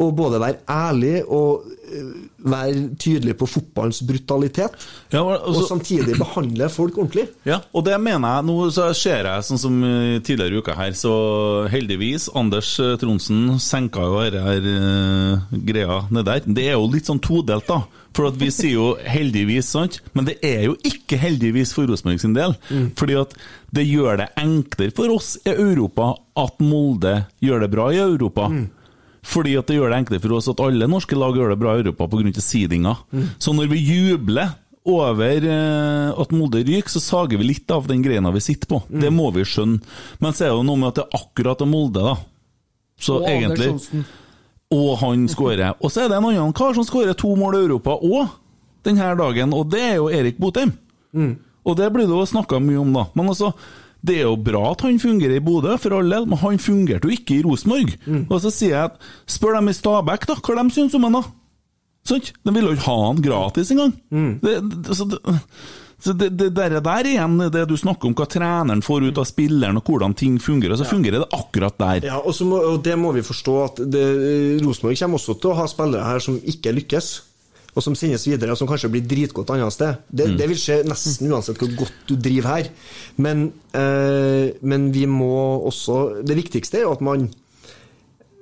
å både være ærlig og øh, være tydelig på fotballens brutalitet, Ja, og- og samtidig behandle folk ordentlig. [clears throat] Ja, og det mener jeg. Nå så ser jeg sånn som eh, tidligere i uka her, så heldigvis Anders eh, Tronsen senka jo denne her eh, greia ned der. Det er jo litt sånn todelt, da. For vi [laughs] sier jo heldigvis, sant? Men det er jo ikke heldigvis for Rosenborg sin del. Fordi at det gjør det enklere for oss i Europa at Molde gjør det bra i Europa. Fordi at det gjør det enklere for oss at alle norske lag gjør det bra i Europa pga. seedinga. Så når vi jubler over eh, at Molde ryker, så sager vi litt av den greina vi sitter på. Det må vi skjønne. Men så er det jo noe med at det er akkurat Molde, da. Så Og egentlig Og han skårer. Og så er det en annen kar som skårer to mål i Europa òg denne dagen, og det er jo Erik Botheim. Og det blir det jo snakka mye om, da. Men altså, det er jo bra at han fungerer i Bodø, for all del, men han fungerte jo ikke i Rosenborg. Og så sier jeg at spør dem i Stabæk, da, hva de syns om han, da. Sant? De ville jo ikke ha han gratis engang. Det, det, så det, så det, det der, der igjen, det du snakker om hva treneren får ut av spilleren, og hvordan ting fungerer, så fungerer det akkurat der. Ja, og, så må, og det må vi forstå at Rosenborg kommer også til å ha spillere her som ikke lykkes, og som sendes videre, og som kanskje blir dritgodt annet sted. Det, det vil skje nesten uansett hvor godt du driver her. Men, eh, men vi må også Det viktigste er jo at man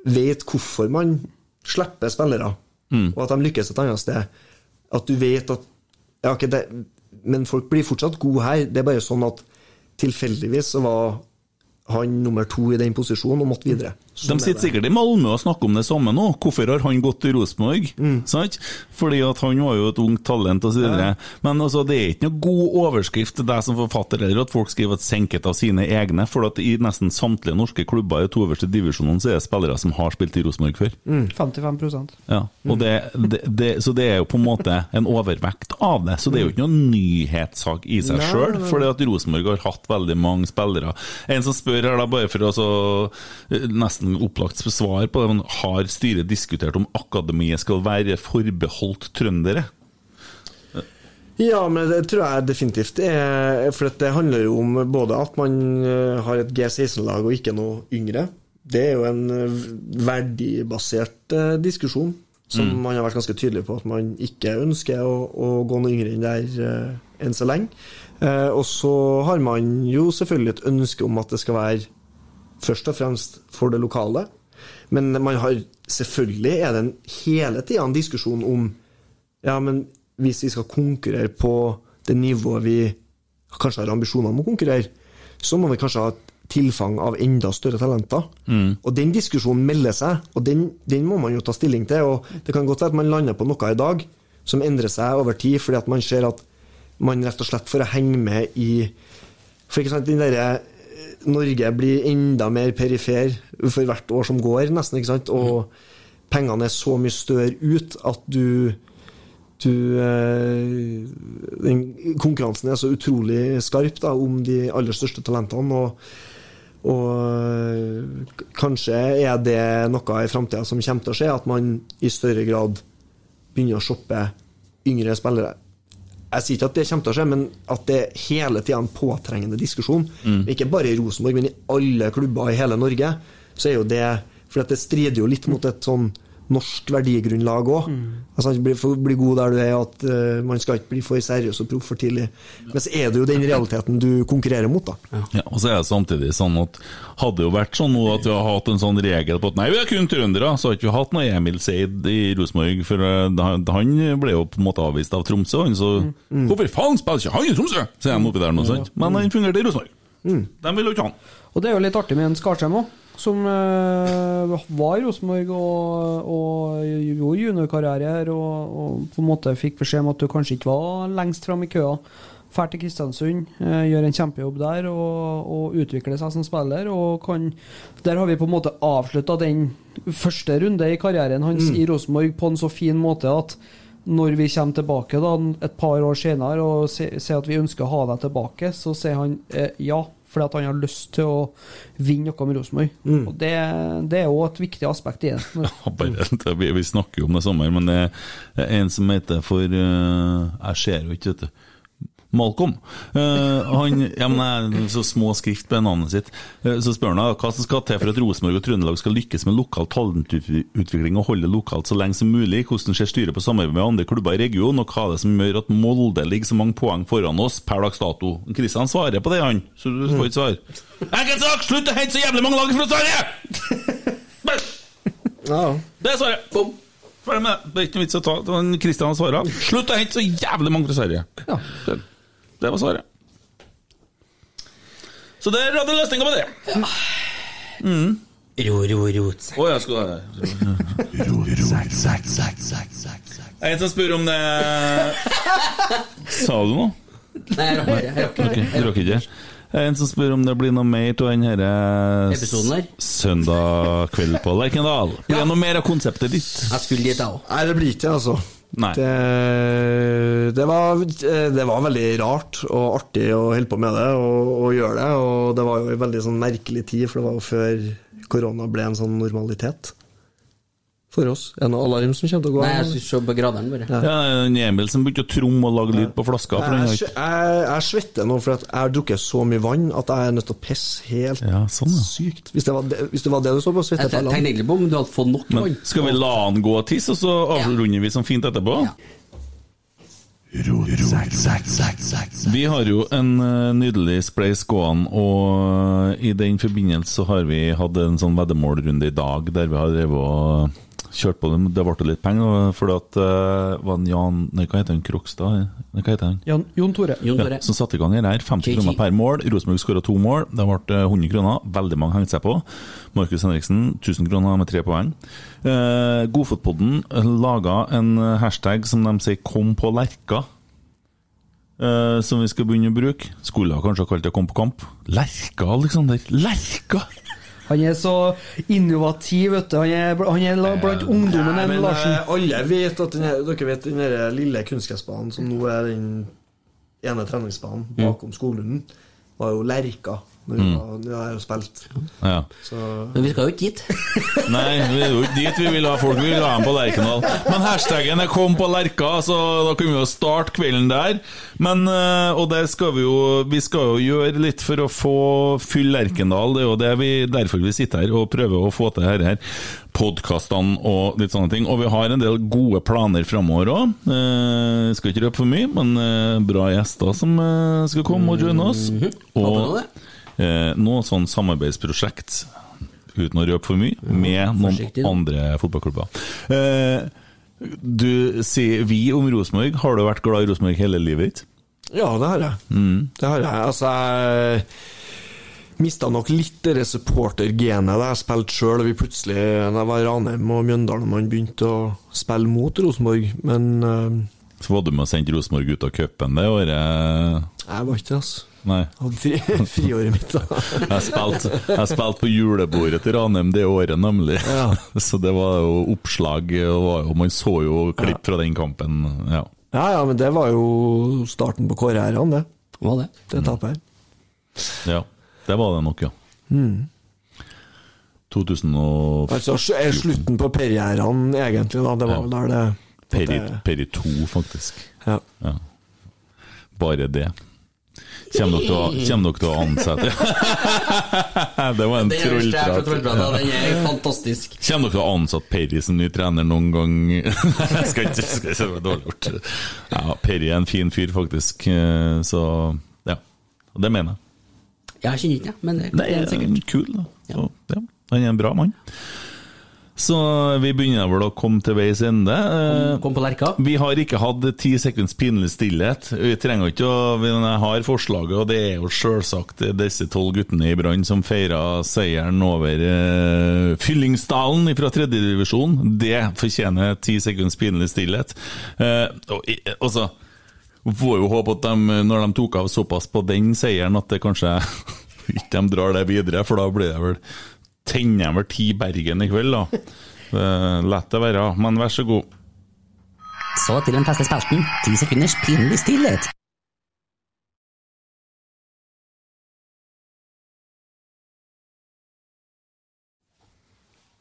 vet hvorfor man slipper spillere, og at de lykkes et annet sted. At du vet at ja, okay, det, Men folk blir fortsatt gode her. Det er bare sånn at tilfeldigvis så var han nummer to i den posisjonen og måtte videre. De Sånn er sitter sikkert i Malmö og snakker om det samme nå. Hvorfor har han gått til Rosenborg? Sant? Fordi at han var jo et ungt talent osv. Ja. Men altså, det er ikke noe god overskrift til deg som forfatter eller at folk skriver at senket av sine egne. For at i nesten samtlige norske klubber i to øverste divisjonene så er det spillere som har spilt i Rosenborg før. 55 Ja, og det, det, det, Så det er jo på en måte en overvekt av det. Så det er jo ikke noen nyhetssak i seg sjøl, fordi at Rosenborg har hatt veldig mange spillere. En som spør her, da, bare for å altså, eh, nesten opplagt svar på det, men har styret diskutert om akademiet skal være forbeholdt trøndere? Ja, men det tror jeg definitivt er For det handler jo om både at man eh, har et G16-lag og ikke noe yngre. Det er jo en eh, verdibasert eh, diskusjon som man har vært ganske tydelig på at man ikke ønsker å, å gå noe yngre enn der enn så lenge. Eh, og så har man jo selvfølgelig et ønske om at det skal være først og fremst for det lokale. Men man har selvfølgelig er det en, hele tida en diskusjon om ja, men hvis vi skal konkurrere på det nivået vi kanskje har ambisjoner om å konkurrere, så må vi kanskje ha et tilfang av enda større talenter. Og den diskusjonen melder seg, og den, den må man jo ta stilling til. og Det kan godt være at man lander på noe i dag som endrer seg over tid, fordi at man ser at man rett og slett for å henge med i For ikke sant, den derre Norge blir enda mer perifer for hvert år som går, nesten. ikke sant, Og pengene er så mye større ut at du du, eh, den konkurransen er så utrolig skarp da, om de aller største talentene. Og, og eh, kanskje er det noe i framtida som kommer til å skje, at man i større grad begynner å shoppe yngre spillere. Jeg sier ikke at det kommer til å skje, men at det hele tida er en påtrengende diskusjon. Ikke bare i Rosenborg, men i alle klubber i hele Norge. Så er jo det For det strider jo litt mot et sånn norsk verdigrunnlag òg. Altså, bli, bli god der du er, at uh, man skal ikke bli for seriøs og proff for tidlig. Men så er det jo den realiteten du konkurrerer mot, da. Ja, og så er det samtidig sånn at hadde jo vært sånn nå at vi har hatt en sånn regel på at nei, vi er kun trøndere, så hadde vi hatt noe Emil Seid i Rosenborg, for uh, han ble jo på en måte avvist av Tromsø, han, så hvorfor faen spiller ikke han i Tromsø? Så de han oppi der nå, sant? Men han fungerte i Rosenborg. De ville jo ikke ha han. Og det er jo litt artig med en Skarsheim òg, som uh, var i Rosenborg og, og gjorde juniorkarriere og, og på en måte fikk beskjed om at du kanskje ikke var lengst fram i køa. Drar til Kristiansund, uh, gjør en kjempejobb der og, og utvikler seg som spiller. Og kan, der har vi på en måte avslutta den første runde i karrieren hans i Rosenborg på en så fin måte at når vi kommer tilbake da, et par år senere og sier sier at vi ønsker å ha deg tilbake, så sier han eh, ja, fordi at han har lyst til å vinne noe med Rosenborg. Og det, det er jo et viktig aspekt i det. [laughs] Ja, vi snakker jo om det samme, men det er en som heter for eh, Jeg ser jo ikke, vet du. Malcolm. Uh, han, ja, men det er så små skrift på navnet sitt. Uh, så spør han hva som skal til for at Rosenborg og Trøndelag skal lykkes med lokal talentutvikling og holde lokalt så lenge som mulig. Hvordan ser styret på samarbeid med andre klubber i regionen, og hva er det som gjør at Molde ligger så mange poeng foran oss per dags dato? Kristian svarer på det, han, så du får ikke svar. Enkelt sagt, slutt å hente så jævlig mange lag fra Sverige! Det er svaret. Bom. Ferdig med det. Det er ikke noe vits å ta. Kristian svarer. Slutt å hente så jævlig mange fra Sverige. Det, det var svaret. Så der hadde du løsninga på det. Ro, ro, rot. Å, jeg skulle En som spør om det Sa du noe? Nei, jeg rakk ikke. Jeg rakk du rakk ikke. En som spør om det blir noe mer av den her Episoden her? Søndag kveld på Lerkendal. Blir det noe mer av konseptet ditt? Jeg skulle dit, jeg òg. Nei, det blir ikke det, altså. Det, det, var, det var veldig rart og artig å holde på med det og, og gjøre det. Og det var jo en veldig sånn merkelig tid, for det var jo før korona ble en sånn normalitet for oss. Er det noe alarm som kommer til å gå? Nei, jeg skulle se på graderen, bare. Ja, ja, Emil som begynte å tromme og lage lyd på flaska. Jeg, jeg, jeg svetter nå for at jeg har drukket så mye vann at jeg er nødt til å pisse helt Ja, sånn, ja. sykt. Hvis det, var det, hvis det var det du så på, Jeg svetter jeg tenkte egentlig på om du hadde fått nok vann. skal vi la han gå og tisse, og så avrunder vi sånn fint etterpå? Ja. Vi har jo en eh, nydelig spleis gående, og i den forbindelse så har vi hatt en sånn veddemålrunde i dag der vi har drevet og kjørt på det. Det ble litt penger, for det uh, var en Jan Nei, hva heter han? Krokstad? Nei, hva heter han? Jon, Jon Tore. Jon Ja, som satte i gang her. 50 KG. kroner per mål. Rosenborg skåra to mål. Det ble eh, 100 kroner. Veldig mange hengte seg på. Markus Henriksen 1000 kroner med tre poeng. Uh, Godfotpodden laga en hashtag som de sier 'Kom på Lerka'. Uh, som vi skal begynne å bruke. Skulle ha kanskje ha kalt det 'Kom på kamp'. Lerka, Aleksander! Lerka! Han er så innovativ, vet du. Han er, han er blant blant ungdommen, enn Larsen. eh, alle vet at denne, dere vet den lille kunstgressbanen som nå er den ene treningsbanen bakom skolen var jo Lerka når vi har jeg jo spilt. Ja. Så Men vi skal jo ikke dit. [laughs] Nei, vi er jo ikke dit vi vil ha folk. Vi vil ha dem på Lerkendal. Men hashtaggen er 'kom på Lerka', så da kunne vi jo starte kvelden der. Men, eh, Og der skal vi jo Vi skal jo gjøre litt for å få fylle Lerkendal. Det er jo det vi, derfor vi sitter her og prøver å få til dette her. Podkastene og litt sånne ting. Og vi har en del gode planer framover òg. Eh, skal ikke røpe for mye, men eh, bra gjester som eh, skal komme og joine oss. Håper Og det. Eh, noe sånn samarbeidsprosjekt, uten å røpe for mye, med noen andre fotballklubber. Eh, du sier vi om Rosenborg. Har du vært glad i Rosenborg hele livet ditt? Ja, det har jeg. Det har jeg. Altså, jeg mista nok litt det supportergenet da jeg spilte sjøl. Vi plutselig, da jeg var Ranheim og Mjøndalen, man begynte å spille mot Rosenborg. Men uh, Så var du med og sendte Rosenborg ut av cupen det året? jeg var ikke det, altså. Nei. Fri, friåret mitt, da. [laughs] Jeg spilte jeg spilte på julebordet til Ranheim det året, nemlig. Ja. [laughs] Så det var jo oppslag, og man så jo klipp fra den kampen. Ja. Ja ja, men det var jo starten på karrieren, det. Var det? Det tapet her. ja. Det var det nok, ja. 2004 Altså er slutten på karrieren, egentlig, da. Det var vel der det Peri, Peri 2, faktisk. Ja. Bare det. Kommer dere til å, ansette [laughs] Det var en trollprat. Den er fantastisk. Kommer dere til å ansette Perry som ny trener noen gang? Jeg [laughs] skal ikke ikke- det var dårlig gjort. Ja, Perry er en fin fyr, faktisk. eh, Så ja. Og det mener jeg. Jeg kjenner ikke, men det, er sikkert. kul, da. Så, ja. Han er en bra mann. Så vi begynner vel å komme til veis ende. Eh, Kom på Lerka. Vi har ikke hatt ti sekunds pinlig stillhet. Vi trenger ikke å Men jeg har forslaget, og det er jo selvsagt disse tolv guttene i Brann som feira seieren over uh, Fyllingsdalen fra tredjedivisjon. Det fortjener ti sekunds pinlig stillhet. Uh, og, i- altså får jo håpe at de, når de tok av såpass på den seieren, at det kanskje [laughs] ikke de drar det videre, for da blir det vel Tenner jeg vel ti Bergen i kveld, da. La det være, men vær så god. Så til den faste spalten. Ti sekunders pinlig stillhet.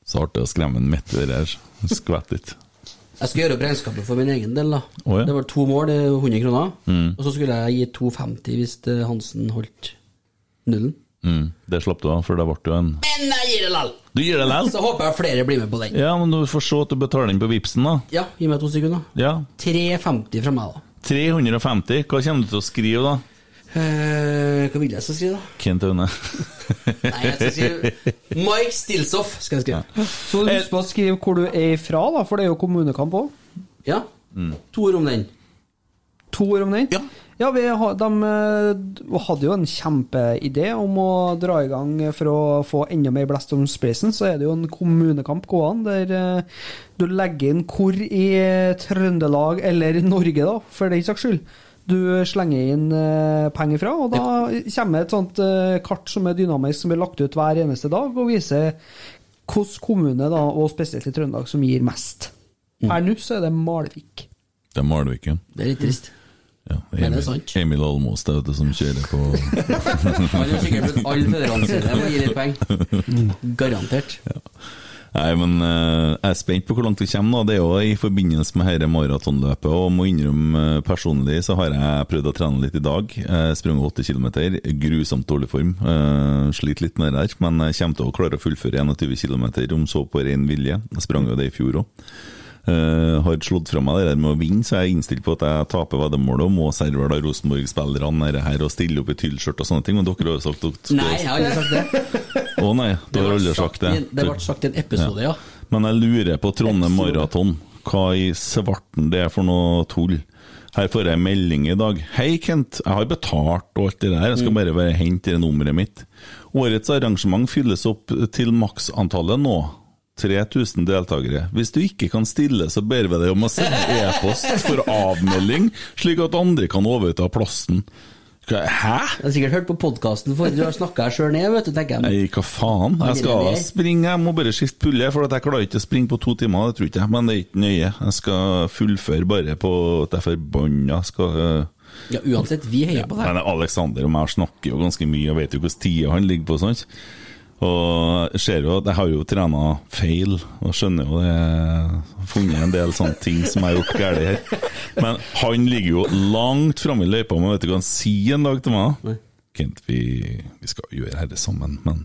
Så artig å skremme en midt i det der. Skvett litt. Jeg skal gjøre opp regnskapet for min egen del. da Oh, ja. Det var to mål, det er 100 kroner. Og så skulle jeg gi 250 hvis eh, Hansen holdt nullen. Mm, det slapp du av, for det ble jo en Men jeg gir det lall! Du gir det lall? Så håper jeg flere blir med på den. Ja, men du får se at du betaler den på Vipsen da. Ja, gi meg to sekunder. Ja. 350 fra meg, da. 350. Hva kommer du til å skrive, da? Eh, hva vil jeg skal skrive, da? Kent Aune. [laughs] Nei, jeg skal skrive Mike Stilsoff. skal jeg skrive. Så husk på å skrive hvor du er ifra, da, for det er jo kommunekamp òg. Ja. To ord om den. To ord om den? Ja. Ja, vi har, de eh, hadde jo en kjempeidé om å dra i gang for å få enda mer blest om spacen. Så er det jo en kommunekamp gående der eh, du legger inn hvor i Trøndelag eller Norge, da, for den saks skyld, du slenger inn eh, penger fra. Og da kommer et sånt eh, kart som er dynamisk, som blir lagt ut hver eneste dag, og viser hvilken kommune, da, og spesielt i Trøndelag, som gir mest. Per nå så er det Malvik. Det er Malviken. Det er litt trist. Ja, Men det er Emil, sant. Emil Almås det vet du, som kjører på [laughs] Han har sikkert brukt alle fedrene sine på å gi litt penger. Garantert. Nei, men uh, jeg er spent på hvor langt vi kommer. nå. Det er jo i forbindelse med dette maratonløpet. Og må innrømme uh, personlig så har jeg prøvd å trene litt i dag. Jeg sprang 80 km. Grusomt dårlig form. Uh, Sliter litt med det der. Men jeg kommer til å klare å fullføre 21 km om så på ren vilje. Jeg sprang jo det i fjor òg. Har slått fra meg det der med å vinne, så jeg er innstilt på at jeg taper veddemålet og må servere da Rosenborg-spillerne her og stille opp i tyllskjørt og sånne ting. Men dere har jo sagt at Nei, jeg har aldri sagt det. [laughs] Å nei, du har aldri sagt det. Det ble sagt i en episode, ja. Men jeg lurer på Trondheim Maraton. Hva i svarten det er for noe tull? Her får jeg melding i dag. Hei, Kent. Jeg har betalt og alt det der. Jeg skal bare være hente det nummeret mitt. Årets arrangement fylles opp til maksantallet nå. 3000 deltakere. Hvis du ikke kan stille, så ber vi deg om å sende e-post for avmelding, slik at andre kan overta plassen. Hæ? Jeg har sikkert hørt på podkasten, for du har snakka deg sjøl ned, vet du, tenker jeg. Nei, hva faen? Jeg skal springe, jeg må bare skifte pulle, for at jeg klarer ikke å springe på to timer, det tror ikke jeg, men det er ikke nøye. Jeg skal fullføre bare på at jeg er forbanna. Skal øh, Ja, uansett, vi heier på deg. Men Alexander og jeg snakker jo ganske mye, og vet jo hvilken tida han ligger på. sant? Og jeg ser jo at jeg har jo trena feil, og skjønner jo det. Jeg funnet en del sånne ting som jeg har gjort galt her. Men han ligger jo langt framme i løypa, men vet du hva han sier en dag til meg? Kent, vi, vi skal gjøre dette sammen, men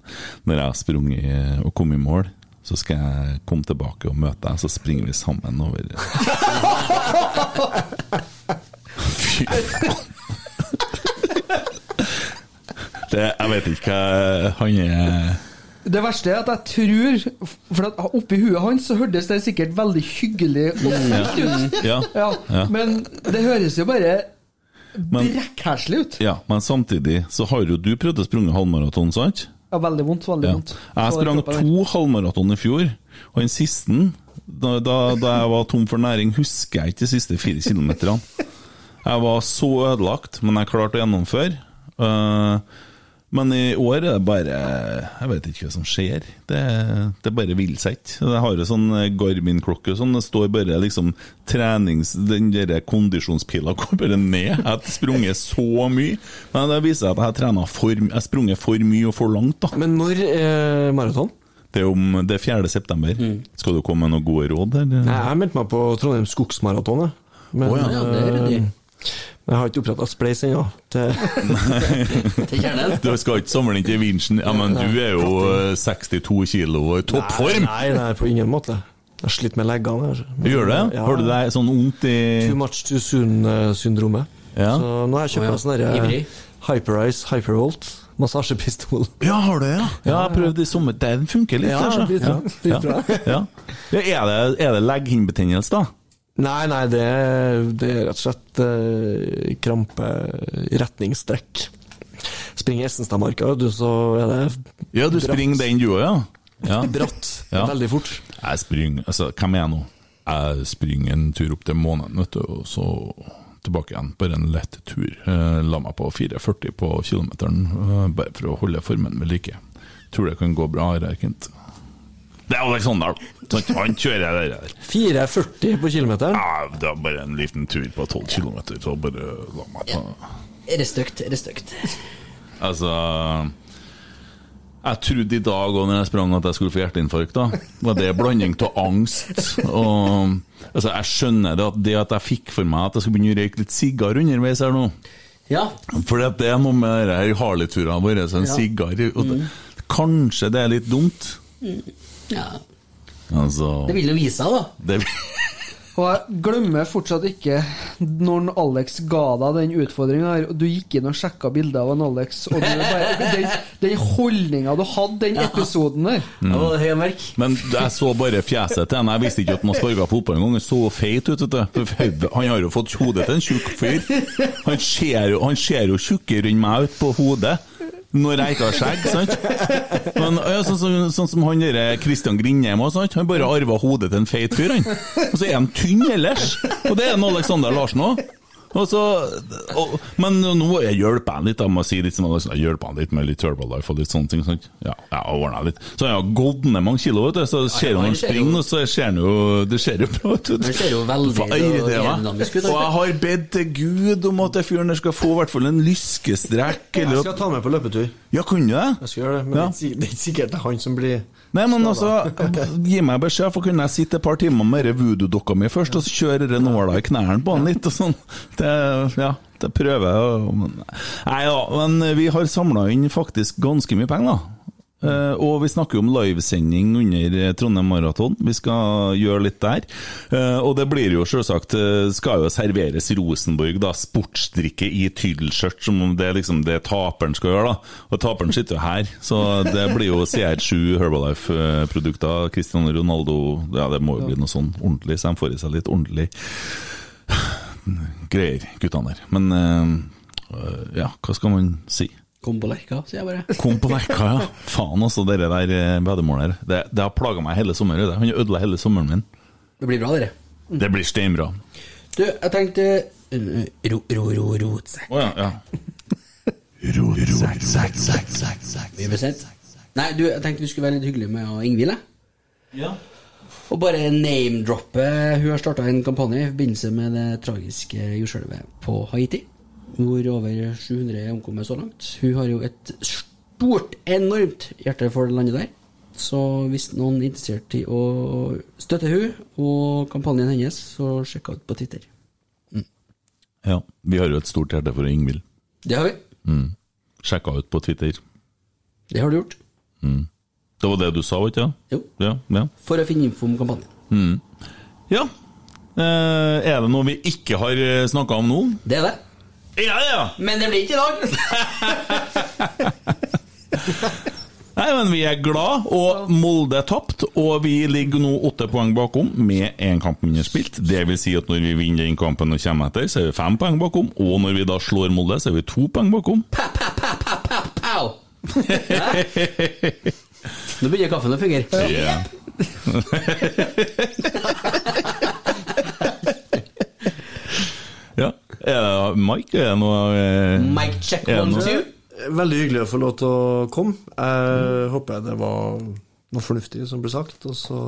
når jeg har sprunget og kommet i mål, så skal jeg komme tilbake og møte deg, så springer vi sammen over [laughs] Fy faen. Det, jeg vet ikke hva han er Det verste er at jeg tror For at oppi huet hans så hørtes det sikkert veldig hyggelig og fint ut. Ja. Ja, Ja. Men det høres jo bare brekkherselig ut. Ja, men samtidig så har jo du prøvd å sprunge halvmaraton, sant? Ja, veldig vondt. Veldig vondt. Jeg sprang to halvmaraton i fjor, og den siste, da, da, da jeg var tom for næring, husker jeg ikke de siste fire kilometerne. Jeg var så ødelagt, men jeg klarte å gjennomføre. Eh, men i år er det bare Jeg vet ikke hva som skjer. Det, det bare vil seg ikke. Jeg har jo sånn Garmin-klokke sånn, det står bare liksom trenings... Den der kondisjonspila går bare ned. Jeg har sprunget så mye. Men det viser at jeg har trena for Jeg har sprunget for mye og for langt, da. Men når er maraton? Det er, om, det er 4. september. Skal du komme med noen gode råd? Eller? Nei, jeg meldte meg på Trondheim Skogsmaraton. jeg. Men oh, ja. Ja, det er ryddig. Eh, jeg har ikke oppretta Spleis ennå. til- [laughs] Til kjernen. Du skal ikke samle inn til vinsjen? Ja, men du er jo eh, 62 kilo og i toppform! Nei, nei, på ingen måte. Jeg slitt med leggene. Gjør det? Ja. Har du deg sånn vondt i Too much too soon-syndromet. Ja. Så nå har jeg kjøpt meg sånn derre Hyperice Hypervolt massasjepistol. Ja, har du det, ja? Ja, jeg prøvde i sommer. Den funker litt. Ja, det blir Ja. Ja. Ja, er det, er det legghinnebetennelse, da? Nei, nei, det, det er rett og slett eh, krampe retningstrekk. Springer Essenstadmarka, du, så er det Ja, du bratt. springer den du òg, ja? ja? [laughs] bratt Ja. veldig fort. Jeg springer Altså, hvem er jeg nå? Jeg springer en tur opp til månen, vet du, og så tilbake igjen. Bare en lett tur. Eh, La meg på 4,40 på kilometeren, eh, bare for å holde formen ved like. Tror det kan gå bra, Rerkent. Det er Alexander, sant? han kjører det der. 4,40 på kilometeren. Ja, det er bare en liten tur på 12 km, så bare la meg ta Er det stygt? Er det stygt? Altså Jeg trodde i dag òg når jeg sprang at jeg skulle få hjerteinfarkt. da Var det blanding av angst og Altså Jeg skjønner det at det at jeg fikk for meg at jeg skulle begynne å røyke litt sigar underveis her nå Ja. For det er noe med det her Harley-turene våre, så en Ja. sigar mm. Kanskje det er litt dumt? Ja. Altså Det vil jo vise seg, da. det, Og jeg glemmer fortsatt ikke når Alex ga deg den utfordringa her, og du gikk inn og sjekka bilder av en Alex, og du bare, [laughs] den, den holdninga du hadde den episoden der mørk. Men jeg så bare fjeset til henne. Jeg visste ikke at han sparka fotball engang. Han så feit ut. vet du. Han har jo fått hodet til en tjukk fyr. Han ser jo, han ser jo tjukkere enn meg ut på hodet. Når jeg ikke har skjegg, sant? Men, ja, sånn, som- sånn som han der Christian Grindheim òg. Han bare arva hodet til en feit fyr, han. Og så er han tynn ellers. Og det er han Alexander Larsen òg. Og så, og, men nå jeg hjelper jeg litt, jeg å si litt sånn, jeg hjelper han litt med litt Herbalife og litt sånne ting. Sant? Ja, jeg har ordnet litt. Så han har gått ned mange kilo, vet du, så ser han springer, og så ser han jo Det ser jo bra ut. Han ser jo veldig aerodynamisk ut, Og jeg har bedt til Gud om at den fyren der skal få i hvert fall en lyskestrekk, Jeg skal ta med på løpetur. Ja, kunne du det? Jeg skal gjøre det, men det er ikke sikkert det er han som blir Nei, men altså, [laughs] gi meg beskjed, for kunne jeg sitte et par timer med voodoo-dokka mi først, og så kjøre den nåla i knærne på han litt, og sånn. Det, ja, det prøver jeg. Nei da, men vi har samla inn faktisk ganske mye penger, da. Eh, og vi snakker om livesending under eh, Trondheim Maraton. Vi skal gjøre litt der. Uh, og det blir jo selvsagt Skal jo serveres Rosenborg, da. Sportsdrikke i tydelskjørt som om det er liksom det taperen skal gjøre, da. Og taperen sitter jo her, så det blir jo CR7 Herbalife-produkter. Cristiano Ronaldo Ja, det må jo bli noe sånn ordentlig, så de får i seg litt ordentlig greier, guttene der. Men uh, ja, hva skal man si? Kom på lekka, sier jeg bare. Kom på lekka, ja. Faen, altså, dere der eh, veddemålet her. Det, det har plaga meg hele sommeren. det. Han ødela hele sommeren min. Det blir bra, dere. Det blir steinbra. Du, jeg tenkte uh, Ro, ro, ro, rotsekk. Å ja, ja. Vi blir sendt. Nei, du, jeg tenkte vi skulle være litt hyggelige med Ingvild, jeg. Og bare name-droppe Hun har starta en kampanje i forbindelse med det tragiske jordskjelvet på Haiti. Hvor over 700 er omkommet så langt. Hun har jo et stort, enormt hjerte for det landet der. Så hvis noen er interessert i å støtte hun og kampanjen hennes, så sjekk ut på Twitter. ja. Vi har jo et stort hjerte for Ingvild. Det har vi. Mm. Sjekka ut på Twitter. Det har du gjort. Det var det du sa, ikke sant? Jo. Ja, ja. For å finne info om kampanjen. ja. Eh, er det noe vi ikke har snakka om nå? Det er det. Ja, ja. Men det blir ikke i dag! [laughs] Nei, men vi er glad, og Molde er tapt, og vi ligger nå åtte poeng bakom med én kamp mindre spilt. Det vil si at når vi vinner den kampen og kommer etter, så er vi fem poeng bakom, og når vi da slår Molde, så er vi to poeng bakom. [laughs] Pow! [laughs] Nå begynner kaffen å fungere. Ja. ja. Er det Mike? Er det noe eh, Mic check er one, noe- two. Veldig hyggelig å få lov til å komme. Jeg håper det var noe fornuftig som ble sagt, og så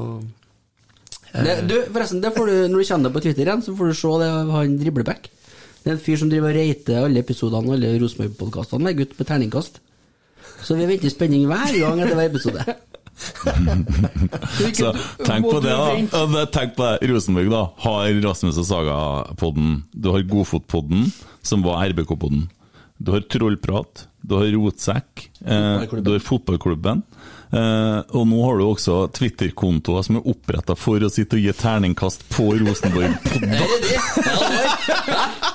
Det, du, forresten, det får du, når du kjenner deg på Twitter igjen, så får du se det han Driblebekk. Det er en fyr som driver og reiter alle episodene alle Rosenborg-podkastene med gutt med terningkast. Så vi venter i spenning hver gang etter hver episode. Så tenk på det, da. Tenk på det. Rosenborg da har Rasmus og Saga-podden. Du har Godfot-podden, som var RBK-podden. Du har Trollprat. Du har Rotsekk. Eh, du har Fotballklubben. Eh, og nå har du også Twitter-kontoer som er oppretta for å sitte og gi terningkast på Rosenborg-podden. [laughs] Er det det? Ja, det var-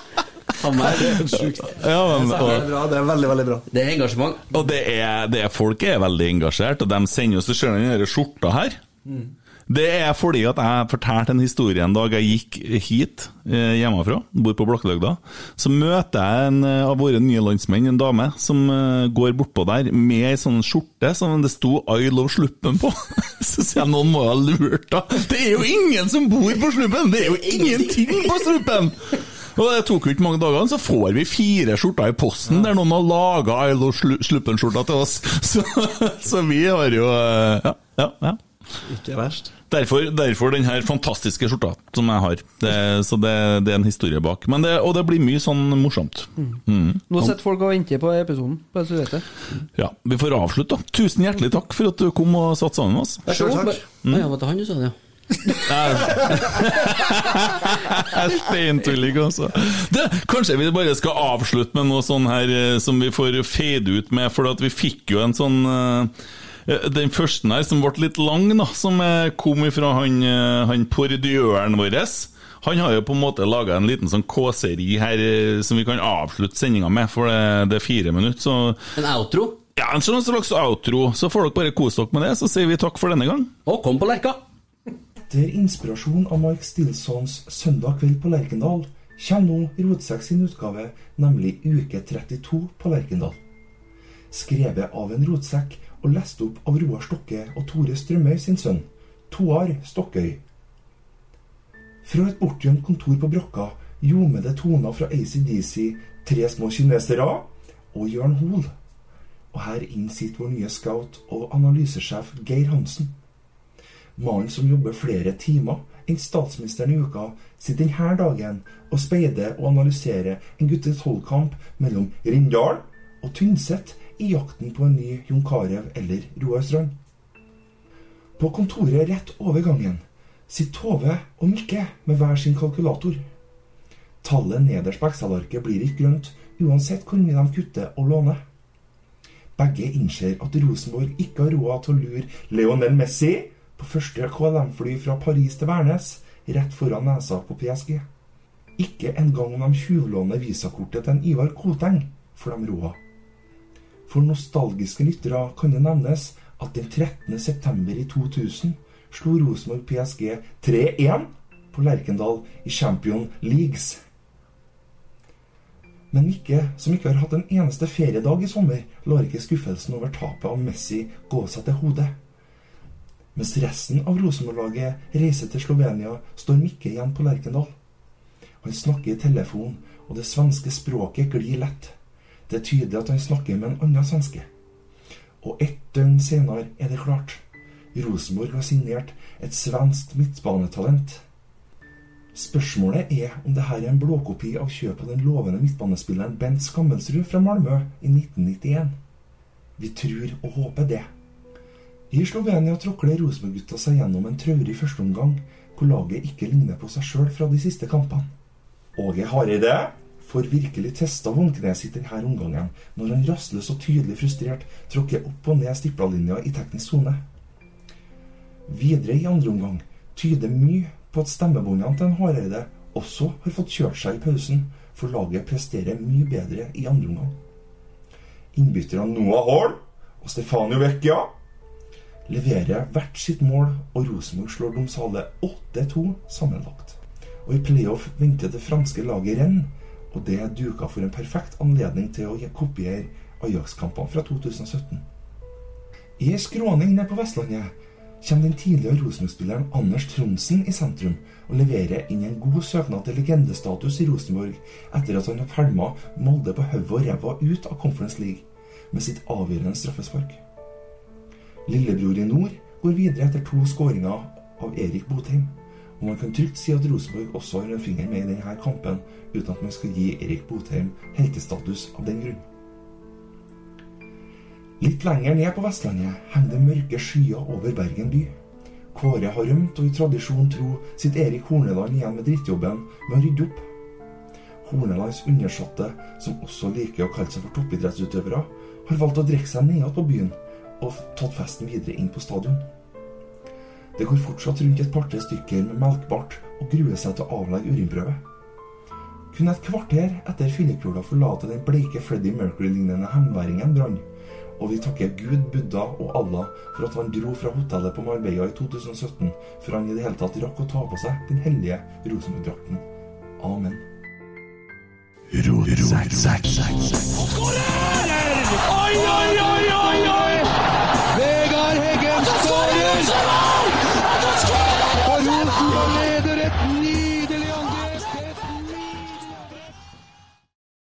Faen meg, sjukt. Ja, men, Det er bra, det er veldig, veldig bra. Det er engasjement. og det er, det er folk er veldig engasjert, og de sender oss Du ser den skjorta her. Det er fordi at jeg fortalte en historie en dag jeg gikk hit eh, hjemmefra, bor på Blokkløgda. Så møter jeg en eh, av våre nye landsmenn, en dame, som eh, går bortpå der med ei sånn skjorte som det sto 'I love Sluppen' på. [laughs] Så sier jeg noen må ha lurt, henne. Det er jo ingen som bor på Sluppen! Det er jo ingenting på Sluppen! Og det tok jo ikke mange dagene, så får vi fire skjorter i posten der noen har laga love Sluppen-skjorta til oss. [laughs] Så, så vi har jo eh, Ja, ja. ja. Ikke verst. Derfor, derfor den her fantastiske skjorta som jeg har. Det, så det, det er en historie bak. Men det, og det blir mye sånn morsomt. Mm. Nå sitter folk og venter på episoden. Bare så du vet det. Ja, Vi får avslutte, da. Tusen hjertelig takk for at du kom og satt sammen med oss. Sjøl takk. Mm. ja, var det han du sa det, ja? Steintulling, altså. Kanskje vi bare skal avslutte med noe sånn her eh, som vi får fade ut med, for at vi fikk jo en sånn eh, Den første her som ble litt lang, da, som eh, kom ifra han, eh, han pordiøren vår. Han har jo på en måte laga en liten sånn kåseri her eh, som vi kan avslutte sendinga med, for det, det er fire minutter. Så En outro? ja, en slags outro. Så får dere bare kose dere med det, så sier vi takk for denne gang. Og kom på Lerka! Etter inspirasjon av Mike Stilsons 'Søndag kveld på Lerkendal' kommer nå Rotsekk sin utgave, nemlig Uke 32 på Lerkendal. Skrevet av en rotsekk og lest opp av Roar Stokke og Tore Strømøy sin sønn, Toar Stokkøy. Fra et bortgjemt kontor på Brokka ljomer det toner fra ACDC, Tre små kinesere og Jørn Hoel. Og her inn sitter vår nye scout og analysesjef Geir Hansen. Mannen som jobber flere timer enn statsministeren i uka, sitter denne dagen og speider og analyserer en gutte 12-kamp mellom Rindal og Tynset i jakten på en ny Jon Carew eller Roar Strand. På kontoret rett over gangen sitter Tove og Mikke med hver sin kalkulator. Tallet nederst på Excel-arket blir ikke grønt uansett hvor mye de kutter og låner. Begge innser at Rosenborg ikke har råd til å lure Lionel Messi på første KLM-fly fra Paris til Værnes, rett foran nesa på PSG. Ikke engang om de tjuvlåner visakortet til en Ivar Koteng får de roa. For nostalgiske lyttere kan det nevnes at den 13. september i 2000 slo Rosenborg PSG 3-1 på Lerkendal i Champion Leagues. Men Mikke, som ikke har hatt en eneste feriedag i sommer, lar ikke skuffelsen over tapet av Messi gå seg til hodet. Mens resten av Rosenborg-laget reiser til Slovenia, står Mikke igjen på Lerkendal. Han snakker i telefon, og det svenske språket glir lett. Det er tydelig at han snakker med en annen svenske. Og ett døgn senere er det klart. Rosenborg har signert et svensk midtbanetalent. Spørsmålet er om dette er en blåkopi av kjøpet av den lovende midtbanespilleren Bent Skammelsrud fra Malmö i 1991. Vi tror og håper det. I Slovenia tråkler Rosenborg-gutta seg gjennom en traurig førsteomgang, hvor laget ikke ligner på seg sjøl fra de siste kampene. Åge Hareide får virkelig testa vognkneet sitt denne omgangen, når han rastløs og tydelig frustrert tråkker opp og ned stipplalinja i teknisk sone. Videre i andre omgang tyder mye på at stemmebåndene til en Hareide også har fått kjørt seg i pausen, for laget presterer mye bedre i andre omgang. Innbytterne Noah Hall og Stefanio Vecchia leverer hvert sitt mål, og Rosenborg slår Domsale 8-2 sammenlagt. Og i playoff venter det franske laget renn, og det er duka for en perfekt anledning til å kopiere Ajax-kampene fra 2017. I ei skråning nede på Vestlandet kommer den tidligere Rosenborg-spilleren Anders Tronsen i sentrum og leverer inn en god søknad til legendestatus i Rosenborg etter at han har pælma Molde på hodet og ræva ut av Conference League med sitt avgjørende straffespark. Lillebror i nord går videre etter to skåringer av Erik Botheim. Og man kan trygt si at Rosenborg også har en finger med i denne kampen, uten at man skal gi Erik Botheim heltestatus av den grunn. Litt lenger ned på Vestlandet henger det mørke skyer over Bergen by. Kåre har rømt, og i tradisjon tro sitter Erik Horneland igjen med drittjobben med å rydde opp. Hornelands undersåtte, som også liker å kalle seg for toppidrettsutøvere, har valgt å drikke seg nedad på byen og tatt festen videre inn på stadion. Det går fortsatt rundt et par-tre stykker med melkbart og gruer seg til å avlegge urinprøve. Kun et kvarter etter fyllekula forlater den bleike Freddie Mercury-lignende hemværingen brann, og vi takker Gud, Buddha og Allah for at han dro fra hotellet på Marbella i 2017, før han i det hele tatt rakk å ta på seg den hellige Rosenborg-drakten. Amen. Oi, oi, oi! Let's!